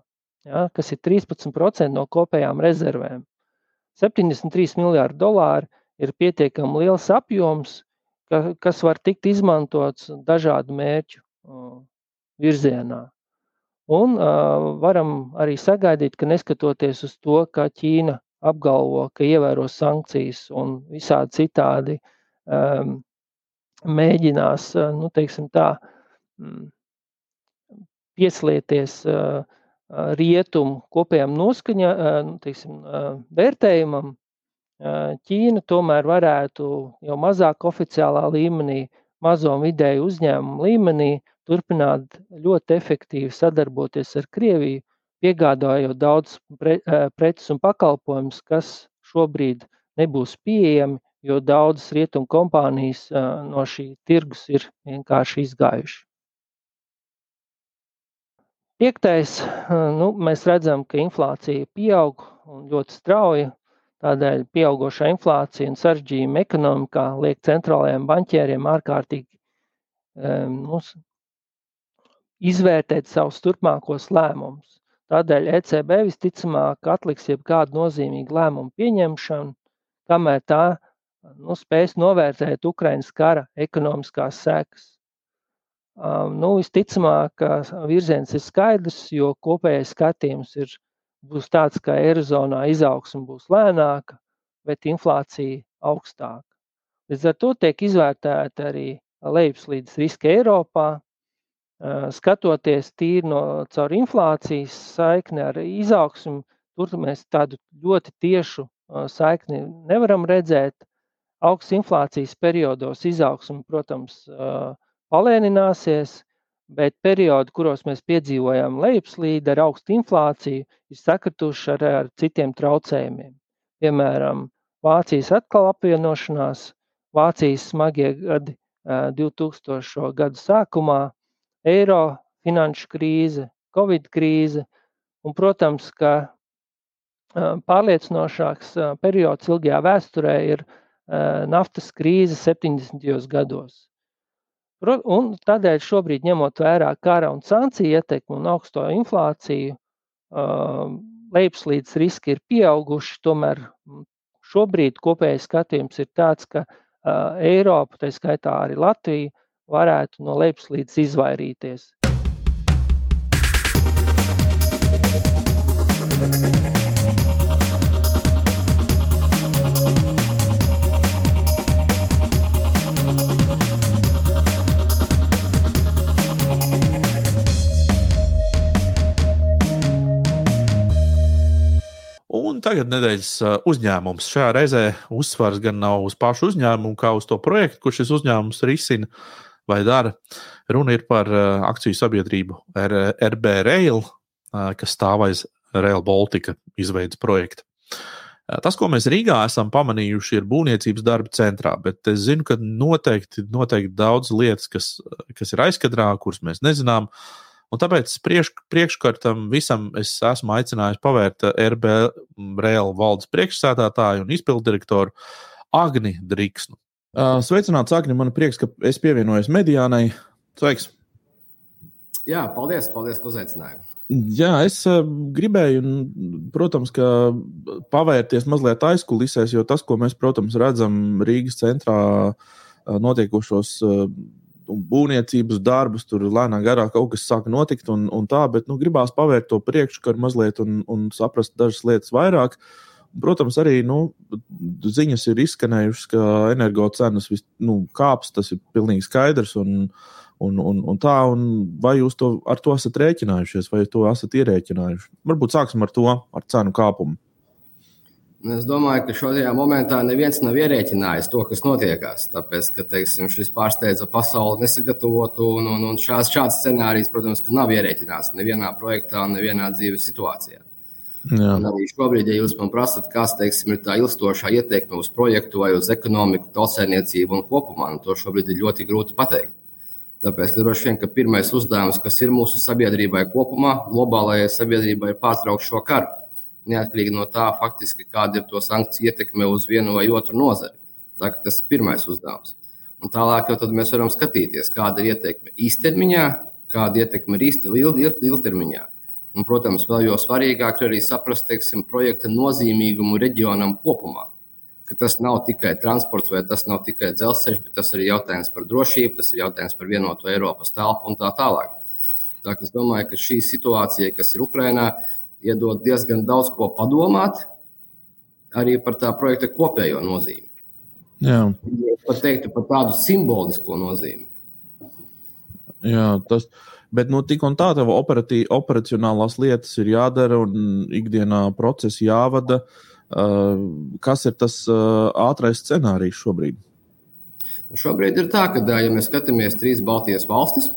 ja, kas ir 13% no kopējām rezervēm. 73 miljardi dolāri ir pietiekami liels apjoms, ka, kas var tikt izmantots dažādu mērķu virzienā. Un uh, varam arī sagaidīt, ka neskatoties uz to, ka Ķīna apgalvo, ka ievēro sankcijas un visādi citādi um, mēģinās, nu, teiksim tā, Mm, pieslieties rietumu kopējam noskaņa, nu, teiksim, vērtējumam, Ķīna tomēr varētu jau mazāk oficiālā līmenī, mazo un vidēju uzņēmumu līmenī turpināt ļoti efektīvi sadarboties ar Krieviju, piegādājot daudz pre, preces un pakalpojumus, kas šobrīd nebūs pieejami, jo daudzas rietumu kompānijas no šī tirgus ir vienkārši izgājuši. Piektais, nu, mēs redzam, ka inflācija pieaug un ļoti strauji. Tādēļ pieaugušā inflācija un sarežģījuma ekonomikā liek centrālajiem banķieriem ārkārtīgi nu, izvērtēt savus turpmākos lēmumus. Tādēļ ECB visticamāk atliks jebkādu nozīmīgu lēmumu pieņemšanu, kamēr tā nu, spēs novērtēt Ukraiņas kara ekonomiskās sekas. Nu, visticamāk, virziens ir skaidrs, jo kopējais skatījums ir, būs tāds, ka Eirozonā izaugsme būs lēnāka, bet inflācija augstāka. Līdz ar to tiek izvērtēta arī lejupslīdes riska Eiropā, skatoties tīri no caur inflācijas saikni ar izaugsmu, tur mēs tādu ļoti tiešu saikni nevaram redzēt. Augsts inflācijas periodos izaugsme, protams, palēnināsies, bet periodi, kuros mēs piedzīvojam lejupslīdi ar augstu inflāciju, ir sakrituši ar, ar citiem traucējumiem. Piemēram, Vācijas atkal apvienošanās, Vācijas smagie gadi 2000. gadu sākumā, eiro finanšu krīze, covid krīze, un, protams, ka pārliecinošāks periods ilgajā vēsturē ir naftas krīze 70. gados. Un tādēļ šobrīd, ņemot vērā kara un sankciju ietekmi un augsto inflāciju, lejupslīdes riski ir pieauguši. Tomēr šobrīd kopējais skatījums ir tāds, ka Eiropa, tā skaitā arī Latvija, varētu no lejupslīdes izvairīties. Un tagad nedēļas uzņēmums. Šajā reizē uzsvars gan nav uz pašu uzņēmumu, kā uz to projektu, ko šis uzņēmums risina vai dara. Runa ir par akciju sabiedrību RB Rail, kas stāv aiz Rail Baltica izveidas projekta. Tas, ko mēs Rīgā esam pamanījuši, ir būvniecības darba centrā, bet es zinu, ka noteikti, noteikti daudz lietas, kas, kas ir aizkadrā, kuras mēs nezinām. Uh, Un tāpēc priekš, priekškartam visam es esmu aicinājis pavērt eh, RB Reāla valdes priekšsēdētāju un izpildirektoru Agni Driksnu. Sveicināts, Agni, man prieks, ka es pievienojos mediānai. Sveiks! Jā, paldies, paldies, ka uzaicinājāt. Jā, es gribēju, protams, pavērties mazliet aizkulisēs, jo tas, ko mēs, protams, redzam Rīgas centrā notiekošos būvniecības darbus, tur lēnām garā kaut kas sāk notikt, un, un tā, bet nu, gribās pavērt to priekškaru mazliet un, un saprast dažas lietas vairāk. Protams, arī nu, ziņas ir izskanējušas, ka energo cenas vis, nu, kāps, tas ir pilnīgi skaidrs. Un, un, un, un tā, un vai jūs to, ar to esat rēķinājušies, vai to esat ierēķinājuši? Varbūt sāksim ar to, ar cenu kāpumu. Es domāju, ka šajā momentā neviens nav ierēķinājis to, kas notiekās. Tāpēc, ka teiksim, šis pārsteidza pasauli nesagatavotu, un, un, un šāds, šāds scenārijs, protams, nav ierēķināts nevienā projektā un nevienā dzīves situācijā. Jā. Un arī šobrīd, ja jūs man prasat, kas teiksim, ir tā ilgstošā ietekme uz projektu vai uz ekonomiku, tautsēmniecību un kopumā, nu, to šobrīd ir ļoti grūti pateikt. Tāpēc, ka droši vien ka pirmais uzdevums, kas ir mūsu sabiedrībai kopumā, globālajai sabiedrībai, ir pārtraukt šo karu neatkarīgi no tā, faktiski, kāda ir to sankciju ietekme uz vienu vai otru nozari. Tas ir pirmais uzdevums. Un tālāk jau mēs varam skatīties, kāda ir ietekme īstermiņā, kāda ietekme ir īsti ilgtermiņā. Un, protams, vēl jau svarīgāk ir arī saprast teiksim, projekta nozīmīgumu reģionam kopumā. Ka tas nav tikai transports vai tas nav tikai dzelzceļš, bet tas ir jautājums par drošību, tas ir jautājums par vienoto Eiropas telpu un tā tālāk. Tā, es domāju, ka šī situācija, kas ir Ukrainā, iedod diezgan daudz ko padomāt arī par tā projekta kopējo nozīmi. Jā. Pat teiktu par tādu simbolisko nozīmi. Jā, tas, bet nu, tik un tā, tev operacionālās lietas ir jādara un ikdienā procesi jāvada. Uh, kas ir tas uh, ātrais scenārijs šobrīd? Šobrīd ir tā, ka, ja mēs skatāmies trīs Baltijas valstis,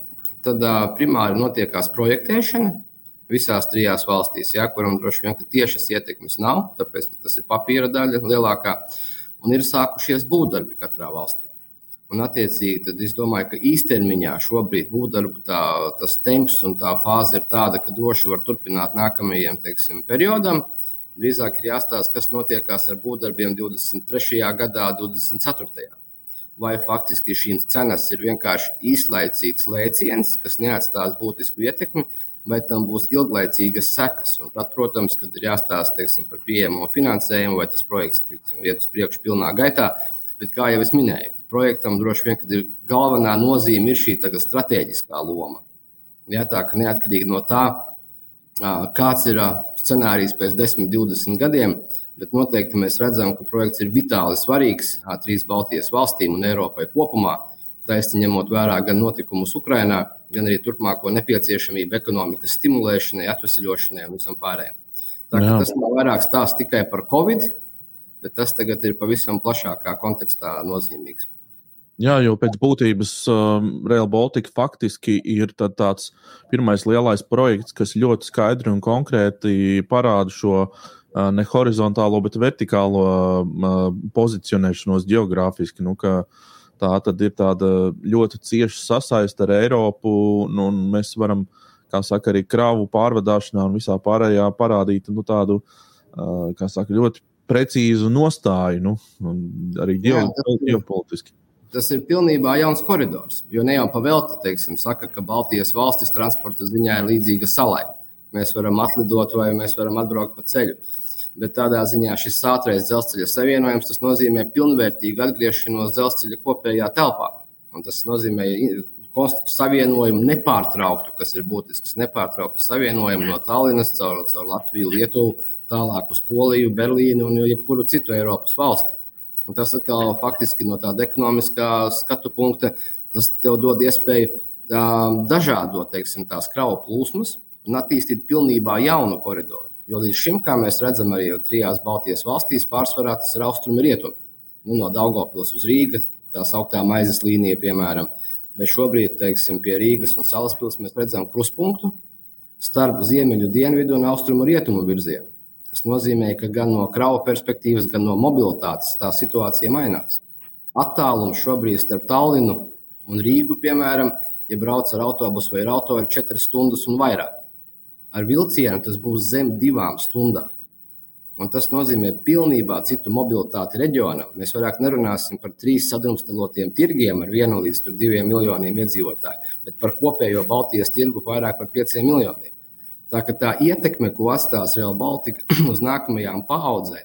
tad uh, primāri notiekās projektēšana, visās trijās valstīs, ja, kuram droši vien tiešas ietekmes nav, tāpēc ka tas ir papīra daļa lielākā, un ir sākušies būvdarbi katrā valstī. Un, attiecīgi, tad es domāju, ka īstermiņā šobrīd būvdarbu tā, tas temps un tā fāze ir tāda, ka droši var turpināt nākamajam teiksim, periodam. Drīzāk ir jāstāsta, kas notiekās ar būvdarbiem 23. gadā, 24. Vai faktiski šīs cenas ir vienkārši īslaicīgs lēciens, kas neatstās būtisku ietekmi, vai tam būs ilglaicīgas sekas. Un tad, protams, kad ir jāstāsta teiksim, par pieejamo finansējumu, vai tas projekts teiksim, iet uz priekšu pilnā gaitā. Bet, kā jau es minēju, projektam droši vien ir galvenā nozīme ir šī strateģiskā loma. Ja, tā ka neatkarīgi no tā, kāds ir scenārijs pēc 10, 20 gadiem, bet noteikti mēs redzam, ka projekts ir vitāli svarīgs trīs Baltijas valstīm un Eiropai kopumā taisni ņemot vērā gan notikumus Ukrajinā, gan arī turpmāko nepieciešamību ekonomikas stimulēšanai, atvesļošanai un visam pārējiem. Tā, tas nav vairāk stāsts tikai par Covid, bet tas tagad ir pavisam plašākā kontekstā nozīmīgs. Jā, jau pēc būtības um, Real Baltica faktiski ir tāds pirmais lielais projekts, kas ļoti skaidri un konkrēti parāda šo uh, ne horizontālo, bet vertikālo uh, pozicionēšanos geogrāfiski. Nu, ka, uh, Tā tad ir tāda ļoti cieša sasaiste ar Eiropu, nu, un mēs varam, kā saka, arī kravu pārvadāšanā un visā pārējā parādīt nu, tādu, kā saka, ļoti precīzu nostāju, nu, arī ģeopolitiski. Tas ir pilnībā jauns koridors. Jo ne jau pavēlti, teiksim, saka, ka Baltijas valstis transporta ziņā ir līdzīga salai. Mēs varam atlidot vai mēs varam atbraukt pa ceļu. Uh, bet tādā ziņā šis ātrais dzelzceļa savienojums nozīmē pilnvērtīgu atgriešanos dzelzceļa kopējā telpā. Un tas nozīmē savienojumu nepārtrauktu, kas ir būtisks, nepārtrauktu savienojumu no Tallinas caur, caur Latviju, Lietuvu, tālāk uz Poliju, Berlīnu un jebkuru citu Eiropas valsti. Un tas atkal faktiski no tāda ekonomiskā skatu punkta, tas tev dod iespēju dažādot, teiksim, tās kravu plūsmas un attīstīt pilnībā jaunu koridoru. Jo līdz šim, kā mēs redzam, arī trijās Baltijas valstīs pārsvarā tas ir austrumi rietumi. Nu, no Daugopils uz Rīgas, tā sauktā maizes līnija, piemēram. Bet šobrīd, teiksim, pie Rīgas un Salaspils mēs redzam kruspunktu starp ziemeļu, dienvidu un austrumu rietumu virzienu. Tas nozīmē, ka gan no krauja perspektīvas, gan no mobilitātes tā situācija mainās. Attālums šobrīd starp Tallinu un Rīgu, piemēram, ja brauc ar autobusu vai ar auto, ir 4 stundas un vairāk. Ar vilcienu tas būs zem divām stundām. Un tas nozīmē pilnībā citu mobilitāti reģionam. Mēs vairāk nerunāsim par trīs sadrumstalotiem tirgiem ar vienu līdz diviem miljoniem iedzīvotāju, bet par kopējo Baltijas tirgu vairāk par pieciem miljoniem. Tā, tā ietekme, ko atstās Real Baltica [clears throat] uz nākamajām paudzēm,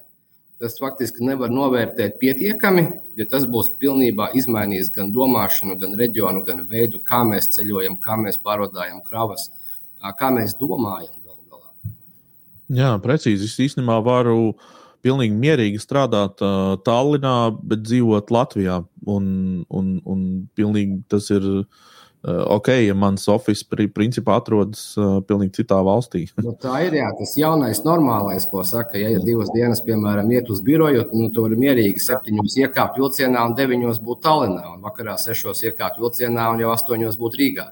tas faktiski nevar novērtēt pietiekami, jo tas būs pilnībā izmainījis gan domāšanu, gan reģionu, gan veidu, kā mēs ceļojam, kā mēs pārvadājam kravas kā mēs domājam galu galā. Jā, precīzi. Es īstenībā varu pilnīgi mierīgi strādāt uh, Tallinā, bet dzīvot Latvijā. Un, un, un pilnīgi tas ir ok, ja mans oficiāls principā atrodas uh, pilnīgi citā valstī. [laughs] nu, tā ir jā, tas jaunais, normālais, ko saka. Ja, ja divas dienas, piemēram, iet uz biroju, nu, tur ir mierīgi septiņos iekāpt vilcienā un deviņos būt Tallinā, un vakarā sešos iekāpt vilcienā un jau astoņos būt Rīgā.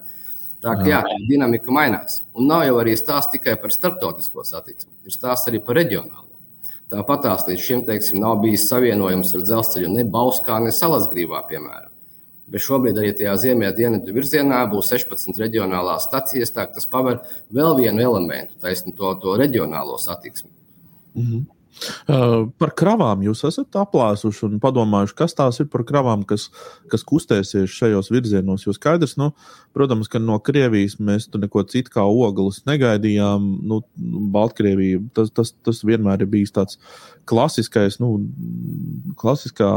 Tā kā jā, dinamika mainās. Un nav jau arī stāsts tikai par starptautisko satiksmi, ir stāsts arī par reģionālo. Tāpat tās līdz šim teiksim, nav bijis savienojums ar dzelzceļu ne Bauskā, ne Salasgrīvā, piemēram. Bet šobrīd arī tajā ziemeļdienu virzienā būs 16 reģionālās stacijas. Tas paver vēl vienu elementu, taisnu to, to reģionālo satiksmi. Mm -hmm. Uh, par kravām jūs esat aplēsuši un padomājuši, kas tās ir par kravām, kas, kas kustēsies šajos virzienos. Jo skaidrs, nu, protams, ka no Krievijas mēs neko citu kā ogles negaidījām. Nu, Baltkrievija tas, tas, tas vienmēr ir bijis tāds klasiskais, nu, klasiskā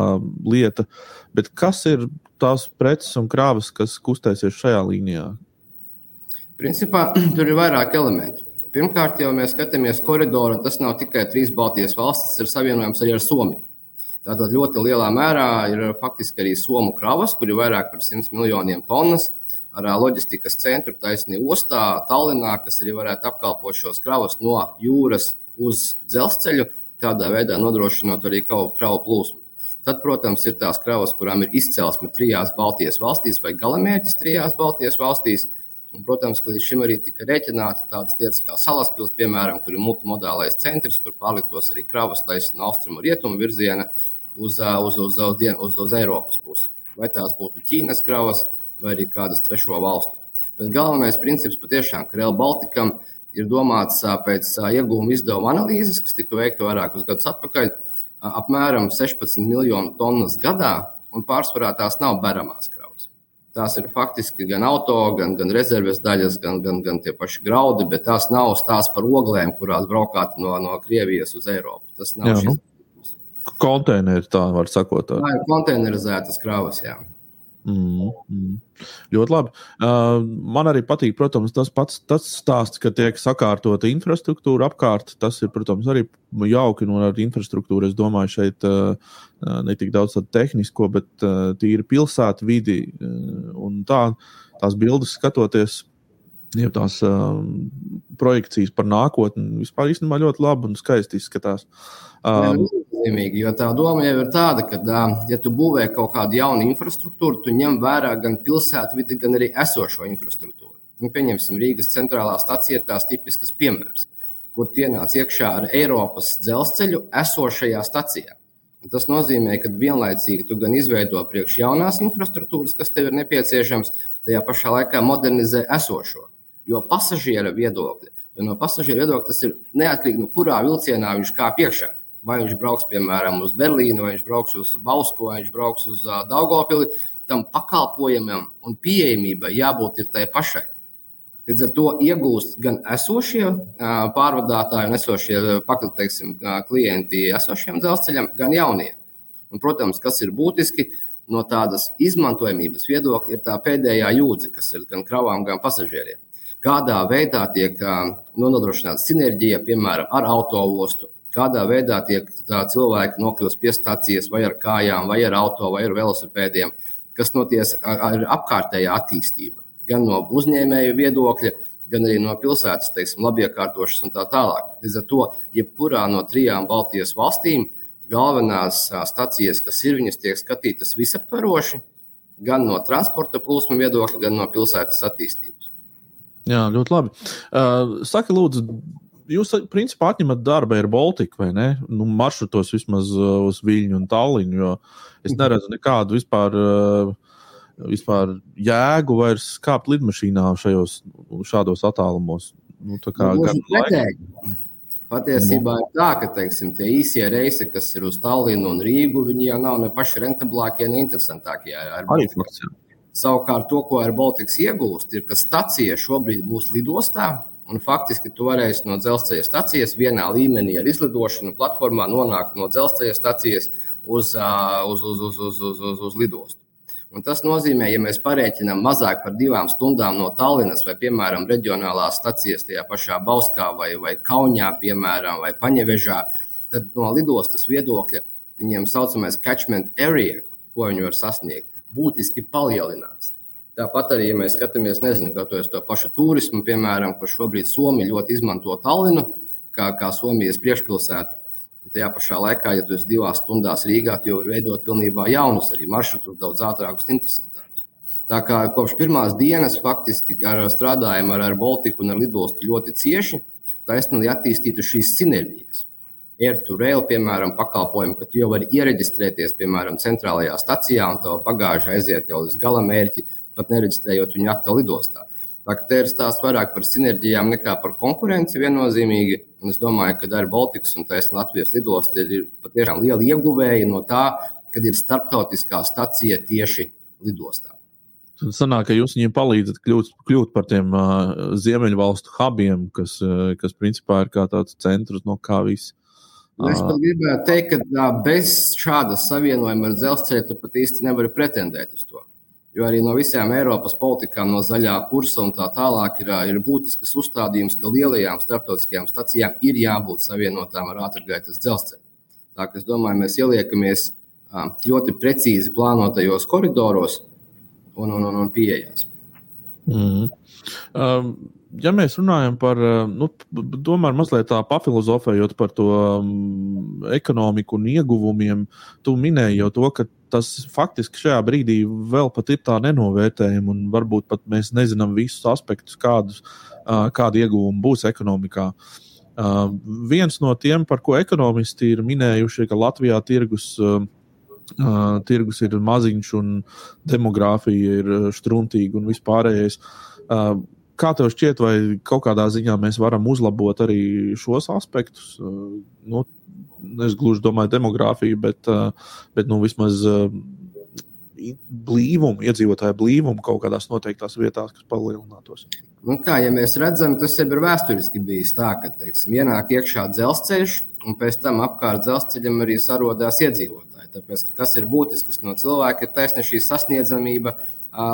lieta. Bet kas ir tās preces un krāvas, kas kustēsies šajā līnijā? Principā [clears throat] tur ir vairāk elementi. Pirmkārt, jau mēs skatāmies koridoru, tas nav tikai trīs Baltijas valstis, tas ir savienojums arī ar Somiju. Tātad ļoti lielā mērā ir faktiski arī Somu kravas, kur ir vairāk par 100 miljoniem tonnas, ar loģistikas centru taisnī ostā, Tallinā, kas arī varētu apkalpot šos kravas no jūras uz dzelzceļu, tādā veidā nodrošinot arī kravu plūsmu. Tad, protams, ir tās kravas, kurām ir izcelsme trijās Baltijas valstīs vai galamērķis trijās Baltijas valstīs. Un, protams, ka līdz šim arī tika rēķināta tādas lietas kā Salaspils, piemēram, kur ir multimodālais centrs, kur pārliktos arī kravas taisnība no austrumu rietumu virziena uz, uz, uz, uz, uz, uz Eiropas pusi. Vai tās būtu Ķīnas kravas vai arī kādas trešo valstu. Bet galvenais princips patiešām, ka Real Baltikam ir domāts pēc iegūmu izdevuma analīzes, kas tika veikta vairākus gadus atpakaļ apmēram 16 miljonu tonnas gadā, un pārsvarā tās nav beramās kravas. Tās ir faktiski gan auto, gan, gan rezerves daļas, gan, gan, gan tie paši graudi, bet tās nav stāsts par oglēm, kurās braukāt no, no Krievijas uz Eiropu. Tas nav Jā, nu, konteineri, tā var sakot. Tā ir konteinerizētas kravas. Jā. Mm, mm. Ļoti labi. Uh, man arī patīk, protams, tas pats tas stāsts, ka tiek sakārtota infrastruktūra apkārt. Tas ir, protams, arī jauki. No ar infrastruktūru es domāju, šeit uh, ne tik daudz tehnisko, bet uh, tīri pilsētu vidi. Uh, un tā, tās bildes skatoties, jau tās uh, projekcijas par nākotni vispār īstenībā ļoti labi un skaisti izskatās. Um, nozīmīgi, jo tā doma jau ir tāda, ka, ja tu būvē kaut kādu jaunu infrastruktūru, tu ņem vērā gan pilsētu vidi, gan arī esošo infrastruktūru. Nu, pieņemsim, Rīgas centrālā stacija ir tās tipiskas piemērs, kur ienāca iekšā ar Eiropas dzelzceļu esošajā stacijā. Un tas nozīmē, ka vienlaicīgi tu gan izveido priekš jaunās infrastruktūras, kas tev ir nepieciešams, tajā pašā laikā modernizē esošo. Jo pasažiera viedokļa, jo no pasažiera viedokļa tas ir neatkarīgi no kurā vilcienā viņš kāp iekšā. Vai viņš brauks, piemēram, uz Berlīnu, vai viņš brauks uz Bausku, vai viņš brauks uz uh, Daugopili, tam pakalpojumam un pieejamībai jābūt ir tai pašai. Līdz ar to iegūst gan esošie pārvadātāji un esošie teiksim, klienti esošiem dzelzceļam, gan jaunie. Un, protams, kas ir būtiski no tādas izmantojamības viedokļa, ir tā pēdējā jūdzi, kas ir gan kravām, gan pasažieriem. Kādā veidā tiek nodrošināta sinerģija, piemēram, ar autoostu, kādā veidā tiek cilvēki nokļūst pie stācijas vai ar kājām, vai ar auto, vai ar velosipēdiem, kas noties ar apkārtējā attīstība. Gan no uzņēmēju viedokļa, gan arī no pilsētas, teiksim, labiekārtošanas un tā tālāk. Līdz ar to, jebkurā no trijām Baltijas valstīm, galvenās stacijas, kas ir, viņas tiek skatītas visaptvaroši, gan no transporta plūsmu viedokļa, gan no pilsētas attīstības. Jā, ļoti labi. Uh, saki, lūdzu, jūs principā atņemat darbu ar Baltiku, vai ne? Nu, maršrutos vismaz uh, uz Viļņu un Tallinu, jo es neredzu nekādu vispār, uh, vispār jēgu vairs kāpt lidmašīnā šajos, šādos attālumos. Nu, kā, gan, Patiesībā ir tā, ka teiksim, tie īsie reisi, kas ir uz Tallinu un Rīgu, viņi jau nav ne paši rentablākie, ne interesantākie. Fakts. Savukārt, to, ko ar Baltikas iegūst, ir, ka stacija šobrīd būs lidostā, Un faktiski tu varēsi no dzelzceļa stācijas vienā līmenī ar izlidošanu platformā nonākt no dzelzceļa stācijas uz, uz, uz, uz, uz, uz, uz, uz lidostu. Un tas nozīmē, ja mēs parēķinām mazāk par divām stundām no Tallinas vai, piemēram, reģionālās stacijas tajā pašā Bauskā vai, vai Kaunijā, piemēram, vai Paņevežā, tad no lidostas viedokļa viņiem saucamais catchment area, ko viņi var sasniegt, būtiski palielinās. Tāpat arī, ja mēs skatāmies, nezinu, kā to, pašu turismu, piemēram, kur šobrīd Somija ļoti izmanto Tallinu kā, kā Somijas priekšpilsētu. Un tajā pašā laikā, ja tu esi divās stundās Rīgā, tad jau var veidot pilnībā jaunus arī maršrutus, daudz ātrākus, interesantākus. Tā kā kopš pirmās dienas faktiski ar, strādājam ar, ar Baltiku un ar lidostu ļoti cieši, taisnīgi, attīstītu šīs sinerģijas. Air to rail, piemēram, pakalpojumu, ka tu jau vari iereģistrēties, piemēram, centrālajā stacijā un tava bagāža aiziet jau uz gala mērķi pat nereģistrējot viņu atkal lidostā. Tā kā te ir stāsts vairāk par sinerģijām nekā par konkurenci viennozīmīgi. Un es domāju, ka Air Baltics un Taisna Latvijas lidosta ir patiešām liela ieguvēja no tā, kad ir starptautiskā stacija tieši lidostā. Tad sanāk, ka jūs viņiem palīdzat kļūt, kļūt par tiem uh, ziemeļvalstu hubiem, kas, uh, kas principā ir kā tāds centrs, no kā viss. Es pat gribētu teikt, ka bez šāda savienojuma ar dzelzceļu tu pat īsti nevari pretendēt uz to. Jo arī no visām Eiropas politikām, no zaļā kursa un tā tālāk ir, ir būtisks uzstādījums, ka lielajām starptautiskajām stacijām ir jābūt savienotām ar ātrgaitas dzelzceļu. Tā kā es domāju, mēs ieliekamies ļoti precīzi plānotajos koridoros un, un, un, un pieejās. Mm. Um, ja mēs runājam par, nu, tomēr mazliet tā pafilozofējot par to um, ekonomiku un ieguvumiem, tu minēji jau to, ka tas faktiski šajā brīdī vēl pat ir tā nenovērtējama, un varbūt pat mēs nezinām visus aspektus, kādus, kādi ieguvumi būs ekonomikā. Viens no tiem, par ko ekonomisti ir minējuši, ka Latvijā tirgus, tirgus ir maziņš un demogrāfija ir struntīga un vispārējais. Kā tev šķiet, vai kaut kādā ziņā mēs varam uzlabot arī šos aspektus? Nu, es gluži domāju demogrāfiju, bet, eh, bet nu, vismaz eh, blīvumu, iedzīvotāju blīvumu kaut kādās noteiktās vietās, kas palielinātos. Nu kā, ja mēs redzam, tas jau ir vēsturiski bijis tā, ka teiksim, ienāk iekšā dzelzceļš, un pēc tam apkārt dzelzceļam arī sarodās iedzīvotāji. Tāpēc, kas ir būtisks no cilvēka, ir taisnība šī sasniedzamība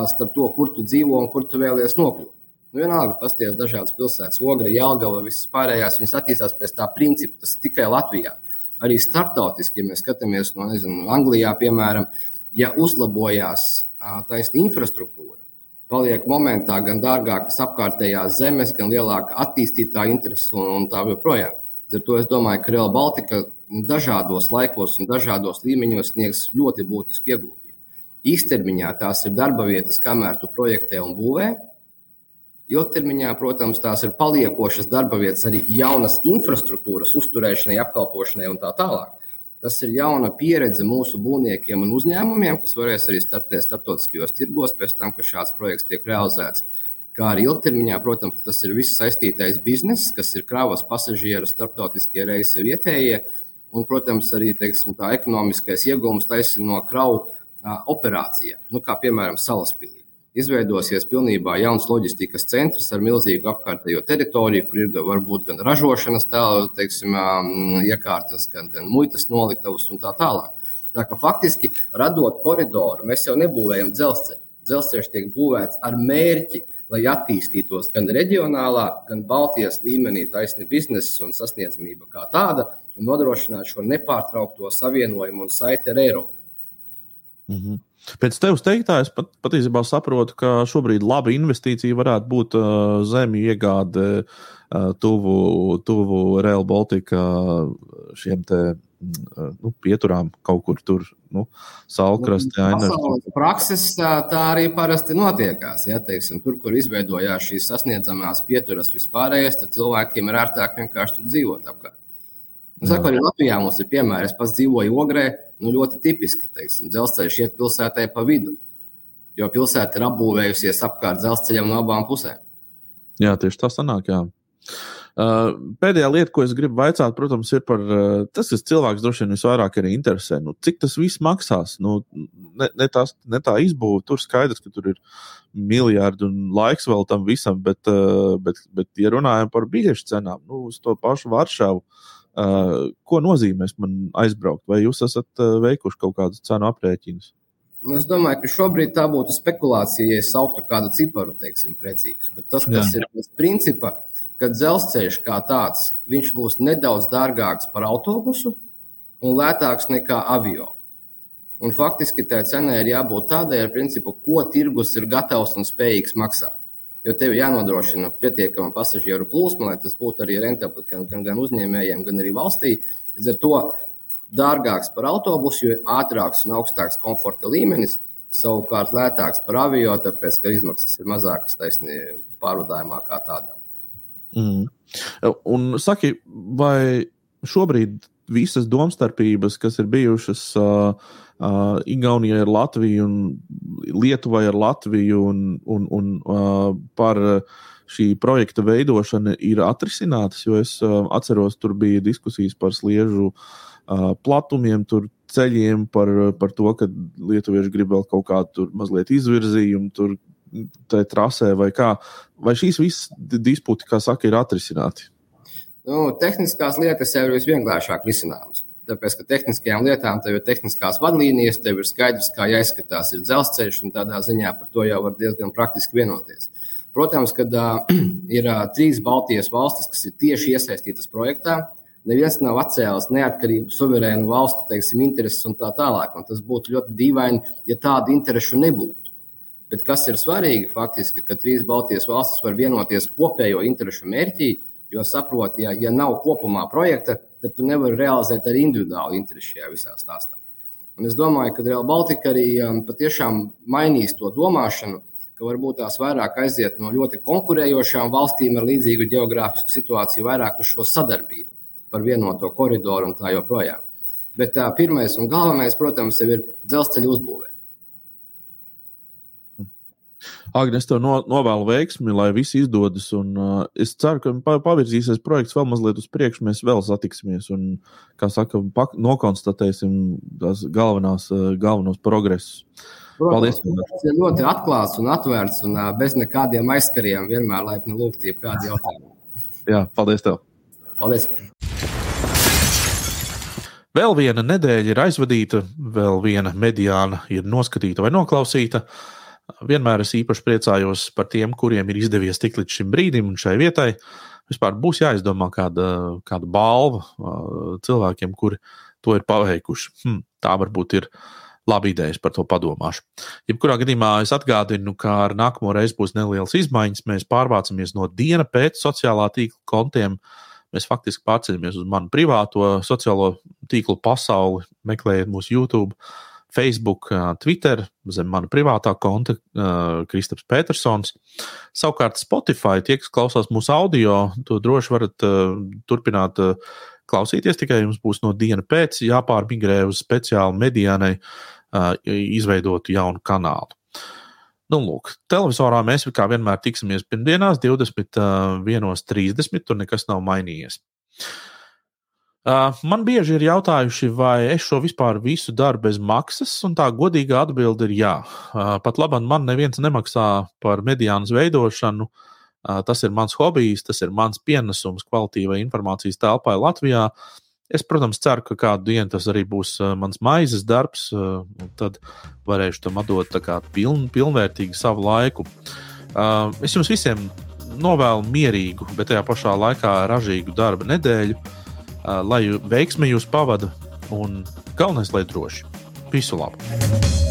starp to, kur tu dzīvo un kur tu vēlies nokļūt. Nu, vienalga, pasties dažādas pilsētas, Ogre, Jālgava, visas pārējās, viņas attīstās pēc tā principa, tas tikai Latvijā arī starptautiski, ja mēs skatāmies no nezinu, Anglijā, piemēram, ja uzlabojās taisnība infrastruktūra, paliek momentā gan dārgākas apkārtējās zemes, gan lielāka attīstītā interese un, un tā joprojām. Ar to es domāju, ka Real Baltica dažādos laikos un dažādos līmeņos sniegs ļoti būtisku ieguldījumu. Īstermiņā tās ir darba vietas, kamēr tu projektē un būvē, Ilgtermiņā, protams, tās ir paliekošas darba vietas, arī jaunas infrastruktūras uzturēšanai, apkalpošanai un tā tālāk. Tas ir jauna pieredze mūsu būvniekiem un uzņēmumiem, kas varēs arī startēt starptautiskajos tirgos pēc tam, kad šāds projekts tiek realizēts. Kā arī ilgtermiņā, protams, tas ir viss saistītais bizness, kas ir kravas pasažieru, starptautiskie reisi vietējie, un, protams, arī teiksim, tā ekonomiskais iegūms taisnība no kravu operācijām, nu, kā piemēram Salaspīlī izveidosies pilnībā jauns loģistikas centrs ar milzīgu apkārtējo teritoriju, kur ir varbūt gan ražošanas tēlu, teiksim, iekārtas, gan, gan muitas noliktavas un tā tālāk. Tā kā faktiski radot koridoru, mēs jau nebūvējam dzelzceļu. Dzelzceļš tiek būvēts ar mērķi, lai attīstītos gan reģionālā, gan Baltijas līmenī taisni biznesa un sasniedzamība kā tāda, un nodrošināt šo nepārtraukto savienojumu un saiti ar Eiropu. Mm -hmm. Pēc tevis teiktā, es pat, patiesībā saprotu, ka šobrīd laba investīcija varētu būt uh, zemju iegāde uh, tuvu, tuvu Real Baltica šiem te uh, nu, pieturām kaut kur tur, nu, saulkrastē. Nu, prakses tā, tā arī parasti notiekās. Ja, teiksim, tur, kur izveidojās šīs sasniedzamās pieturas vispārējais, tad cilvēkiem ir ērtāk vienkārši tur dzīvot apkārt. Nu, saku, arī Latvijā mums ir piemēri. Es pats dzīvoju Ogrē, nu, ļoti tipiski. Teiksim, dzelzceļš iet pilsētai pa vidu, jo pilsēta ir apbūvējusies apkārt dzelzceļam no abām pusēm. Jā, tieši tas sanāk. Jā. Uh, pēdējā lieta, ko es gribu vaicāt, protams, ir par uh, tas, kas cilvēks droši vien visvairāk arī interesē. Nu, cik tas viss maksās? Nu, ne, ne, tās, ne tā izbūve, tur skaidrs, ka tur ir miljardi un laiks vēl tam visam, bet, uh, bet, bet ja runājam par biļešu cenām, nu, uz to pašu Varšavu, Uh, ko nozīmē man aizbraukt? Vai jūs esat veikuši kaut kādus cenu aprēķinus? Nu, es domāju, ka šobrīd tā būtu spekulācija, ja es sauktu kādu ciparu, teiksim, precīzi. Bet tas, kas Jā. ir pēc principa, ka dzelzceļš kā tāds, viņš būs nedaudz dārgāks par autobusu un lētāks nekā avio. Un faktiski tā cenai ir jābūt tādai, ar principu, ko tirgus ir gatavs un spējīgs maksāt. Jo tev jānodrošina pietiekama pasažieru plūsma, lai tas būtu arī rentabli gan, gan, gan uzņēmējiem, gan arī valstī. Līdz ar to dārgāks par autobusu, jo ir ātrāks un augstāks komforta līmenis. Savukārt lētāks par avio, tāpēc ka izmaksas ir mazākas taisnība pārvadājumā kā tādā. Mm. Un saki, vai šobrīd visas domstarpības, kas ir bijušas uh, uh, Igaunijai ar Latviju un Lietuvai ar Latviju un, un, un uh, par šī projekta veidošanu, ir atrisinātas. Jo es uh, atceros, tur bija diskusijas par sliežu uh, platumiem, tur ceļiem, par, par to, ka lietuvieši grib vēl kaut kādu mazliet izvirzījumu. Tur, Tā trasē vai kā, vai šīs visas disputi, kā saka, ir atrisināti? Nu, tehniskās lietas jau ir visvienkāršāk risināmas. Tāpēc, ka tehniskajām lietām tev ir tehniskās vadlīnijas, tev ir skaidrs, kā jāizskatās ir dzelzceļš, un tādā ziņā par to jau var diezgan praktiski vienoties. Protams, kad uh, [clears throat] ir uh, trīs Baltijas valstis, kas ir tieši iesaistītas projektā, neviens nav atcēlis neatkarību, suverēnu valstu teiksim, intereses un tā tālāk. Un tas būtu ļoti dīvaini, ja tādu interesu nebūtu. Bet kas ir svarīgi, faktiski, ka trīs Baltijas valstis var vienoties kopējo interesu mērķī, Jo saproti, ja, ja nav kopumā projekta, tad tu nevari realizēt arī individuālu interesi šajā visā stāstā. Un es domāju, ka Real Baltica arī um, patiešām mainīs to domāšanu, ka varbūt tās vairāk aiziet no ļoti konkurējošām valstīm ar līdzīgu geogrāfisku situāciju, vairāk uz šo sadarbību par vienoto koridoru un tā joprojām. Bet tā, pirmais un galvenais, protams, ir dzelzceļa uzbūvē. Agnes, tev no, novēlu veiksmi, lai viss izdodas. Un, uh, es ceru, ka pavirzīsies projekts vēl mazliet uz priekšu. Mēs vēl satiksimies un, kā saka, pak, nokonstatēsim tās galvenās, uh, galvenos progresus. Paldies! Tas ir ļoti atklāts un atvērts un uh, bez nekādiem aizskariem. Vienmēr laipni lūgt, ja kādi jautājumi. Jā, paldies tev! Paldies! Vēl viena nedēļa ir aizvadīta, vēl viena mediāna ir noskatīta vai noklausīta. Uh, Vienmēr es īpaši priecājos par tiem, kuriem ir izdevies tikt līdz šim brīdim un šai vietai. Vispār būs jāizdomā kāda, kāda balva cilvēkiem, kuri to ir paveikuši. Hm, tā varbūt ir laba ideja, par to padomāšu. Jebkurā gadījumā es atgādinu, ka ar nākamo reizi būs nelielas izmaiņas. Mēs pārvācamies no diena pēc sociālā tīkla kontiem. Mēs faktiski pārceļamies uz manu privāto sociālo tīklu pasauli, meklējiet mūsu YouTube Facebook, Twitter, zem mana privātā konta, Kristaps Petersons. Savukārt Spotify, tie, kas klausās mūsu audio, to droši varat turpināt klausīties, tikai jums būs no diena pēc jāpārmigrē uz speciālu mediānai izveidotu jaunu kanālu. Nu, lūk, televizorā mēs kā vienmēr tiksimies pirmdienās, 21.30. Tur nekas nav mainījies. Uh, man bieži ir jautājuši, vai es šo vispār visu daru bez maksas, un tā godīga atbilde ir jā. Pat labi, man neviens nemaksā par mediānas veidošanu. Tas ir mans hobijs, tas ir mans pienesums kvalitīvai informācijas telpai Latvijā. Es, protams, ceru, ka kādu dienu tas arī būs mans maizes darbs, un tad varēšu tam atdot piln, pilnvērtīgi savu laiku. Es jums visiem novēlu mierīgu, bet tajā pašā laikā ražīgu darba nedēļu lai veiksmi jūs pavada un galvenais, lai droši. Visu labu!